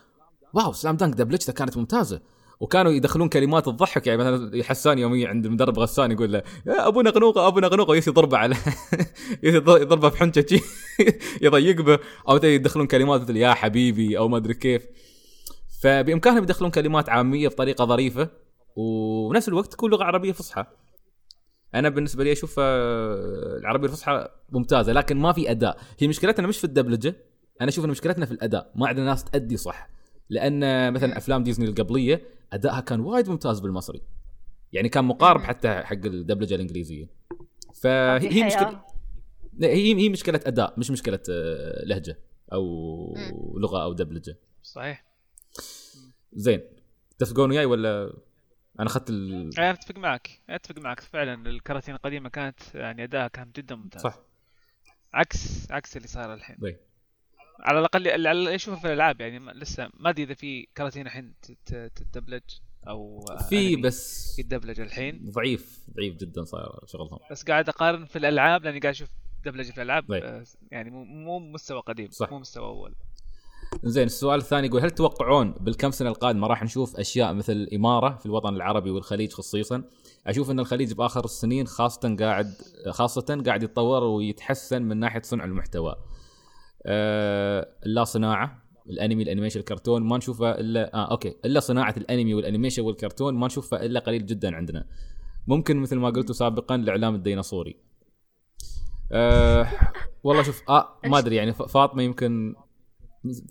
[SPEAKER 2] واو سلام دانك دبلجته كانت ممتازة. وكانوا يدخلون كلمات تضحك يعني مثلا حسان يوميا عند المدرب غسان يقول له يا ابونا غنوقه ابونا غنوقه ويس يضربه على (laughs) يضربه في حنشه شي، (laughs) يضيق به أو يدخلون كلمات مثل يا حبيبي أو ما أدري كيف. فبإمكانهم يدخلون كلمات عامية بطريقة ظريفة وبنفس الوقت تكون لغة عربية فصحى. أنا بالنسبة لي أشوف آه، العربية الفصحى ممتازة لكن ما في أداء. هي مشكلتنا مش في الدبلجة أنا أشوف إن مشكلتنا في الأداء. ما عندنا ناس تأدي صح. لأن مثلا أفلام ديزني القبلية أدائها كان وايد ممتاز بالمصري. يعني كان مقارب حتى حق الدبلجة الإنجليزية. فهي
[SPEAKER 1] حياة.
[SPEAKER 2] مشكله هي هي مشكلة أداء مش مشكلة آه، لهجة أو لغة أو دبلجة.
[SPEAKER 3] صحيح.
[SPEAKER 2] زين تتفقون وياي ولا أنا أخذت ال...
[SPEAKER 3] أنا أتفق معك أتفق معك فعلا. الكراتين القديمة كانت يعني اداءها كان جدا ممتاز
[SPEAKER 2] صح.
[SPEAKER 3] عكس عكس اللي صار الحين.
[SPEAKER 2] طيب.
[SPEAKER 3] على الأقل اللي اللي اشوفه في الألعاب يعني ما- لسه ما أدري إذا في كراتين الحين تتدبلج أو
[SPEAKER 2] في بس
[SPEAKER 3] يتدبلج الحين.
[SPEAKER 2] ضعيف ضعيف جدا صاير شغلهم.
[SPEAKER 3] بس قاعد أقارن في الألعاب لأني قاعد أشوف دبلجة في الألعاب
[SPEAKER 2] طيب.
[SPEAKER 3] آه، يعني مو مو مستوى قديم
[SPEAKER 2] صح.
[SPEAKER 3] مو مستوى أول.
[SPEAKER 2] زين السؤال الثاني يقول هل تتوقعون بالكم سنة القادمة راح نشوف أشياء مثل الإمارة في الوطن العربي والخليج خصيصا؟ أشوف إن الخليج بآخر السنين خاصة قاعد خاصة قاعد يتطور ويتحسن من ناحية صنع المحتوى. أه لا صناعة الأنمي ال animation الكرتون ما نشوفه إلا آه okay إلا صناعة الأنمي وال animation والكرتون ما نشوفه إلا قليل جدا عندنا. ممكن مثل ما قلتوا سابقا الإعلام الديناصوري. أه والله شوف آه ما أدري يعني فاطمة يمكن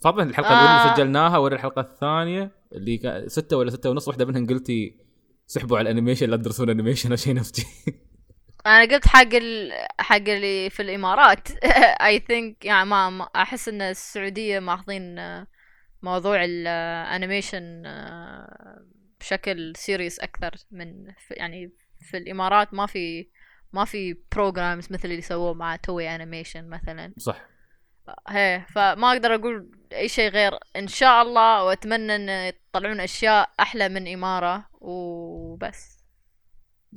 [SPEAKER 2] فاطمه الحلقة الأولى اللي
[SPEAKER 1] آه.
[SPEAKER 2] سجلناها ولا الحلقة الثانية اللي ستة ولا ستة ونص واحدة منهم قلتي سحبوا على ال animation لا تدرسون animation أو شيء نفسي.
[SPEAKER 1] أنا قلت حق ال... حق اللي في الإمارات. (laughs) I think يعني ما, أحس إن السعودية ماخذين آه، موضوع ال animation بشكل serious أكثر من في يعني في الإمارات ما في ما في programs مثل اللي سووه مع Toei Animation مثلا.
[SPEAKER 2] صح.
[SPEAKER 1] هي فما أقدر أقول أي شيء غير إن شاء الله وأتمنى إن يطلعون أشياء أحلى من إمارة وبس.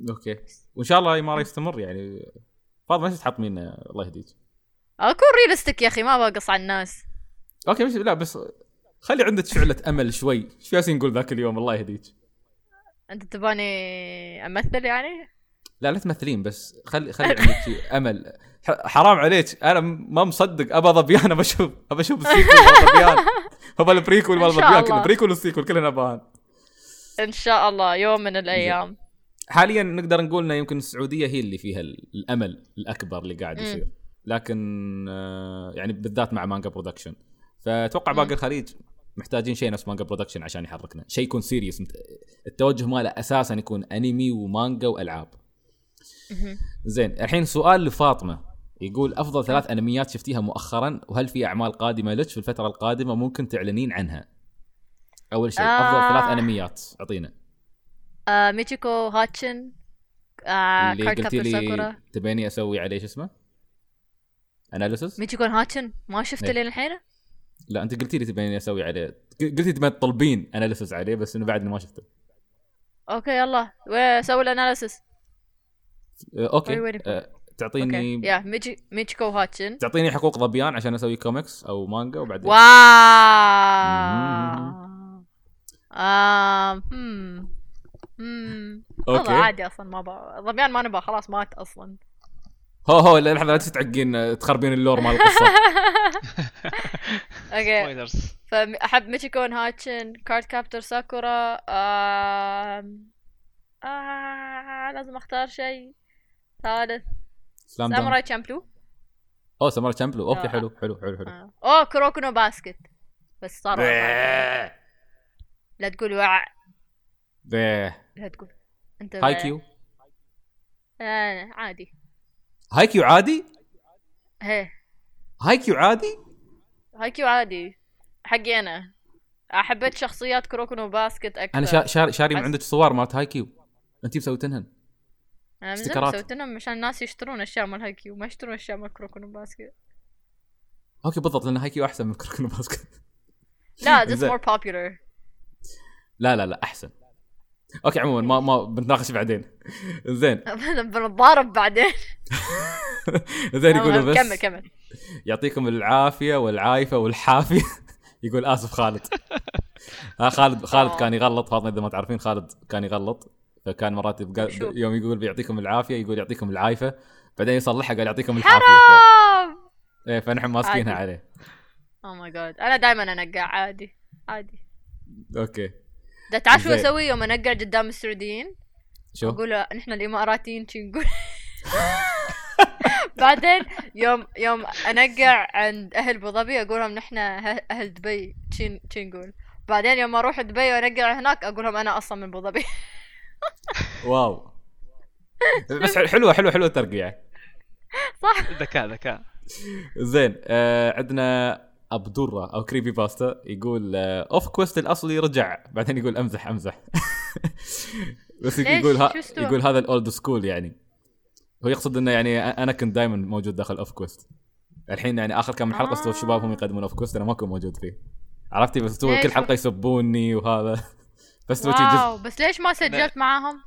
[SPEAKER 2] okay. وإن شاء الله ما يستمر يعني. فاضل ما تحط مين؟ الله يهديك.
[SPEAKER 1] أكون realistic يا أخي ما بقص على الناس.
[SPEAKER 2] okay مش لا بس خلي عندك شعلة أمل شوي. إيش يالسين نقول ذاك اليوم؟ الله يهديك.
[SPEAKER 1] أنت تباني أمثل يعني؟
[SPEAKER 2] لا لا تمثلين بس. خلي خلي عندك أمل. حرام عليك. أنا ما مصدق. أبى ظبيان أبى أشوف أبى أشوف ال sequel ظبيان هو ال prequel
[SPEAKER 1] مال شاء
[SPEAKER 2] ظبيان
[SPEAKER 1] ال
[SPEAKER 2] prequel وال sequel كلنا نبان
[SPEAKER 1] إن شاء الله. يوم من الأيام.
[SPEAKER 2] حاليا نقدر نقول إنه يمكن السعودية هي اللي فيها ال- الأمل الأكبر اللي قاعد. يصير. لكن آه، يعني بالذات مع مانجا برودكشن فأتوقع باقي. الخليج محتاجين شيء نفس مانجا برودكشن عشان يحركنا. شيء يكون serious التوجه ماله أساسا يكون انمي ومانجا
[SPEAKER 1] وألعاب.
[SPEAKER 2] زين الحين سؤال لفاطمة. يقول أفضل ثلاث أنميات شفتيها مؤخرا وهل في أعمال قادمة لك في الفترة القادمة ممكن تعلنين عنها؟ أول شيء أفضل
[SPEAKER 1] آه.
[SPEAKER 2] ثلاث أنميات أعطينا.
[SPEAKER 1] آه ميتشيكو هاتشن آه
[SPEAKER 2] اللي قلتي لي تبيني أسوي عليه شو اسمه؟ analysis
[SPEAKER 1] ميتشيكو هاتشن؟ ما شفته
[SPEAKER 2] إيه.
[SPEAKER 1] لين الحين؟
[SPEAKER 2] لا أنت قلتي لي تبيني أسوي عليه. قلتي تبين تطلبين analysis عليه بس إنه بعد ما شفته.
[SPEAKER 1] okay يلا. وسوي ال analysis. آه، okay?
[SPEAKER 2] آه،
[SPEAKER 1] okay.
[SPEAKER 2] تعطيني
[SPEAKER 1] يا ميتشي ميتشيكو هاتشن
[SPEAKER 2] تعطيني حقوق ظبيان عشان أسوي كوميكس أو مانجا وبعدين.
[SPEAKER 1] wow آم هم هم والله
[SPEAKER 2] okay.
[SPEAKER 1] عادي أصلا ما ظبيان ما نبغى خلاص مات أصلا.
[SPEAKER 2] هو هو لا لحظة لا تستعقين آه، تخربين ال lore مال
[SPEAKER 1] القصة.
[SPEAKER 3] okay
[SPEAKER 1] فاحب ميتشيكون هاتشن كارد كابتر ساكورا آم... آه... لازم أختار شيء. ثالث ساموراي تشامبلو.
[SPEAKER 2] أوه سمارة تشامبلو. أوكي
[SPEAKER 1] آه.
[SPEAKER 2] حلو حلو حلو حلو.
[SPEAKER 1] آه. أوه كروكونو باسكت. بس صار. لا تقول وع
[SPEAKER 2] بيه.
[SPEAKER 1] لا تقول. أنت
[SPEAKER 2] هاي كيو
[SPEAKER 1] آه عادي.
[SPEAKER 2] هاي كيو عادي؟
[SPEAKER 1] هي.
[SPEAKER 2] هاي كيو عادي؟
[SPEAKER 1] هاي كيو عادي. حقي أنا. حبيت شخصيات كروكونو باسكت أكثر.
[SPEAKER 2] أنا شا- شاري شاري من عندك صور مالت هاي كيو أنت مسويتنهن
[SPEAKER 1] أنا
[SPEAKER 2] استيكرات.
[SPEAKER 1] سويتهم عشان الناس يشترون أشياء مال هاي كيو ما يشترون أشياء مال كروكونو باسكت.
[SPEAKER 2] okay بالضبط لأن هاي كيو أحسن من كركون باسكت. (laughs)
[SPEAKER 1] لا this
[SPEAKER 2] زين.
[SPEAKER 1] more popular.
[SPEAKER 2] لا لا لا أحسن. okay عموما ما ما بنتناقش بعدين. زين (laughs)
[SPEAKER 1] بنتضارب بعدين. (laughs)
[SPEAKER 2] زين يقولوا بس
[SPEAKER 1] كمل كمل.
[SPEAKER 2] يعطيكم العافية والعايفه والحافية. يقول آسف خالد. ها خالد خالد
[SPEAKER 1] آه.
[SPEAKER 2] كان يغلط فاطمة إذا ما تعرفين خالد كان يغلط. فكان مرات يبقى؟ يوم يقول بيعطيكم العافية يقول يعطيكم العايفه بعدين يصلحها قال يعطيكم الحافيه ف...
[SPEAKER 1] حرام!
[SPEAKER 2] إيه فنحن ماسكينها. عليه.
[SPEAKER 1] oh my god أنا دائما أنقع عادي عادي.
[SPEAKER 2] okay.
[SPEAKER 1] ده تعرف شو. أسوي؟ يوم أنقع قدام السعوديين؟
[SPEAKER 2] شو؟
[SPEAKER 1] أقول نحن الإماراتيين شي نقول. (laughs) بعدين يوم يوم أنقع عند أهل أبو ظبي أقول لهم نحن أه- أهل دبي شي نقول. بعدين يوم أروح دبي وأنقع هناك أقول لهم أنا أصلا من أبو ظبي. (laughs)
[SPEAKER 2] wow. بس (laughs) حلوة حلوة حلوة الترقيع
[SPEAKER 1] صح.
[SPEAKER 3] ذكاء ذكاء.
[SPEAKER 2] زين آه عندنا ابدوره أو كريبي باستا يقول آه اوف كويست الاصلي رجع. بعدين يقول أمزح أمزح. (laughs) بس؟ يقول ها؟ يقول هذا ال old school يعني. هو يقصد إنه يعني أنا كنت دائما موجود داخل اوف كويست الحين يعني آخر كم من حلقة استوى
[SPEAKER 1] آه.
[SPEAKER 2] الشباب هم يقدمون اوف كويست أنا ما كنت موجود فيه. عرفتي؟ بس؟ كل حلقة يسبوني وهذا. بس توجي جزء
[SPEAKER 1] واو بس ليش ما سجلت معاهم؟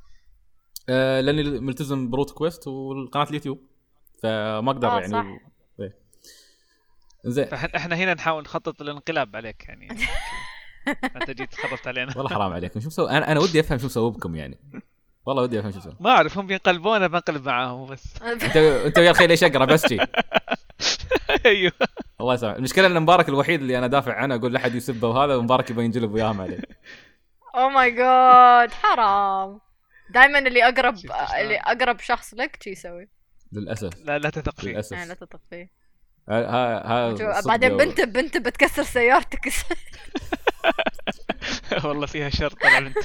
[SPEAKER 2] آه لأني ملتزم بروت كويست والقناة اليوتيوب فما أقدر
[SPEAKER 1] آه،
[SPEAKER 2] يعني.
[SPEAKER 1] صح.
[SPEAKER 2] إيه. زين
[SPEAKER 3] فاحنا هنا نحاول نخطط الانقلاب عليك يعني. (laughs) أنت جيت خربت علينا.
[SPEAKER 2] والله حرام عليكم. شو مسوي؟ أنا أنا ودي أفهم شو مسوي بكم يعني. والله ودي أفهم شو مسوي.
[SPEAKER 3] ما أعرف هم بينقلبونا بنقلب معاهم بس. (laughs)
[SPEAKER 2] انت أنت ويا الخيل إيش اقرا بس شي. (laughs)
[SPEAKER 3] أيوه.
[SPEAKER 2] الله يسامحك. المشكلة إن مبارك الوحيد اللي أنا دافع عنه أقول لا أحد يسبه وهذا ومبارك يبغى ينجلب وياهم عليه.
[SPEAKER 1] أو ماي جاد حرام. دائما اللي اقرب؟ اللي أقرب شخص لك شي يسوي.
[SPEAKER 2] للأسف.
[SPEAKER 3] لا لا تثق فيه
[SPEAKER 2] للأسف.
[SPEAKER 1] يعني لا تثق فيه
[SPEAKER 2] ها ها
[SPEAKER 1] بعدين بنت بنت بتكسر سيارتك. (laughs)
[SPEAKER 3] والله فيها شر طلع بنت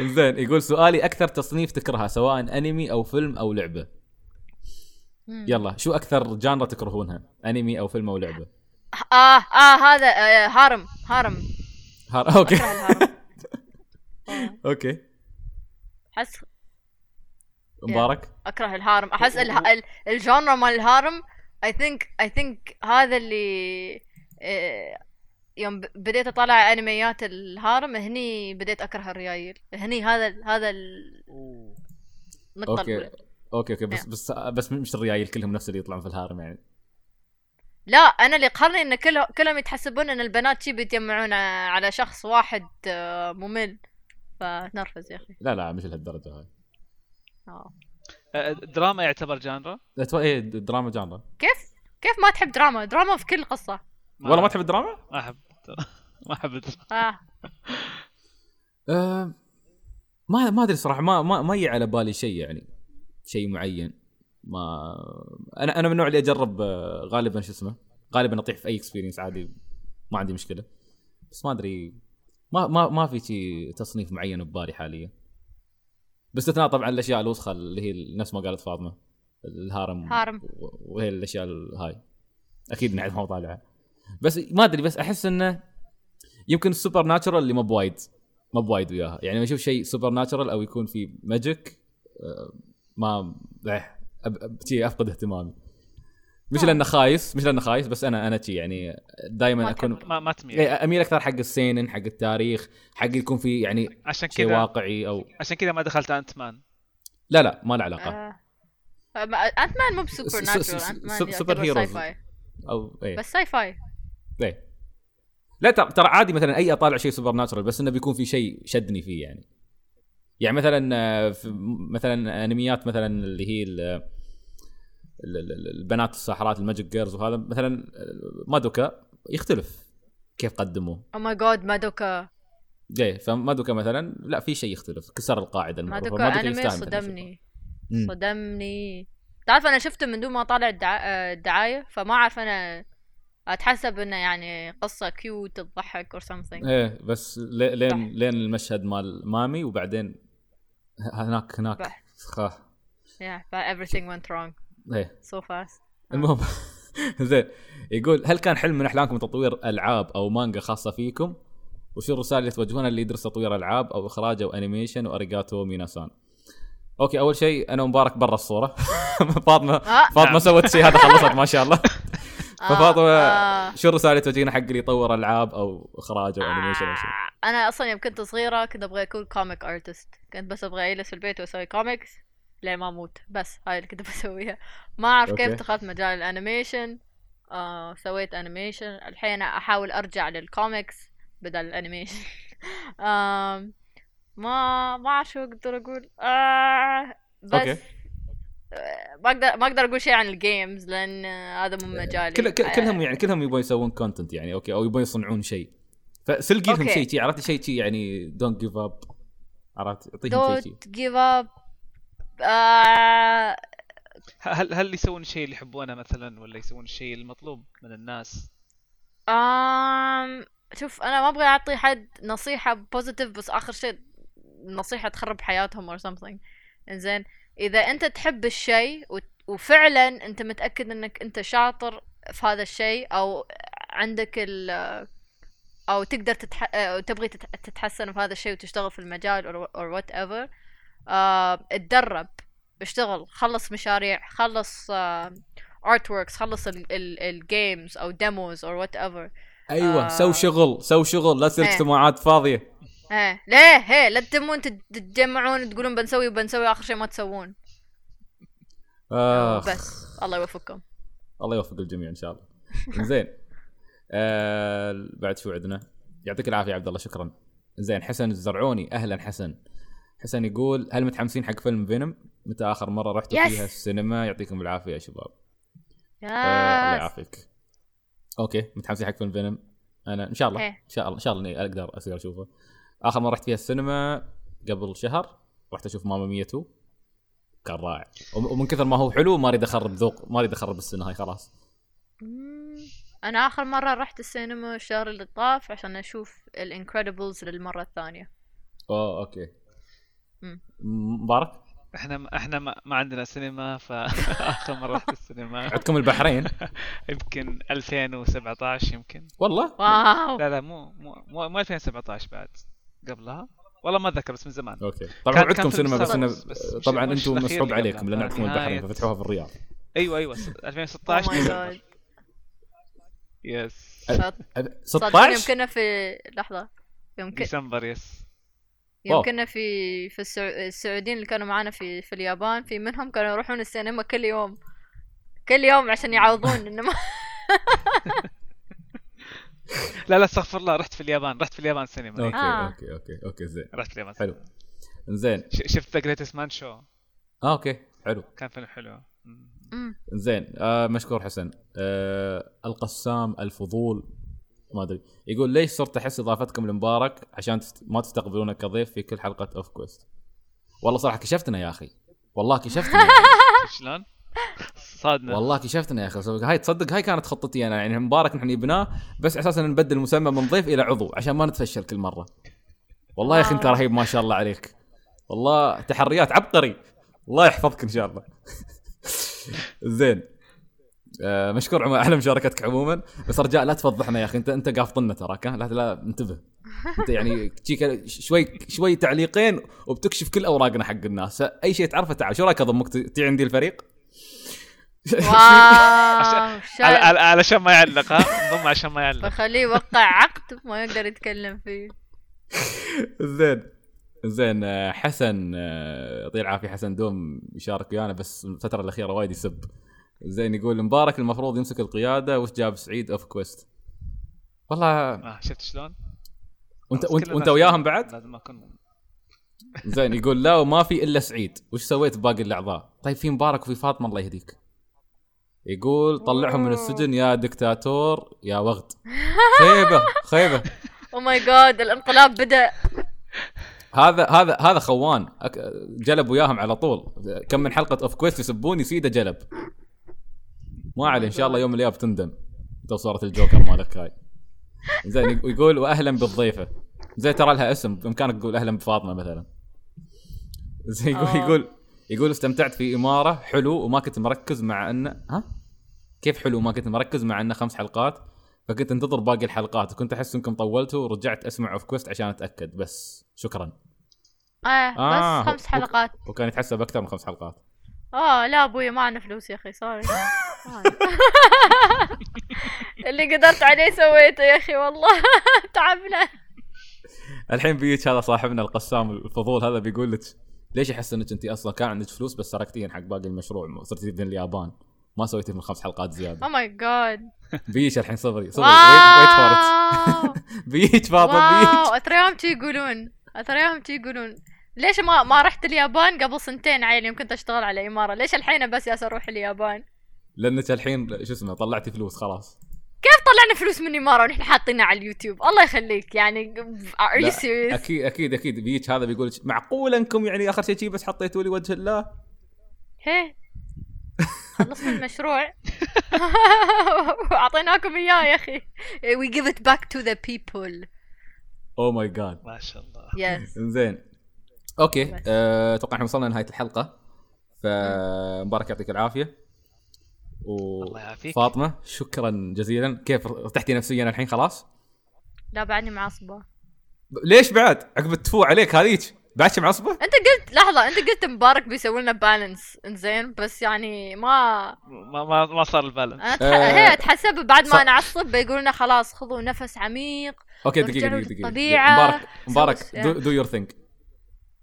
[SPEAKER 3] (laughs)
[SPEAKER 2] زين يقول سؤالي أكثر تصنيف تكرهها سواء أنمي أو فيلم أو لعبة. يلا شو أكثر جانرا تكرهونها؟ أنمي أو فيلم أو لعبة؟
[SPEAKER 1] آه آه هذا آه harem. harem.
[SPEAKER 2] هار...
[SPEAKER 1] okay. (laughs) okay. أحس
[SPEAKER 2] مبارك.
[SPEAKER 1] أكره
[SPEAKER 2] ال
[SPEAKER 1] harem أحس ال- ال- ال genre مال ال harem I think I think هذا اللي آه، يوم بديت اطالع أنميات ال harem هني بديت أكره الريايل. هني هذا هذا
[SPEAKER 2] النقطة
[SPEAKER 1] أوكي.
[SPEAKER 2] أوكي أوكي. بس. بس بس مش الريايل كلهم نفس اللي يطلعون في ال harem يعني.
[SPEAKER 1] لا أنا اللي قهرني إن كله كلهم يتحسبون إن البنات شي بيتجمعون على شخص واحد آه، ممل. فنرفز يا أخي.
[SPEAKER 2] لا لا مش لهالدرجه هاي.
[SPEAKER 1] آه.
[SPEAKER 3] آه، دراما يعتبر genre؟
[SPEAKER 2] لا، تو- إيه دراما genre.
[SPEAKER 1] كيف؟ كيف ما تحب دراما؟ دراما في كل قصة.
[SPEAKER 2] والله ما تحب الدراما؟
[SPEAKER 3] ما أحب (laughs) ما أحب الدراما.
[SPEAKER 1] آه.
[SPEAKER 2] أه ما ما أدري صراحة ما ما ما يجي على بالي شيء يعني شيء معين. ما أنا أنا من النوع اللي أجرب آه، غالبا شو اسمه غالبا أطيح في أي experience عادي ما عندي مشكلة. بس ما أدري ما ما ما في شيء تصنيف معين ببالي حاليا. باستثناء طبعا الأشياء الوسخة اللي هي نفس ما قالت فاطمة ال
[SPEAKER 1] harem
[SPEAKER 2] harem. وهي الأشياء ال- هاي أكيد نعرف ما طالعها بس ما أدري بس أحس إنه يمكن ال supernatural اللي ما بوايد ما بوايد وياها. يعني لما أشوف شيء supernatural أو يكون في magic ما أفقد اهتمامي. مش
[SPEAKER 1] آه.
[SPEAKER 2] لأنه خايس مش لأنه خايس بس أنا أنا شي يعني دائما
[SPEAKER 1] ما أكون.
[SPEAKER 3] ما ما تميل.
[SPEAKER 2] إيه، أميل أكثر حق السينن حق التاريخ حق يكون في يعني
[SPEAKER 3] عشان
[SPEAKER 2] شيء
[SPEAKER 3] كذا
[SPEAKER 2] واقعي أو
[SPEAKER 3] عشان كذا ما دخلت انت man
[SPEAKER 2] لا لا ما له علاقة.
[SPEAKER 1] آه. انت مان مو بسوبر
[SPEAKER 2] سوب- سوبر
[SPEAKER 1] فاي
[SPEAKER 2] أو إيه.
[SPEAKER 1] بس ساي فاي
[SPEAKER 2] إيه. لا ترى عادي مثلا أي أطالع شيء supernatural بس إنه بيكون في شيء شدني فيه يعني. يعني مثلا آه، في مثلا أنميات مثلا اللي هي البنات الساحرات ال magical girls وهذا مثلا مادوكا يختلف كيف قدموه
[SPEAKER 1] oh my God مادوكا
[SPEAKER 2] جاي فمادوكا مثلا لا في شيء يختلف كسر القاعدة المعروفة.
[SPEAKER 1] مادوكا أنمي
[SPEAKER 2] يستاهل مثلاً
[SPEAKER 1] صدمني. صدمني تعرف أنا شفته من دون ما. آه، الدعاية فما أعرف أنا أتحسب إنه يعني قصة cute تضحك or something
[SPEAKER 2] إيه بس لي- لين
[SPEAKER 1] صح.
[SPEAKER 2] لين المشهد مال مامي وبعدين هناك هناك
[SPEAKER 1] بح.
[SPEAKER 2] خاه
[SPEAKER 1] yeah but everything went wrong
[SPEAKER 2] إيه
[SPEAKER 1] so fast
[SPEAKER 2] المهم (laughs) زين يقول هل كان حلم من أحلامكم تطوير ألعاب أو مانجا خاصة فيكم؟ وشو الرساله اللي توجهونها اللي يدرس تطوير ألعاب أو إخراج أو animation و arigatou minasan؟ okay أول شيء أنا ومبارك برا الصورة (laughs) فاطمة
[SPEAKER 1] آه.
[SPEAKER 3] فاطمة.
[SPEAKER 2] سوت شيء هذا خلصت ما شاء الله (laughs) ففاطمة
[SPEAKER 1] آه.
[SPEAKER 2] شو الرسالة اللي توجهينها حق اللي يطور ألعاب أو إخراج أو animation أو شيء؟
[SPEAKER 1] آه، أنا أصلا يوم كنت صغيرة كنت أبغى أكون comic artist كنت بس أبغى أجلس في البيت وأسوي كوميكس لين ما أموت. بس هاي اللي كنت (laughs) بسويها. ما أعرف كيف. دخلت مجال ال animation. آه سويت animation. الحين أحاول أرجع للكوميكس بدل ال animation. (laughs) آم، ما ما أعرف شو أقدر أقول. آه بس
[SPEAKER 2] okay.
[SPEAKER 1] آه، ما أقدر ما أقدر أقول شيء عن ال games لأن آه، هذا مو مجالي.
[SPEAKER 2] كل كل-
[SPEAKER 1] آه،
[SPEAKER 2] كلهم يعني كلهم يبغون يسوون content يعني okay أو يبغون يصنعون شيء. فسلقي لهم. شيء شي عرفت شيء شي يعني don't give up عرفت اعطيهم شيء شي.
[SPEAKER 1] don't give up. آه
[SPEAKER 3] هل هل يسوون الشيء اللي يحبونه مثلا ولا يسوون الشيء المطلوب من الناس؟
[SPEAKER 1] آم شوف أنا ما أبغى أعطي حد نصيحة بوزيتيف بس آخر شيء نصيحة تخرب حياتهم or something إنزين إذا أنت تحب الشيء وت- وفعلا أنت متأكد إنك أنت شاطر في هذا الشيء أو عندك ال أو تقدر تتح... أو تبغي تت- تتحسن في هذا الشيء وتشتغل في المجال or, or whatever آه، اتدرب اشتغل خلص مشاريع خلص artworks خلص ال games أو demos أو whatever
[SPEAKER 2] أيوه
[SPEAKER 1] آه.
[SPEAKER 2] سووا شغل سووا شغل لا تصير
[SPEAKER 1] إيه.
[SPEAKER 2] اجتماعات فاضية.
[SPEAKER 1] إيه ليه هي لا تتمون تت- تتجمعون تقولون بنسوي وبنسوي آخر شيء ما تسوون.
[SPEAKER 2] آخ.
[SPEAKER 1] بس الله يوفقكم.
[SPEAKER 2] الله يوفق الجميع إن شاء الله. زين آه بعد شو عندنا يعطيك العافية عبد الله شكرا. زين حسن الزرعوني أهلا حسن. حسن يقول هل متحمسين حق فيلم فينوم؟ متى آخر مرة رحتوا
[SPEAKER 1] yes.
[SPEAKER 2] فيها السينما؟ يعطيكم العافية يا شباب. آه الله يعافيك. okay متحمسين حق فيلم فينوم؟ أنا إن شاء الله. إن شاء الله إن شاء الله إني أقدر أصير أشوفه. آخر مرة رحت فيها السينما قبل شهر رحت أشوف ماما ميا 2 كان رائع. وم- ومن كثر ما هو حلو ما أريد أخرب ذوق ما أريد أخرب السنة هاي خلاص.
[SPEAKER 1] أنا آخر مرة رحت السينما الشهر اللي طاف عشان أشوف الانكريدبلز للمرة
[SPEAKER 2] الثانية. أوه
[SPEAKER 1] okay.
[SPEAKER 2] مبارك؟
[SPEAKER 3] إحنا إحنا ما, ما عندنا سينما فآخر (laughs) مرة رحت السينما.
[SPEAKER 2] عندكم البحرين؟ (laughs)
[SPEAKER 3] يمكن 2017 يمكن.
[SPEAKER 2] والله؟
[SPEAKER 1] wow.
[SPEAKER 3] لا لا مو مو مو, مو 2017 بعد. قبلها؟ والله ما أتذكر بس من زمان.
[SPEAKER 2] okay. طبعا عندكم سينما بس انه طبعا
[SPEAKER 3] أنتم
[SPEAKER 2] مصعوب عليكم لأن عندكم البحرين ففتحوها في الرياض.
[SPEAKER 3] أيوه أيوه س- 2016
[SPEAKER 1] Oh my
[SPEAKER 3] ديسمبر.
[SPEAKER 1] God.
[SPEAKER 3] yes
[SPEAKER 2] أب-
[SPEAKER 1] صدقني يوم
[SPEAKER 2] 16
[SPEAKER 1] كنا في لحظة. يوم ك...
[SPEAKER 3] ديسمبر
[SPEAKER 2] yes
[SPEAKER 1] كنا في في السعو... السعوديين اللي كانوا معانا في في اليابان في منهم كانوا يروحون السينما كل يوم. كل يوم عشان يعوضون (laughs) انه (laughs)
[SPEAKER 3] لا لا استغفر الله رحت في اليابان رحت في اليابان سينما.
[SPEAKER 2] okay
[SPEAKER 1] آه.
[SPEAKER 2] okay okay okay زين.
[SPEAKER 3] رحت في اليابان
[SPEAKER 2] حلو. زين.
[SPEAKER 3] ش- شفت The Greatest Showman
[SPEAKER 2] آه okay حلو.
[SPEAKER 3] كان فيلم حلو.
[SPEAKER 2] زين آه مشكور حسن. آه القسام الفضول. ما أدري. يقول ليش صرت أحس إضافتكم لمبارك؟ عشان. ما تستقبلونه كضيف في كل حلقة OffQuest والله صراحة كشفتنا يا أخي. والله كشفتنا (laughs)
[SPEAKER 3] شلون؟ صادنا.
[SPEAKER 2] والله كشفتنا يا أخي. هاي تصدق هاي كانت خطتي أنا. يعني مبارك نحن جبناه بس أساسا نبدل المسمى من ضيف إلى عضو عشان ما نتفشل كل مرة. والله يا أخي أنت
[SPEAKER 1] wow.
[SPEAKER 2] رهيب ما شاء الله عليك. والله تحريات عبقري. الله يحفظك إن شاء الله. (laughs) زين. آه مشكور عمر على مشاركتك عموما. بس رجاء لا تفضحنا يا أخي. انت أنت قافطنا تراك ها؟ لا لا انتبه. أنت يعني تجيك شوي شوي تعليقين وبتكشف كل أوراقنا حق الناس. أي شيء تعرفه تعال. شو رأيك اضمك تجي عندي الفريق؟
[SPEAKER 1] واو (laughs)
[SPEAKER 3] علشان ما يعلق ها؟ انضم عشان ما يعلق.
[SPEAKER 1] فخليه يوقع عقد ما يقدر يتكلم فيه.
[SPEAKER 2] زين. زين آه، حسن آه، يعطيه العافية. حسن دوم يشارك ويانا بس الفترة الأخيرة وايد يسب. زين يقول مبارك المفروض يمسك القيادة وش جاب سعيد OffQuest والله
[SPEAKER 3] آه شفت شلون؟
[SPEAKER 2] وانت وانت, وانت وياهم بعد؟
[SPEAKER 3] لازم ما اكون
[SPEAKER 2] زين يقول لا وما في إلا سعيد. وش سويت باقي الأعضاء؟ طيب في مبارك وفي فاطمة الله يهديك. يقول طلعهم من السجن يا دكتاتور يا وغد. خيبة خيبة.
[SPEAKER 1] oh my God الانقلاب بدأ.
[SPEAKER 2] هذا هذا هذا خوان. قلب وياهم على طول. كم من حلقة OffQuest يسبوني سيده جلب. ما عليه إن شاء الله يوم من الأيام بتندم. انت صورة الجوكر مالك هاي. زين ويقول واهلا بالضيفة. زين ترى لها اسم بإمكانك تقول أهلا بفاطمة مثلا. زين يقول
[SPEAKER 1] آه.
[SPEAKER 2] يقول يقول استمتعت في إمارة حلو وما كنت مركز مع انه ها؟ كيف حلو ما كنت مركز مع انه خمس حلقات؟ فكنت انتظر باقي الحلقات. وكنت أحس إنكم طولتوا ورجعت أسمع OffQuest عشان أتأكد. بس شكرا.
[SPEAKER 1] آه,
[SPEAKER 2] آه،
[SPEAKER 1] بس خمس حلقات.
[SPEAKER 2] وكان يتحسب أكثر من خمس حلقات.
[SPEAKER 1] آه لا أبوي ما عندنا فلوس يا أخي sorry (laughs) (laughs) اللي قدرت عليه سويته يا أخي والله. (laughs) تعبنا.
[SPEAKER 2] الحين بيجيك هذا صاحبنا القسام الفضول هذا بيقول لك ليش احس إنك أنت أصلا كان عندك فلوس بس سرقتيهن حق باقي المشروع صرتي تبين اليابان؟ ما سويتي من خمس حلقات زيادة.
[SPEAKER 1] أو ماي جاد
[SPEAKER 2] بيجيك الحين صبري صبري ويت فور بيجيك فاطمه
[SPEAKER 1] wow
[SPEAKER 2] بيجيك
[SPEAKER 1] أتريهم تي يقولون. أتريهم تي يقولون. ليش ما ما رحت اليابان قبل سنتين عيل يوم كنت اشتغل على إمارة؟ ليش الحين بس ياس أروح اليابان؟
[SPEAKER 2] لانك الحين شو اسمه طلعتي فلوس خلاص.
[SPEAKER 1] كيف طلعنا فلوس من إمارة ونحن حاطينها على اليوتيوب؟ الله يخليك يعني are
[SPEAKER 2] لا،
[SPEAKER 1] you serious
[SPEAKER 2] أكيد أكيد أكيد. بيجيك هذا بيقول معقول انكم يعني آخر شيء بس حطيتوا لي وجه الله؟
[SPEAKER 1] هي. (laughs) خلصنا المشروع. (laughs) واعطيناكم إياه يا أخي. We give it back to the people.
[SPEAKER 2] oh my god
[SPEAKER 3] ما شاء الله.
[SPEAKER 1] Yes.
[SPEAKER 2] زين
[SPEAKER 1] okay.
[SPEAKER 2] أه، أتوقع إحنا وصلنا لنهاية الحلقة. فمبارك يعطيك العافية.
[SPEAKER 3] الله يعافيك.
[SPEAKER 2] وفاطمه شكرا جزيلا. كيف ارتحتي نفسيا الحين؟ خلاص؟
[SPEAKER 1] لا بعدني معصبه
[SPEAKER 2] ليش بعد؟ عقب التفو عليك هذيك. بعدش معصبه
[SPEAKER 1] أنت قلت لحظة أنت قلت مبارك بيسوي لنا balance إنزين بس يعني ما
[SPEAKER 3] ما ما, ما صار ال
[SPEAKER 1] balance أنا تح...
[SPEAKER 2] آه،
[SPEAKER 1] هي اتحسب بعد
[SPEAKER 2] ص-
[SPEAKER 1] ما نعصب بيقولوا لنا خلاص خذوا نفس عميق okay
[SPEAKER 2] دقيقة دقيقة
[SPEAKER 1] دقيقة.
[SPEAKER 2] مبارك مبارك. do your thing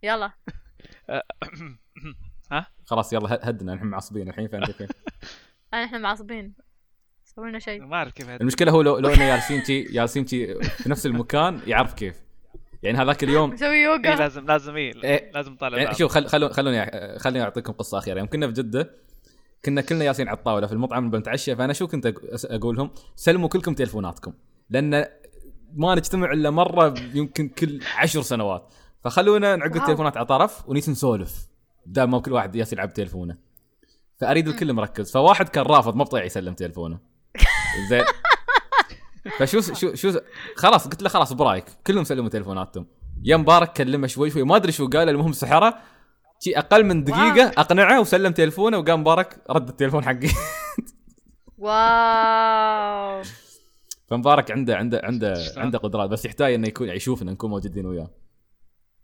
[SPEAKER 1] يلا. (coughs)
[SPEAKER 2] خلاص يلا هدنا. نحن معصبين الحين فأنت كيف (laughs)
[SPEAKER 1] أنا إحنا معصبين. سوي لنا شيء.
[SPEAKER 3] ما أعرف كيف هد-
[SPEAKER 2] المشكلة هو لو لو إنه جالسين جالسين في نفس المكان يعرف كيف. يعني هذاك اليوم (laughs)
[SPEAKER 1] نسوي
[SPEAKER 3] إيه
[SPEAKER 1] يوغا
[SPEAKER 3] لازم لازم إيه
[SPEAKER 2] إيه.
[SPEAKER 3] لازم طالع
[SPEAKER 2] يعني. شوف خل خلوني خلوني خليني أعطيكم قصة أخيرة. يوم كنا في جدة كنا كلنا جالسين على الطاولة في المطعم بنتعشى فأنا شو كنت أقول لهم سلموا كلكم تلفوناتكم لأن ما نجتمع إلا مرة يمكن كل عشر سنوات. فخلونا نعق
[SPEAKER 1] واو.
[SPEAKER 2] التليفونات على طرف ونيس نسولف. بدال ما كل واحد جالس يلعب تلفونه فأريد الكل مركز. فواحد كان رافض ما بطيع يسلم تلفونه زين. (laughs) فشو شو شو خلاص قلت له خلاص برايك. كلهم سلموا تلفوناتهم يا مبارك كلمه شوي شوي ما أدري شو قال المهم سحره. شي أقل من
[SPEAKER 1] دقيقة.
[SPEAKER 2] أقنعه وسلم تلفونه وقام مبارك رد التلفون حقي.
[SPEAKER 1] wow.
[SPEAKER 2] فمبارك عنده عنده عنده؟ عنده قدرات بس يحتاج إنه يكون يشوفنا نكون موجودين وياه.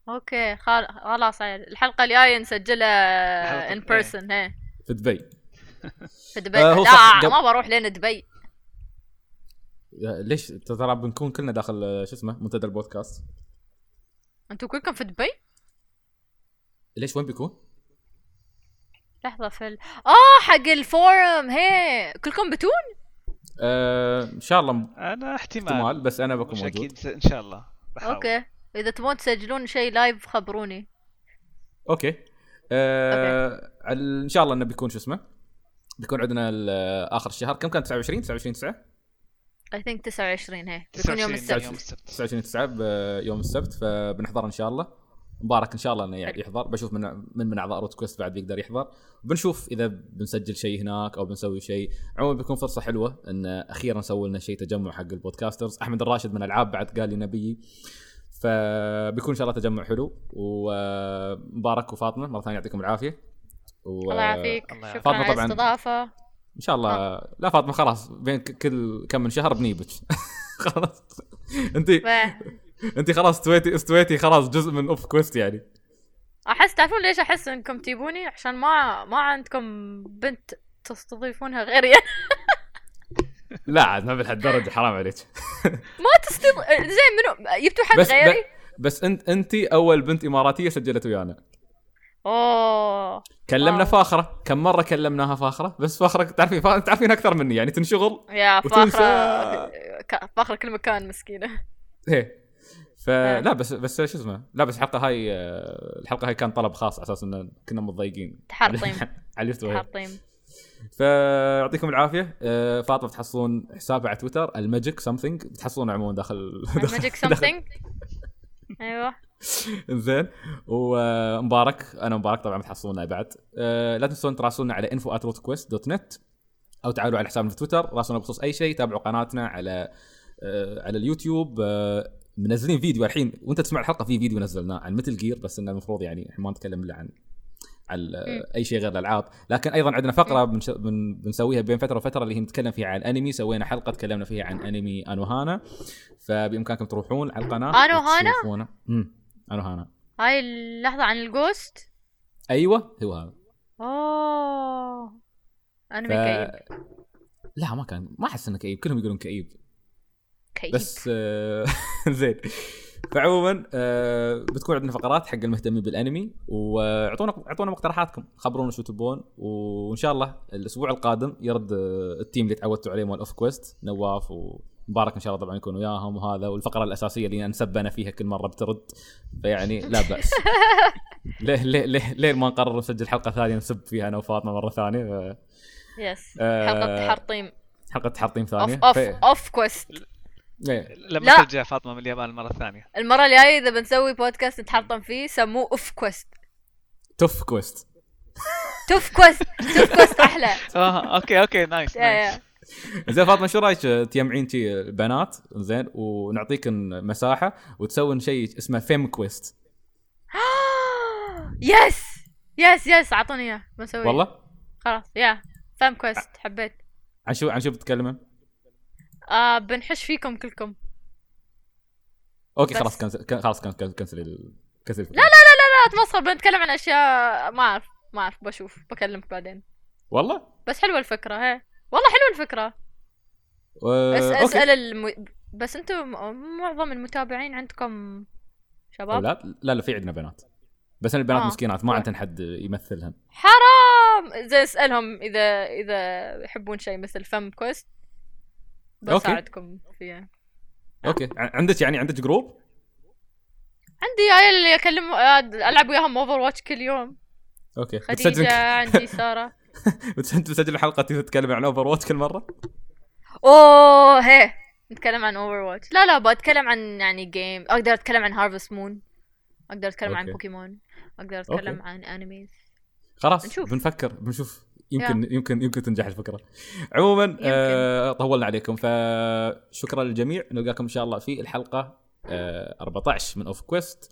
[SPEAKER 1] okay خال- خلاص. الحلقة الجاية نسجلها in person هي
[SPEAKER 2] في دبي (laughs)
[SPEAKER 1] في دبي
[SPEAKER 2] آه،
[SPEAKER 1] لا
[SPEAKER 2] قبل-
[SPEAKER 1] ما بروح لين دبي
[SPEAKER 2] ليش ترى بنكون كلنا داخل آه، شو اسمه منتدى البودكاست
[SPEAKER 1] أنتوا كلكم في دبي؟
[SPEAKER 2] ليش وين بيكون؟
[SPEAKER 1] لحظة في ال... آه حق ال forum هي كلكم بتون؟
[SPEAKER 2] آه إن شاء الله
[SPEAKER 3] أنا احتمال
[SPEAKER 2] احتمال بس أنا بكون موجود
[SPEAKER 3] أكيد إن شاء الله بحاول.
[SPEAKER 1] okay إذا تبون تسجلون شيء live خبروني.
[SPEAKER 2] okay. آه ال- إن شاء الله إنه بيكون شو اسمه؟ بيكون عندنا ال- آخر الشهر. كم كان؟ 29 29 9
[SPEAKER 1] I think 29 هي. بيكون يوم
[SPEAKER 3] 29
[SPEAKER 1] السبت.
[SPEAKER 3] يوم السبت
[SPEAKER 2] 29 9 بيوم السبت فبنحضر إن شاء الله. مبارك إن شاء الله إنه يحضر. بشوف من من من اعضاء RotQuest بعد بيقدر يحضر. بنشوف إذا بنسجل شيء هناك أو بنسوي شيء. عموما بيكون فرصة حلوة إن أخيرا نسوي لنا شيء تجمع حق ال podcasters أحمد الراشد من ألعاب بعد قال لي نبي. فبيكون إن شاء الله تجمع حلو. ومبارك وفاطمة مرة ثانية يعطيكم العافية. و...
[SPEAKER 1] الله يعافيك.
[SPEAKER 3] الله
[SPEAKER 1] شكرا
[SPEAKER 2] فاطمة
[SPEAKER 1] على
[SPEAKER 2] طبعاً.
[SPEAKER 1] الاستضافة.
[SPEAKER 2] إن شاء الله. لا فاطمة خلاص بين كل كم من شهر بنيبك. (laughs) خلاص. انت
[SPEAKER 1] ف-
[SPEAKER 2] انت خلاص استويتي استويتي خلاص جزء من أوف كويست يعني.
[SPEAKER 1] أحس تعرفون ليش أحس إنكم تجيبوني؟ عشان ما ما عندكم بنت تستضيفونها غيري. (laughs)
[SPEAKER 2] لا عاد ما بهالدرجه حرام عليك. (laughs)
[SPEAKER 1] ما تستض زين منو؟ جبتوا حد
[SPEAKER 2] بس
[SPEAKER 1] غيري؟
[SPEAKER 2] بس انت انت أول بنت إماراتية سجلت ويانا.
[SPEAKER 1] أوه.
[SPEAKER 2] كلمنا
[SPEAKER 1] واو.
[SPEAKER 2] فاخرة. كم مرة كلمناها فاخرة؟ بس فاخره تعرفين فا... تعرفين أكثر مني يعني تنشغل
[SPEAKER 1] يا
[SPEAKER 2] وتنسى.
[SPEAKER 1] فاخرة. ك- فاخرة كل مكان مسكينة.
[SPEAKER 2] إيه. فلا بس بس شو اسمه؟ لا بس الحلقة هاي آه، الحلقة هاي كان طلب خاص على أساس إن كنا متضايقين. اليوتيوب هي.
[SPEAKER 1] حاطيم
[SPEAKER 2] فيعطيكم العافية. آه، فاطمة تحصلون حسابها على تويتر ال magic something بتحصلونه عموما داخل
[SPEAKER 1] magic something أيوه.
[SPEAKER 2] زين. ومبارك. أنا مبارك طبعا بتحصلونه بعد. آه، لا تنسون تراسلونا على info@rotquest.net أو تعالوا على حسابنا في تويتر. راسلونا بخصوص أي شيء تابعوا قناتنا على آه، على اليوتيوب. منزلين فيديو الحين وأنت تسمع الحلقة في فيديو نزلناه عن Metal Gear بس إنه المفروض يعني إحنا ما نتكلم إلا عن
[SPEAKER 1] مم.
[SPEAKER 2] أي شيء غير الألعاب. لكن أيضا عندنا فقرة. بنسويها بين فترة وفترة اللي هي نتكلم فيها عن أنمي. سوينا حلقة تكلمنا فيها عن أنمي أنوهانا. فبإمكانكم تروحون على القناة. امم أنوهانا.
[SPEAKER 1] هاي اللحظة عن الجوست؟
[SPEAKER 2] أيوه هو هذا.
[SPEAKER 1] أوه. أنمي
[SPEAKER 2] ف...
[SPEAKER 1] كئيب.
[SPEAKER 2] لا ما كان ما أحس إنه كئيب. كلهم يقولون كئيب.
[SPEAKER 1] كئيب.
[SPEAKER 2] بس آه، (laughs) زين. فعموما آه، بتكون عندنا فقرات حق المهتمين بالانمي واعطونا اعطونا مقترحاتكم. خبرونا شو تبون وإن شاء الله الأسبوع القادم يرد ال team اللي تعودتوا عليه مال OffQuest نواف ومبارك إن شاء الله طبعا يكون وياهم وهذا والفقرة الأساسية اللي نسب أنا فيها كل مرة بترد. فيعني لا بأس. (laughs) ليه ليه ليه ليه ما نقرر نسجل حلقة ثانية نسب فيها أنا وفاطمة مرة ثانية؟ آه،
[SPEAKER 1] yes
[SPEAKER 2] آه،
[SPEAKER 1] حلقة تحرطيم.
[SPEAKER 2] حلقة تحرطيم
[SPEAKER 1] off
[SPEAKER 2] ثانية.
[SPEAKER 1] off
[SPEAKER 2] ف-
[SPEAKER 1] OffQuest
[SPEAKER 2] إيه.
[SPEAKER 3] لما
[SPEAKER 1] لا.
[SPEAKER 3] ترجع فاطمة من اليابان المرة الثانية.
[SPEAKER 1] المرة الجاية إذا بنسوي بودكاست نتحرطم فيه سموه OffQuest.
[SPEAKER 2] توف Quest.
[SPEAKER 1] توف Quest. توف Quest أحلى. (laughs)
[SPEAKER 3] آه okay okay nice
[SPEAKER 1] يا
[SPEAKER 3] nice.
[SPEAKER 1] يا
[SPEAKER 2] زين فاطمة شو رأيك تجمعين بنات؟ زين ونعطيكن مساحة وتسوين شيء اسمه Fem Quest. (gasps)
[SPEAKER 1] yes! yes yes أعطوني إياه. بنسويه.
[SPEAKER 2] والله؟
[SPEAKER 1] خلاص يا. Fem Quest حبيت.
[SPEAKER 2] عن شو عن شو بتتكلمين؟
[SPEAKER 1] آه بنحش فيكم كلكم.
[SPEAKER 2] okay
[SPEAKER 1] بس.
[SPEAKER 2] خلاص cancel can- خلاص cancel cancel cancel
[SPEAKER 1] لا لا لا لا تمصر بنتكلم عن أشياء ما أعرف ما أعرف بشوف بكلمك بعدين.
[SPEAKER 2] والله؟
[SPEAKER 1] بس حلوة الفكرة هي والله حلوة الفكرة.
[SPEAKER 2] و...
[SPEAKER 1] أس أسأل الم... بس أنتم معظم المتابعين عندكم شباب؟
[SPEAKER 2] أولاد لا لا في عندنا بنات. بس أنا البنات
[SPEAKER 1] آه.
[SPEAKER 2] مسكينات ما عندنا حد يمثلهن.
[SPEAKER 1] حرام! زي اسألهم اذا إذا يحبون شيء مثل Fem Quest. بساعدكم فيها.
[SPEAKER 2] okay. عندك يعني عندك group؟
[SPEAKER 1] عندي عيال اللي اكلم ألعب وياهم Overwatch كل يوم.
[SPEAKER 2] okay.
[SPEAKER 1] خديجة
[SPEAKER 2] بتسجل
[SPEAKER 1] عندي سارة. (laughs)
[SPEAKER 2] بتسجل حلقه تتكلم عن Overwatch كل مرة؟
[SPEAKER 1] أوه هي. نتكلم عن Overwatch لا لا بتكلم عن يعني game أقدر أتكلم عن Harvest Moon أقدر أتكلم عن
[SPEAKER 2] okay.
[SPEAKER 1] بوكيمون أقدر أتكلم
[SPEAKER 2] okay.
[SPEAKER 1] عن animes
[SPEAKER 2] خلاص
[SPEAKER 1] نشوف.
[SPEAKER 2] بنفكر بنشوف. يمكن يمكن يمكن تنجح الفكرة. عموما آه طولنا عليكم. فشكرا للجميع. نلقاكم إن شاء الله في الحلقة آه 14 من OffQuest.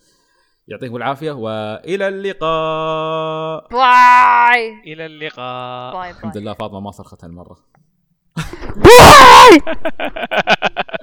[SPEAKER 2] يعطيكم العافية وإلى اللقاء.
[SPEAKER 1] باي.
[SPEAKER 3] إلى اللقاء.
[SPEAKER 1] bye
[SPEAKER 2] الحمد
[SPEAKER 1] bye
[SPEAKER 2] لله فاطمة ما صرخت هالمرة.
[SPEAKER 1] bye. (laughs)